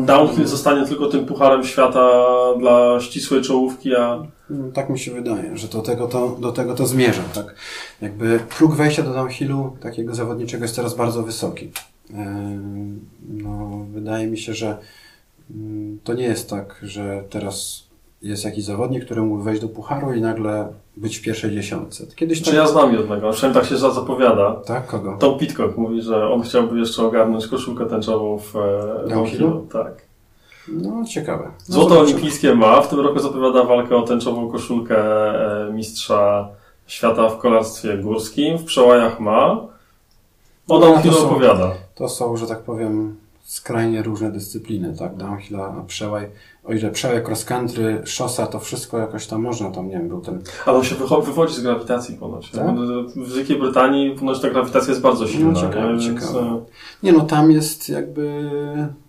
downhill zostanie tylko tym pucharem świata dla ścisłej czołówki, a No, Tak mi się wydaje, że do tego to, do tego to zmierza, tak? Jakby próg wejścia do downhillu takiego zawodniczego jest teraz bardzo wysoki. No, wydaje mi się, że mm, to nie jest tak, że teraz jest jakiś zawodnik, który mógł wejść do pucharu i nagle być w pierwszej dziesiątce. Kiedyś czy tak... ja znam jednego, przynajmniej tak się za- zapowiada. Tak? Kogo? Tom Pitcock mówi, że on chciałby jeszcze ogarnąć koszulkę tęczową w e, Downhillu? downhillu. Tak. No, ciekawe. No, Złoto olimpijskie ma, w tym roku zapowiada walkę o tęczową koszulkę e, mistrza świata w kolarstwie górskim, w przełajach ma. O No, to są- opowiada. To są, że tak powiem, skrajnie różne dyscypliny, tak? Downhill, przełaj. O ile przełaj, cross country, szosa, to wszystko jakoś tam można, tam nie wiem, był ten Ale on się wywodzi z grawitacji ponoć. Tak? W Wielkiej Brytanii ponoć ta grawitacja jest bardzo silna. No, ciekawe, nie? Więc, ciekawe. e, Nie no, tam jest jakby,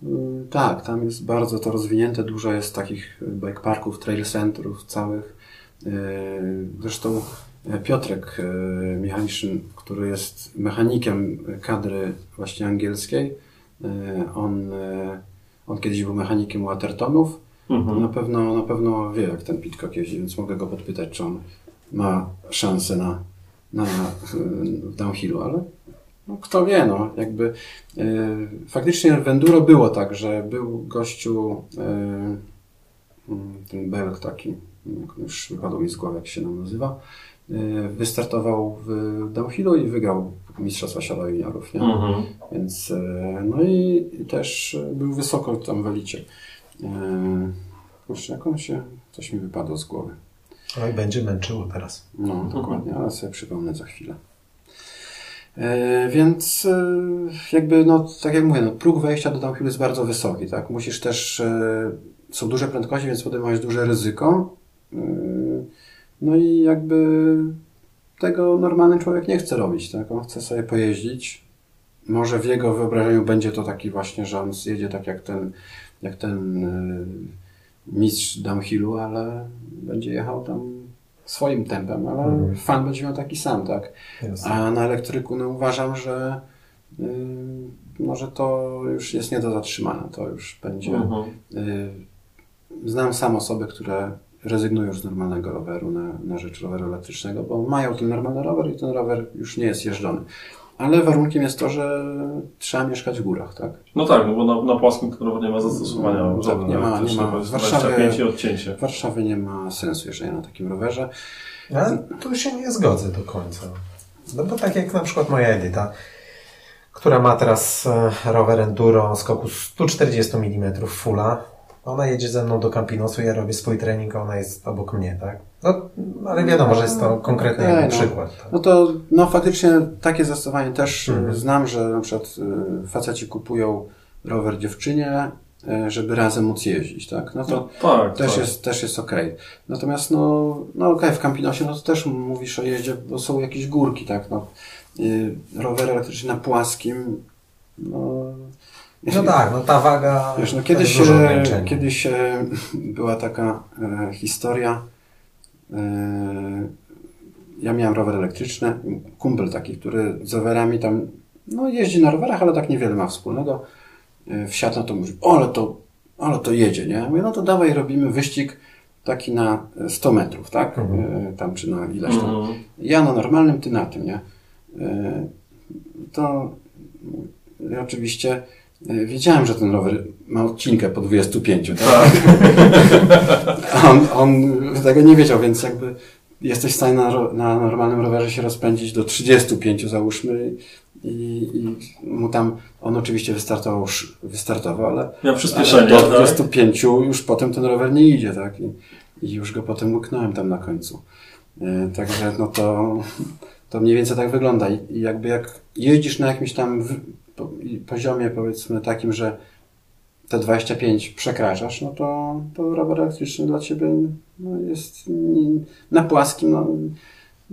y, tak, tam jest bardzo to rozwinięte, dużo jest takich bike parków, trail centrów całych. Y, Zresztą y, Piotrek Michaliszyn, który jest mechanikiem kadry właśnie angielskiej, on, y, on kiedyś był mechanikiem Watertonów, mhm. na pewno, na pewno wie jak ten Pitcock jeździ, więc mogę go podpytać, czy on ma szansę na, na w downhillu, ale no, kto wie, no, jakby faktycznie w Enduro było tak, że był gościu mm, ten Belg taki, już wypadł mi z głowy, jak się nam nazywa, wystartował w downhillu i wygrał Mistrzostwa Świata Juniorów, nie? Mhm. Więc y, no i też był wysoko tam w elicie. Y, Kurczę, jak on się, coś mi wypadło z głowy. Oj, będzie męczyło teraz. No, dokładnie, ale sobie przypomnę za chwilę. E, więc e, jakby, no, tak jak mówię, no, próg wejścia do downhillu jest bardzo wysoki, tak? Musisz też, e, są duże prędkości, więc podejmować duże ryzyko. E, no i jakby tego normalny człowiek nie chce robić, tak? On chce sobie pojeździć. Może w jego wyobrażeniu będzie to taki właśnie, że on jedzie tak jak ten, jak ten e, mistrz downhillu, ale będzie jechał tam swoim tempem, ale Mhm. fan będzie miał taki sam, tak? Jasne. A na elektryku no, uważam, że yy, może to już jest nie do zatrzymania. To już będzie. Mhm. Yy, znam sam osoby, które rezygnują już z normalnego roweru na, na rzecz roweru elektrycznego, bo mają ten normalny rower i ten rower już nie jest jeżdżony. Ale warunkiem jest to, że trzeba mieszkać w górach, tak? No tak, no bo na, na płaskim rower nie ma zastosowania. No, tak, nie ma- nie ma. W Warszawie- 25 i odcięcie. W Warszawie nie ma sensu jeżdżenia na takim rowerze. Ale tu się nie zgodzę do końca. No bo tak jak na przykład moja Edyta, która ma teraz e, rower enduro skoku 140 mm fulla. Ona jedzie ze mną do Campinosu, ja robię swój trening, a ona jest obok mnie, tak? No, ale wiadomo, że jest to konkretny Okej, jakby no. przykład. Tak? No to no faktycznie takie zastosowanie też Mhm. y, znam, że na przykład y, faceci kupują rower dziewczynie, y, żeby razem móc jeździć, tak? No to Tak, też tak. jest, też jest okej. Natomiast no, no okej, w Campinosie no to też mówisz o jeździe, bo są jakieś górki, tak? No, rower elektryczny na płaskim, no... No tak, no ta waga. Wiesz, no to kiedyś, kiedyś była taka e, historia. E, ja miałem rower elektryczny, kumpel taki, który z rowerami tam, no jeździ na rowerach, ale tak niewiele ma wspólnego. E, wsiadł na to, mówi, o, ale to, ale to jedzie, nie? Ja Mówię, no to dawaj robimy wyścig taki na 100 metrów, tak? Mhm. E, tam czy na ileś tam. Mhm. Ja na normalnym, ty na tym, nie? E, To ja oczywiście e, wiedziałem, że ten rower ma odcinkę po 25, tak? Tak. On, on tego nie wiedział, więc jakby jesteś w stanie na, na normalnym rowerze się rozpędzić do 35 załóżmy i, i mu tam, on oczywiście wystartował, już- wystartował, ale, Miał ale do tak? 25 już potem ten rower nie idzie, tak? I, i już go potem łyknąłem tam na końcu. E, Także no to, to mniej więcej tak wygląda. I jakby jak jeździsz na jakimś tam w, poziomie powiedzmy takim, że te 25 przekraczasz, no to, to rower elektryczny dla Ciebie no, jest na płaskim, no,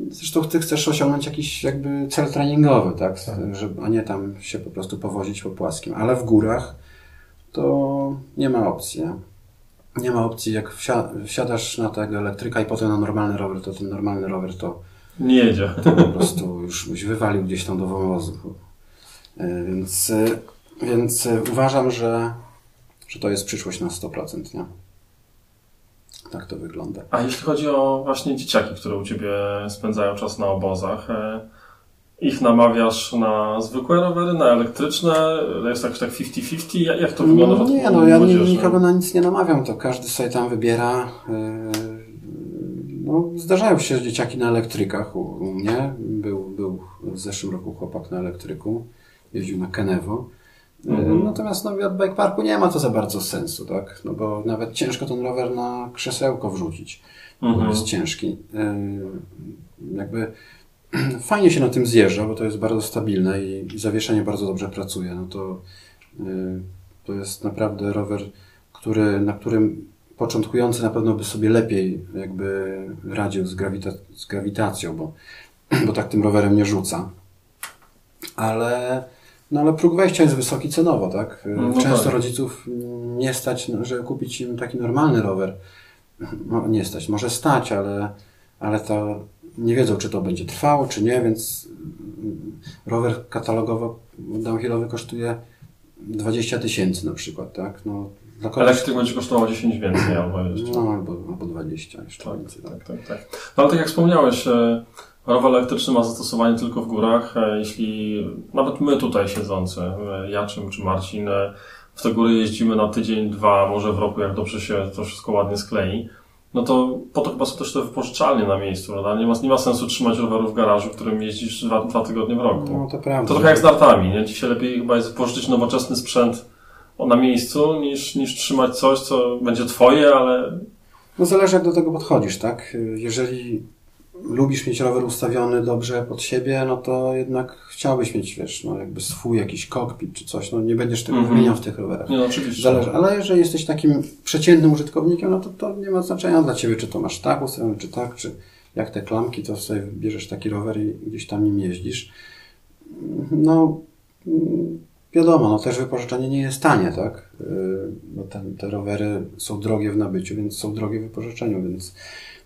zresztą Ty chcesz osiągnąć jakiś jakby cel treningowy, tak? Tak. Żeby, a nie tam się po prostu powozić po płaskim. Ale w górach to nie ma opcji, nie? Nie ma opcji, jak wsia- wsiadasz na tego elektryka i potem na normalny rower, to ten normalny rower to Nie jedzie. to po prostu już byś wywalił gdzieś tam do wąwozu. E, Więc, e, więc e, uważam, że, że to jest przyszłość na 100%, nie? Tak to wygląda. A jeśli chodzi o właśnie dzieciaki, które u Ciebie spędzają czas na obozach, ich namawiasz na zwykłe rowery, na elektryczne? Jest jakoś tak 50-50? Jak- to wygląda w No, nie, no ja młodzieży? nikogo na nic nie namawiam, to każdy sobie tam wybiera. No, zdarzają się dzieciaki na elektrykach u mnie. Był, był w zeszłym roku chłopak na elektryku, jeździł na Kenevo. E, Mhm. Natomiast no, w bike parku nie ma to za bardzo sensu, tak? No bo nawet ciężko ten rower na krzesełko wrzucić. Mhm. Jest ciężki. E, Jakby fajnie się na tym zjeżdża, bo to jest bardzo stabilne i, i zawieszenie bardzo dobrze pracuje. No to, e, to jest naprawdę rower, który, na którym początkujący na pewno by sobie lepiej jakby radził z, grawita- z grawitacją, bo, bo tak tym rowerem nie rzuca. Ale, no ale próg wejścia jest wysoki cenowo, tak? No Często tak. rodziców nie stać, no, żeby kupić im taki normalny rower. No, nie stać, może stać, ale, ale to nie wiedzą, czy to będzie trwało, czy nie, więc mm, rower katalogowo downhillowy kosztuje 20 tysięcy na przykład, tak? No, kogoś, Elektryk będzie kosztował 10 więcej albo jeszcze. no, albo, albo 20 jeszcze Tak, więcej. Tak. tak, tak, tak. No ale tak jak wspomniałeś, e, rower elektryczny ma zastosowanie tylko w górach. E, Jeśli nawet my tutaj siedzący, e, ja czy, czy Marcin, w te góry jeździmy na tydzień, dwa, może w roku, jak dobrze się to wszystko ładnie sklei, no to po to chyba są też te wypożyczalnie na miejscu, prawda? Nie ma, nie ma sensu trzymać roweru w garażu, w którym jeździsz dwa, dwa tygodnie w roku. No to prawda. To trochę jak z nartami, nie? Dzisiaj lepiej chyba jest wypożyczyć nowoczesny sprzęt na miejscu, niż, niż trzymać coś, co będzie twoje, ale No zależy jak do tego podchodzisz, tak? Jeżeli lubisz mieć rower ustawiony dobrze pod siebie, no to jednak chciałbyś mieć, wiesz, no jakby swój jakiś kokpit czy coś, no nie będziesz tego Mhm. wymieniał w tych rowerach. nie no oczywiście. Zależy, ale jeżeli jesteś takim przeciętnym użytkownikiem, no to to nie ma znaczenia dla Ciebie, czy to masz tak ustawione, czy tak, czy jak te klamki, to sobie bierzesz taki rower i gdzieś tam nim jeździsz. No, mm, wiadomo, no też wypożyczenie nie jest tanie, tak? Yy, Bo te, te rowery są drogie w nabyciu, więc są drogie w wypożyczeniu, więc,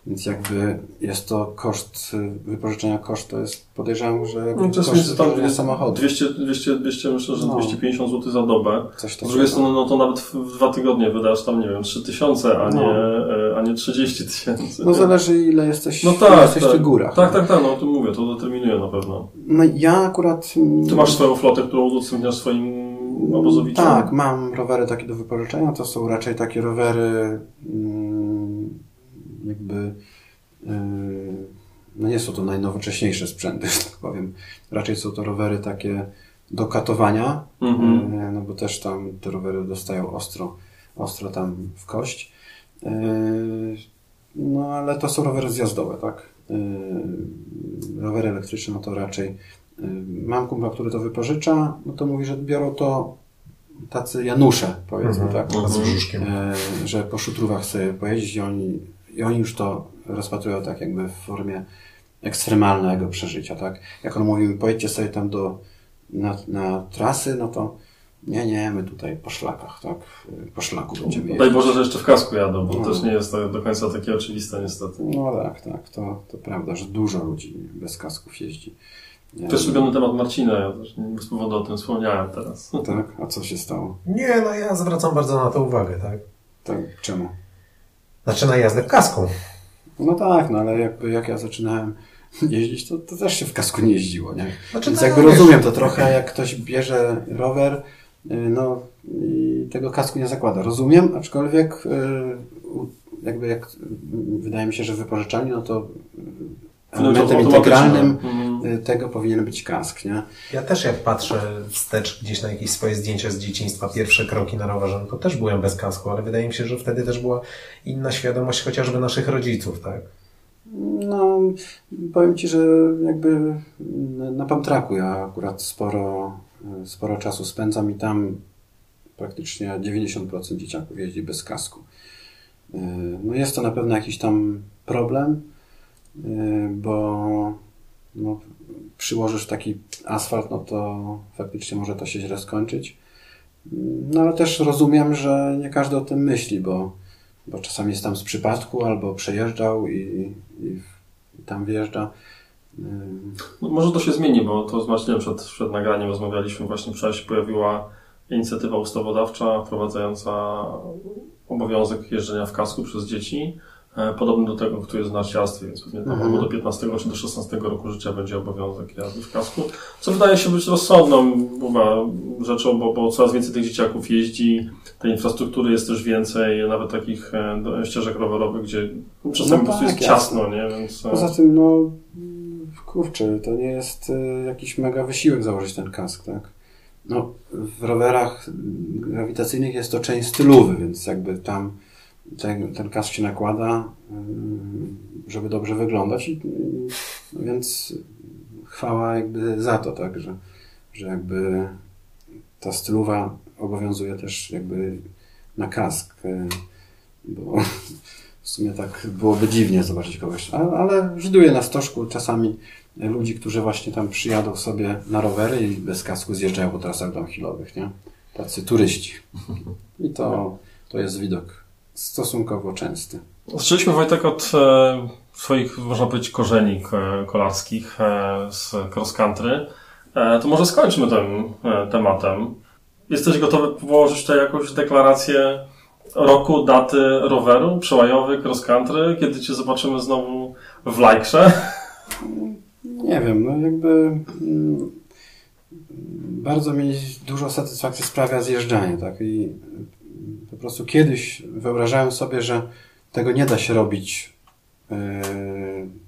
więc jakby jest to koszt wypożyczenia, koszt to jest, podejrzewam, że No, to jest koszt tam wypożyczenia samochodu. 200, 200, 200, myślę, że No. 250 zł za dobę. Coś Z takiego. drugiej strony, no to nawet w w dwa tygodnie wydasz tam, nie wiem, 3000, a No. nie, e, a nie 30 tysięcy. No nie? zależy ile jesteś, No ile tak, jesteś w tak. tych górach. Tak, tak, tak, no o tym mówię, to determinuje na pewno. No ja akurat... mm, Ty masz swoją flotę, którą udostępniasz swoim obozowiczom? Tak, mam rowery takie do wypożyczenia. To są raczej takie rowery mm, jakby yy, no nie są to najnowocześniejsze sprzęty, że tak powiem. Raczej są to rowery takie do katowania, Mhm. yy, no bo też tam te rowery dostają ostro, ostro tam w kość. Yy, no ale to są rowery zjazdowe, tak? Rowery elektryczne no to raczej mam kumpla, który to wypożycza, no to mówi, że biorą to tacy Janusze, powiedzmy, Mhm. tak? Z brzuszkiem. E, że po szutrówach sobie pojeździć i oni, i oni już to rozpatrują tak jakby w formie ekstremalnego przeżycia, tak? Jak on mówił, pojedźcie sobie tam do, na, na trasy, no to nie, nie, my tutaj po szlakach, tak? Po szlaku będziemy Daj jeździć. Boże, że jeszcze w kasku jadą, bo No. też nie jest to do końca takie oczywiste niestety. No tak, tak, to, to prawda, że dużo ludzi bez kasków jeździ. To jest ulubiony temat Marcina, ja też nie bez powodu o tym wspomniałem teraz. Tak, a co się stało? Nie, no ja zwracam bardzo na to uwagę, tak? Tak, czemu? Znaczy na jazdę w kasku. No tak, no ale jakby jak ja zaczynałem jeździć, to, to też się w kasku nie jeździło, nie? Znaczy, Więc no, jakby rozumiem to trochę, jak ktoś bierze rower, y, no i tego kasku nie zakłada. Rozumiem, aczkolwiek y, jakby jak y, wydaje mi się, że wypożyczalni, no to elementem integralnym Mhm. y, tego powinien być kask, nie? Ja też jak patrzę wstecz gdzieś na jakieś swoje zdjęcia z dzieciństwa, pierwsze kroki na rowerze, no to też byłem bez kasku, ale wydaje mi się, że wtedy też była inna świadomość chociażby naszych rodziców, tak? No, powiem Ci, że jakby na- Pamtraku ja akurat sporo, sporo czasu spędzam i tam praktycznie 90% dzieciaków jeździ bez kasku. Yy, No jest to na pewno jakiś tam problem, bo no, przyłożysz taki asfalt, no to faktycznie może to się źle skończyć. No ale też rozumiem, że nie każdy o tym myśli, bo, bo czasami jest tam z przypadku albo przejeżdżał i, i, tam wjeżdża. Yy, No, może to się zmieni, bo to z przed, przed nagraniem rozmawialiśmy. Właśnie wczoraj się pojawiła inicjatywa ustawodawcza wprowadzająca obowiązek jeżdżenia w kasku przez dzieci. E, Podobny do tego, który jest w narciarstwie, więc pewnie tam Mhm. do 15 czy do 16 roku życia będzie obowiązek jazdy w kasku. Co wydaje się być rozsądną rzeczą, bo, bo coraz więcej tych dzieciaków jeździ, tej infrastruktury jest też więcej, nawet takich e, ścieżek rowerowych, gdzie czasami No po prostu tak, jest jasne. ciasno, nie? Więc, e, Poza tym, no kurczę, to nie jest jakiś mega wysiłek założyć ten kask, tak? No, w rowerach grawitacyjnych jest to część stylowy, więc jakby tam ten, ten kask się nakłada, żeby dobrze wyglądać, no więc chwała jakby za to, tak, że, że jakby ta stylowa obowiązuje też jakby na kask, y, bo w sumie tak byłoby dziwnie zobaczyć kogoś. Ale, ale widuję na stożku czasami ludzi, którzy właśnie tam przyjadą sobie na rowery i bez kasku zjeżdżają po trasach downhillowych, nie? Tacy turyści. I to, to jest widok stosunkowo częsty. Zaczęliśmy Wojtek od e, swoich, można powiedzieć, korzeni kolarskich e, z cross country. E, to może skończmy tym e, tematem. Jesteś gotowy położyć tutaj jakąś deklarację roku, daty roweru przełajowy cross country, kiedy Cię zobaczymy znowu w lajkrze? Nie wiem, no jakby mm, bardzo mi dużo satysfakcji sprawia zjeżdżanie, tak? I po prostu kiedyś wyobrażałem sobie, że tego nie da się robić yy,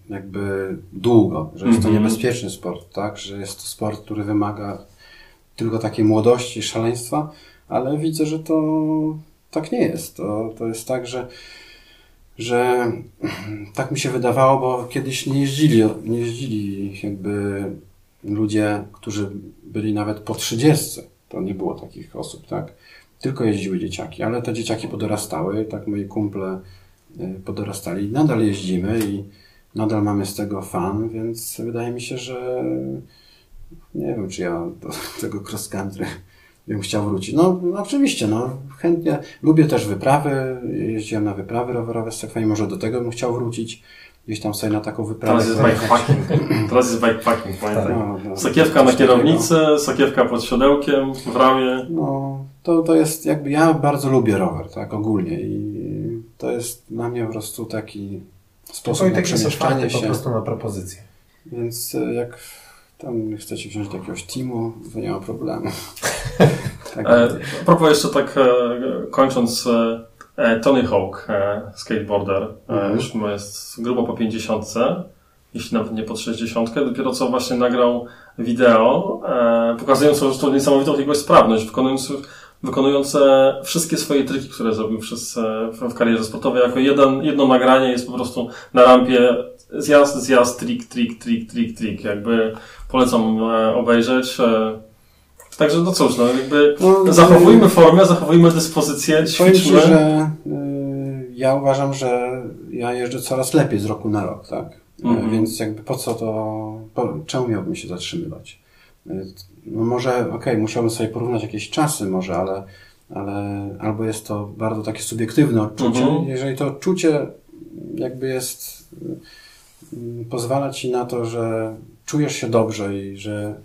jakby długo, że jest to Mhm. niebezpieczny sport, tak? Że jest to sport, który wymaga tylko takiej młodości, szaleństwa, ale widzę, że to tak nie jest. To, to jest tak, że że tak mi się wydawało, bo kiedyś nie jeździli, nie jeździli jakby ludzie, którzy byli nawet po 30. To nie było takich osób, tak? Tylko jeździły dzieciaki, ale te dzieciaki podorastały, tak moi kumple y, podorastali. Nadal jeździmy i nadal mamy z tego fan, więc wydaje mi się, że nie wiem, czy ja do tego cross country bym chciał wrócić. No, oczywiście, no chętnie. Lubię też wyprawy, jeździłem na wyprawy rowerowe z Sekwami, może do tego bym chciał wrócić. Gdzieś tam sobie na taką wyprawę. Teraz jest bikepacking. Teraz jest bikepacking, pamiętaj. No, no, Sakiewka na kierownicy, sakiewka pod siodełkiem, w ramię. No, to, to jest jakby, ja bardzo lubię rower, tak, ogólnie i to jest dla mnie po prostu taki sposób na Wojtek jest otwarty przemieszczanie po się. prostu na propozycje. Więc e, jak tam chcecie wziąć do jakiegoś teamu, to nie ma problemu. tak, E, a propos jeszcze tak e, kończąc, e, e, Tony Hawk, e, skateboarder, e, Mhm. już ma jest grubo po 50, jeśli nawet nie pod 60, dopiero co właśnie nagrał wideo, e, pokazując po prostu niesamowitą jego sprawność, wykonując, wykonujące wszystkie swoje triki, które zrobił przez, e, w, karierze sportowej, jako jeden, jedno nagranie jest po prostu na rampie zjazd, zjazd, trik, trik, trik, trik, trik, jakby polecam e, obejrzeć. E, Także no cóż, no jakby No, zachowujmy formę, zachowujmy dyspozycję, Powiem ćwiczmy. że y, ja uważam, że ja jeżdżę coraz lepiej z roku na rok, tak? Y, Mhm. Więc jakby po co to, po, czemu miałbym się zatrzymywać? No może, okej, musiałbym sobie porównać jakieś czasy może, ale, ale albo jest to bardzo takie subiektywne odczucie. Mhm. Jeżeli to odczucie jakby jest, y, pozwala Ci na to, że czujesz się dobrze i że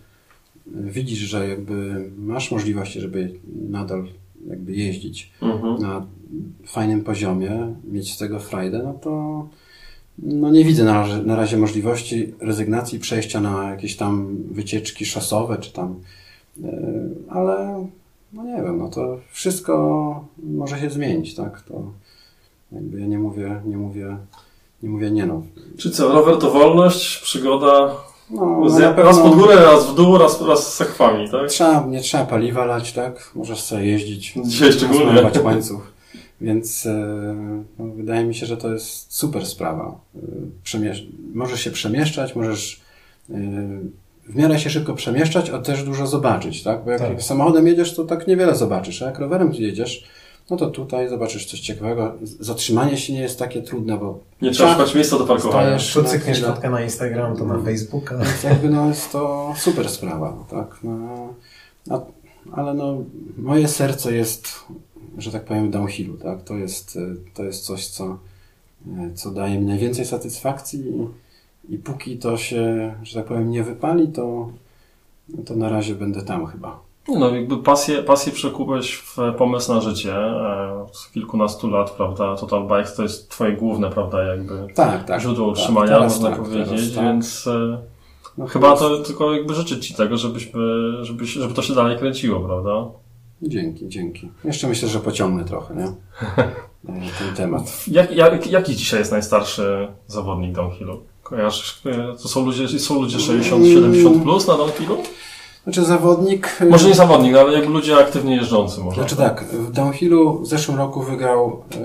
widzisz, że jakby masz możliwości, żeby nadal jakby jeździć Mhm. na fajnym poziomie, mieć z tego frajdę, no to no nie widzę na razie, na razie możliwości rezygnacji, przejścia na jakieś tam wycieczki szosowe, czy tam, yy, ale no nie wiem, no to wszystko może się zmienić, tak? To jakby ja nie mówię, nie mówię, I mówię, nie no. Czy co, rower to wolność, przygoda, no z, na raz pewno pod górę, raz w dół, raz, raz z sekwami, tak? trzeba, nie trzeba paliwa lać, tak? Możesz sobie jeździć. Dzisiaj szczególnie. łańcuch. Więc e, no, wydaje mi się, że to jest super sprawa. E, Przemiesz- możesz się przemieszczać, możesz e, w miarę się szybko przemieszczać, a też dużo zobaczyć, tak? Bo jak Tak. samochodem jedziesz, to tak niewiele zobaczysz, a jak rowerem jedziesz, no to tutaj zobaczysz coś ciekawego. Zatrzymanie się nie jest takie trudne, bo Nie trzeba szukać miejsca do parkowania. Tu na cykniesz fotkę na Instagram, to na Facebooka. Więc jakby no jest to super sprawa, tak. No, a, ale no, moje serce jest, że tak powiem, downhillu, tak. To jest, y, to jest coś, co, y, co daje mi najwięcej satysfakcji i, i póki to się, że tak powiem, nie wypali, to, to na razie będę tam chyba. No, jakby pasję, pasję przekułeś w pomysł na życie e, z kilkunastu lat, prawda? Total Bikes to jest twoje główne, prawda, jakby Tak, tak. źródło tak, utrzymania, można tak, powiedzieć, teraz tak. więc e, No, chyba to tylko jakby życzyć ci tego, żebyśmy, żebyś, żeby to się dalej kręciło, prawda? Dzięki, dzięki. Jeszcze myślę, że pociągnę trochę, nie? E, Ten temat. Jak, jak, jaki dzisiaj jest najstarszy zawodnik downhillu? Kojarzysz, e, to są ludzie, są ludzie 60-70 plus na downhillu? Znaczy zawodnik... y, Może nie zawodnik, ale jakby ludzie aktywnie jeżdżący może. Znaczy tak, w downhillu w zeszłym roku wygrał e,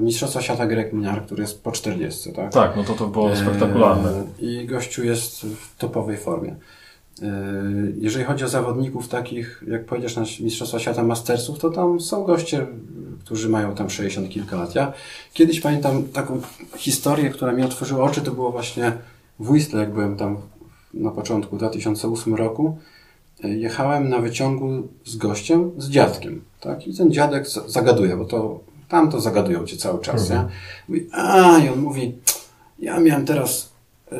Mistrzostwa Świata Greg Minar, który jest po 40, tak? Tak, no to to było spektakularne. E, I gościu jest w topowej formie. E, jeżeli chodzi o zawodników takich, jak powiedziesz, na Mistrzostwa Świata Mastersów, to tam są goście, którzy mają tam 60 kilka lat. Ja kiedyś pamiętam taką historię, która mi otworzyła oczy, to było właśnie w Whistler, jak byłem tam na początku 2008 roku. E, Jechałem na wyciągu z gościem, z dziadkiem, tak? I ten dziadek za- zagaduje, bo to tam to zagadują cię cały czas, nie? Mówi, a, i on mówi, ja miałem teraz y,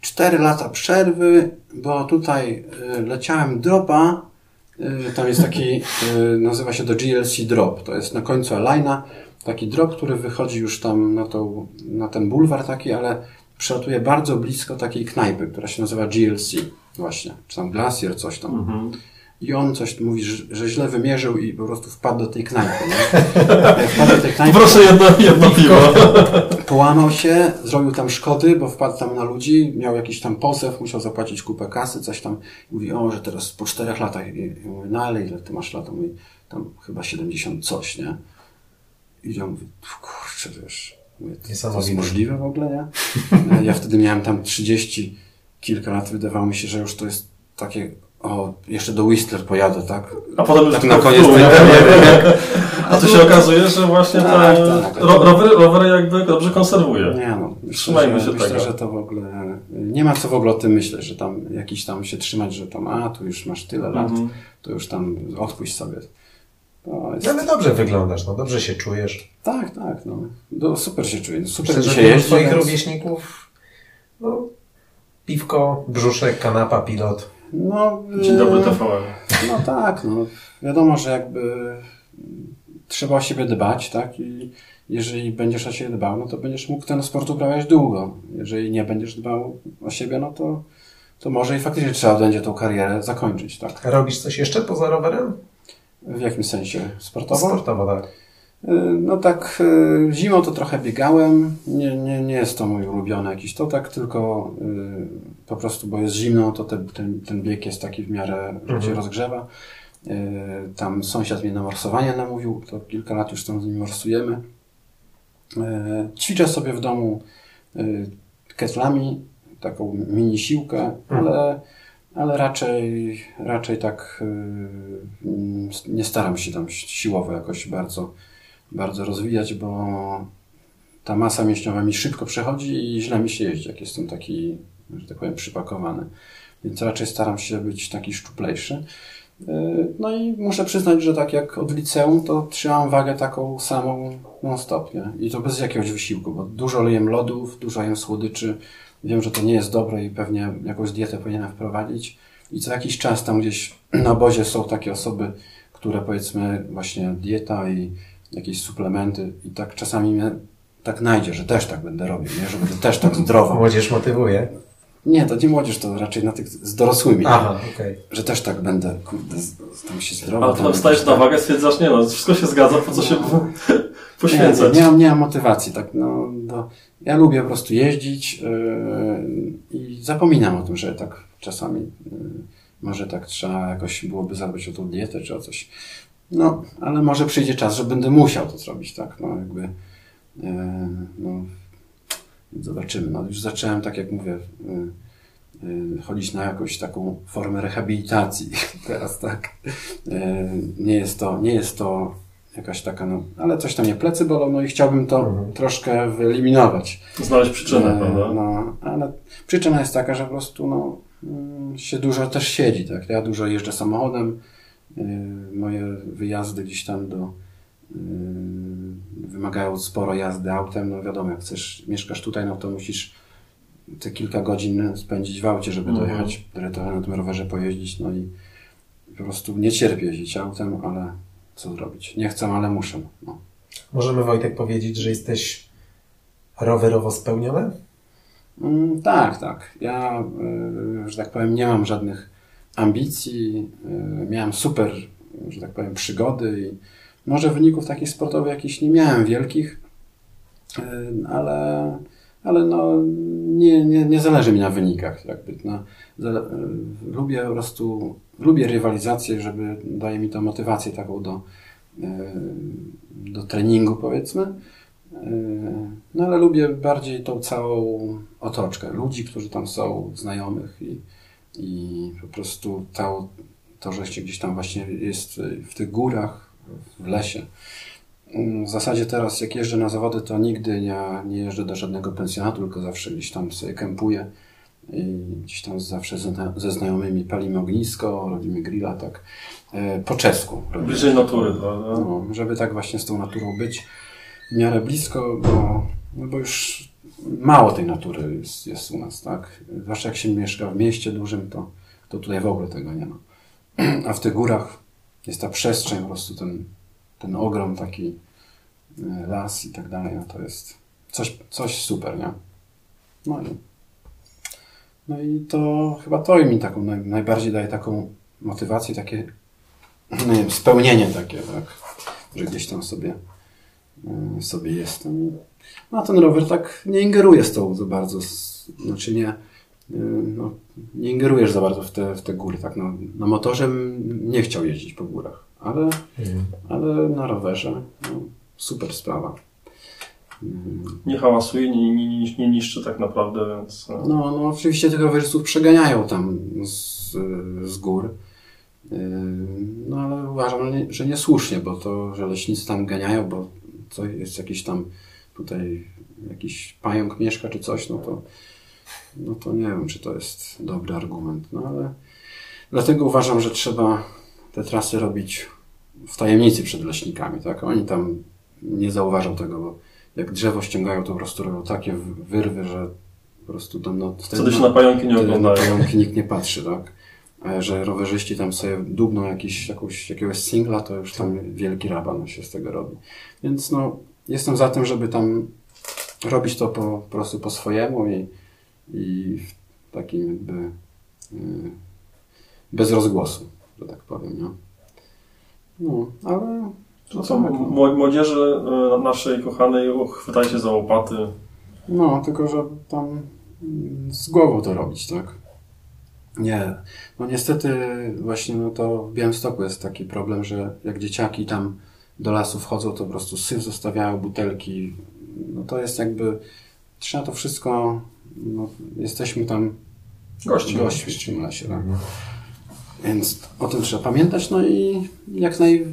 4 lata przerwy, bo tutaj y, leciałem dropa, y, tam jest taki, y, nazywa się to GLC drop, to jest na końcu line'a, taki drop, który wychodzi już tam na, tą, na ten bulwar taki, ale przelatuje bardzo blisko takiej knajpy, która się nazywa GLC właśnie, czy tam Glacier, coś tam. Mhm. I on coś mówi, że, źle wymierzył i po prostu wpadł do tej knajpy. Nie? Jak wpadł do tej knajpy, Proszę jedno, jedno piwo. połamał się, zrobił tam szkody, bo wpadł tam na ludzi, miał jakiś tam posew, musiał zapłacić kupę kasy, coś tam. Mówi, o, że teraz po czterech latach. I mówię, no ale ile ty masz lat? Mówi, tam chyba 70 coś, nie? I ja mówię, kurczę, wiesz, mówię, to jest Niesamowite. możliwe w ogóle, nie? Ja wtedy miałem tam 30 kilka lat, wydawało mi się, że już to jest takie, o, jeszcze do Whistler pojadę, tak? A potem już Tak na koniec dół, kariery. A tu się okazuje, że właśnie Tak, te tak. ro, rowery, rowery jakby dobrze konserwuje. Nie no, myślę, Trzymajmy że, się myślę, tego. że to w ogóle, nie ma co w ogóle o tym myśleć, że tam jakiś tam się trzymać, że tam, a tu już masz tyle lat, Mhm. to już tam odpuść sobie. To jest, No, ale dobrze wyglądasz, no dobrze się czujesz. tak, tak, no. no super się czuję, super Myślę, się jeździ. twoich więc- rówieśników, no, piwko, brzuszek, kanapa, pilot. No, Dzień e, dobry TVN. No tak, no. Wiadomo, że jakby trzeba o siebie dbać, tak? I jeżeli będziesz o siebie dbał, no to będziesz mógł ten sport uprawiać długo. Jeżeli nie będziesz dbał o siebie, no to, to może i faktycznie trzeba będzie tą karierę zakończyć, tak? Robisz coś jeszcze poza rowerem? W jakim sensie? Sportowo? Sportowo, tak. Y, No tak, y, zimą to trochę biegałem. Nie, nie, nie jest to mój ulubiony jakiś to, tak tylko y, po prostu, bo jest zimno, to ten, ten, ten bieg jest taki w miarę, że się rozgrzewa. Tam sąsiad mnie na morsowanie namówił, to kilka lat już tam z nim morsujemy. Ćwiczę sobie w domu ketlami, taką mini siłkę, ale, ale raczej, raczej tak nie staram się tam siłowo jakoś bardzo, bardzo rozwijać, bo ta masa mięśniowa mi szybko przechodzi i źle mi się jeździ, jak jestem taki, że tak powiem, przypakowany. Więc raczej staram się być taki szczuplejszy. Y, No i muszę przyznać, że tak jak od liceum, to trzymam wagę taką samą non-stop, nie? I to bez jakiegoś wysiłku, bo dużo jem lodów, dużo jem słodyczy. Wiem, że to nie jest dobre i pewnie jakąś dietę powinienem wprowadzić. I co jakiś czas tam gdzieś na obozie są takie osoby, które powiedzmy właśnie dieta i jakieś suplementy i tak czasami mnie tak najdzie, że też tak będę robił, nie? Że będę też tak zdrowo. Młodzież motywuje. Nie, to nie młodzież, to raczej na tych z dorosłymi. nie? Aha, okej. Że też tak będę, kurde, tam się zdrowo. Ale tam potem stajesz na wagę, stwierdzasz, nie no, wszystko się zgadza, po co się. Nie, poświęcać. nie, nie mam motywacji, tak, no, do, ja lubię po prostu jeździć yy, i zapominam o tym, że tak czasami yy, może tak trzeba jakoś byłoby zadbać o tą dietę czy o coś. No, ale może przyjdzie czas, że będę musiał to zrobić, tak? No, jakby, yy, no, zobaczymy. No, już zacząłem, tak jak mówię, yy, yy, chodzić na jakąś taką formę rehabilitacji teraz, tak? Nie jest to, nie jest to jakaś taka, no, ale coś tam mnie plecy bolą, no i chciałbym to Mhm. troszkę wyeliminować. Znaleźć przyczynę, E, prawda? No, ale przyczyna jest taka, że po prostu no, mm, się dużo też siedzi. Tak? Ja dużo jeżdżę samochodem. Y, Moje wyjazdy gdzieś tam do y, wymagają sporo jazdy autem. No wiadomo, jak chcesz, mieszkasz tutaj, no to musisz te kilka godzin spędzić w aucie, żeby Mhm. dojechać, trochę na tym rowerze pojeździć. No i po prostu nie cierpię jeździć autem, ale co zrobić? Nie chcę, ale muszę. No. Możemy, Wojtek, powiedzieć, że jesteś rowerowo spełniony? Mm, tak, tak. Ja, y, że tak powiem, nie mam żadnych ambicji. y, Miałem super, że tak powiem, przygody i może wyników takich sportowych jakichś nie miałem wielkich, y, ale, ale no, nie, nie, nie zależy mi na wynikach. Jakby, zale- y, lubię po prostu, lubię rywalizację, żeby daje mi to motywację taką do, do treningu, powiedzmy. No ale lubię bardziej tą całą otoczkę ludzi, którzy tam są, znajomych i, i po prostu to, to, że się gdzieś tam właśnie jest w tych górach, w lesie. Yy, W zasadzie teraz jak jeżdżę na zawody, to nigdy nie, nie jeżdżę do żadnego pensjonatu, tylko zawsze gdzieś tam sobie kempuję i gdzieś tam zawsze ze, znajomymi palimy ognisko, robimy grilla, tak yy, po czesku. Bliżej natury, prawda? No, żeby tak właśnie z tą naturą być w miarę blisko, bo, no bo już mało tej natury jest, jest u nas, tak? Zwłaszcza jak się mieszka w mieście dużym, to, to tutaj w ogóle tego nie ma. A w tych górach jest ta przestrzeń, po prostu ten, ten ogrom taki e, las i tak dalej, no to jest coś, coś super, nie? No i, no i to chyba to mi taką naj, najbardziej daje taką motywację, takie no nie wiem, spełnienie takie, tak? Że gdzieś tam sobie, y, sobie jestem. No a ten rower tak nie ingeruje z tą za bardzo, znaczy nie, no, nie ingerujesz za bardzo w te, w te góry, tak? No, na motorze bym nie chciał jeździć po górach, ale, ale na rowerze no, super sprawa. Nie hałasuje, nie, nie, nie, nie niszczy tak naprawdę, więc... e, No, no oczywiście tych rowerzystów przeganiają tam z, z gór. No ale uważam, że nie- że niesłusznie, bo to, że leśnicy tam ganiają, bo to jest jakiś tam tutaj jakiś pająk mieszka czy coś, no to, no to nie wiem, czy to jest dobry argument. No ale dlatego uważam, że trzeba te trasy robić w tajemnicy przed leśnikami, tak? Oni tam nie zauważą tego, bo jak drzewo ściągają, to po prostu robią takie wyrwy, że po prostu tam no, Wtedy się na pająki nie Wtedy na oglądają. pająki nikt nie patrzy, tak? A że rowerzyści tam sobie dubną jakiś, jakąś, jakiegoś singla, to już tam wielki raban się z tego robi. Więc no, jestem za tym, żeby tam robić to po, po prostu po swojemu i, i w takim jakby y, bez rozgłosu, że tak powiem, nie? No, ale To co, mło- młodzieży e, naszej kochanej, chwytajcie za łopaty. No, tylko że tam mm, z głową to robić, tak? Nie. No niestety właśnie no to w Białymstoku jest taki problem, że jak dzieciaki tam do lasu wchodzą, to po prostu syf zostawiają, butelki. No to jest jakby, trzeba to wszystko, no, jesteśmy tam Gości. w tym lesie, tak? Więc o tym trzeba pamiętać, no i jak naj,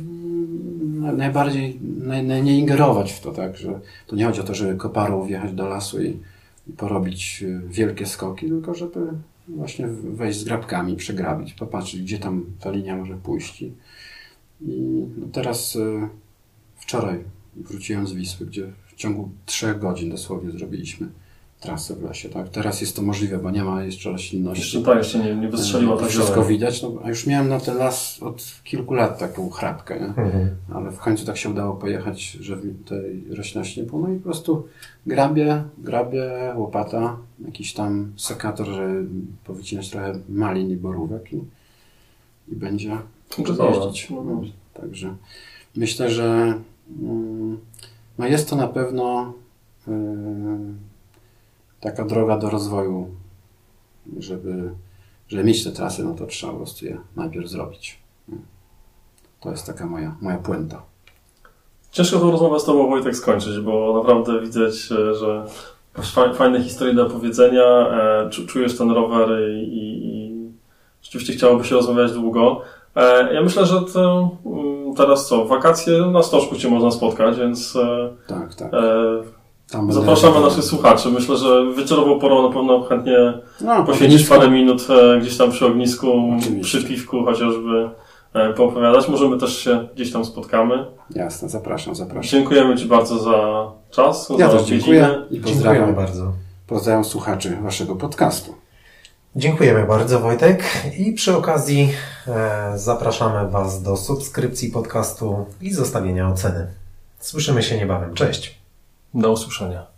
najbardziej naj, naj, nie ingerować w to, tak? Że to nie chodzi o to, żeby koparą wjechać do lasu i, i porobić y, wielkie skoki, tylko żeby właśnie wejść z grabkami, przegrabić, popatrzeć, gdzie tam ta linia może pójść. I, i teraz y, wczoraj wróciłem z Wisły, gdzie w ciągu trzech godzin dosłownie zrobiliśmy trasę w lesie, tak? Teraz jest to możliwe, bo nie ma jeszcze roślinności. Jeszcze tak, jeszcze nie, nie wystrzeliła To tak wszystko widać, no, a już miałem na ten las od kilku lat taką chrapkę, nie? Mhm. ale w końcu tak się udało pojechać, że w tej roślinności nie było. No i po prostu grabie, grabie, łopata, jakiś tam sekator, żeby powycinać trochę malin i borówek i, i będzie. Jeździć. No, także myślę, że mm, no jest to na pewno yy, taka droga do rozwoju, żeby, żeby mieć te trasy, no to trzeba po prostu je najpierw zrobić. To jest taka moja, moja puenta. Ciężko tą rozmowę z Tobą, Wojtek, skończyć, bo naprawdę widać, że fajne historie do opowiedzenia, e, czu- czujesz ten rower i, i, i rzeczywiście chciałoby się rozmawiać długo. E, Ja myślę, że to mm, teraz co, wakacje na stożku Cię można spotkać, więc e, Tak, tak. e, Tam będę- zapraszamy naszych słuchaczy. Myślę, że wieczorową porą na pewno chętnie no, poświęcić parę minut e, gdzieś tam przy ognisku, Oczywiście. przy piwku chociażby e, poopowiadać. Możemy też się gdzieś tam spotkamy. Jasne, zapraszam, zapraszam. Dziękujemy Ci bardzo za czas, Ja za też dziękuję i pozdrawiam, bardzo. pozdrawiam słuchaczy Waszego podcastu. Dziękujemy bardzo Wojtek i przy okazji e, zapraszamy Was do subskrypcji podcastu i zostawienia oceny. Słyszymy się niebawem. Cześć! Do usłyszenia.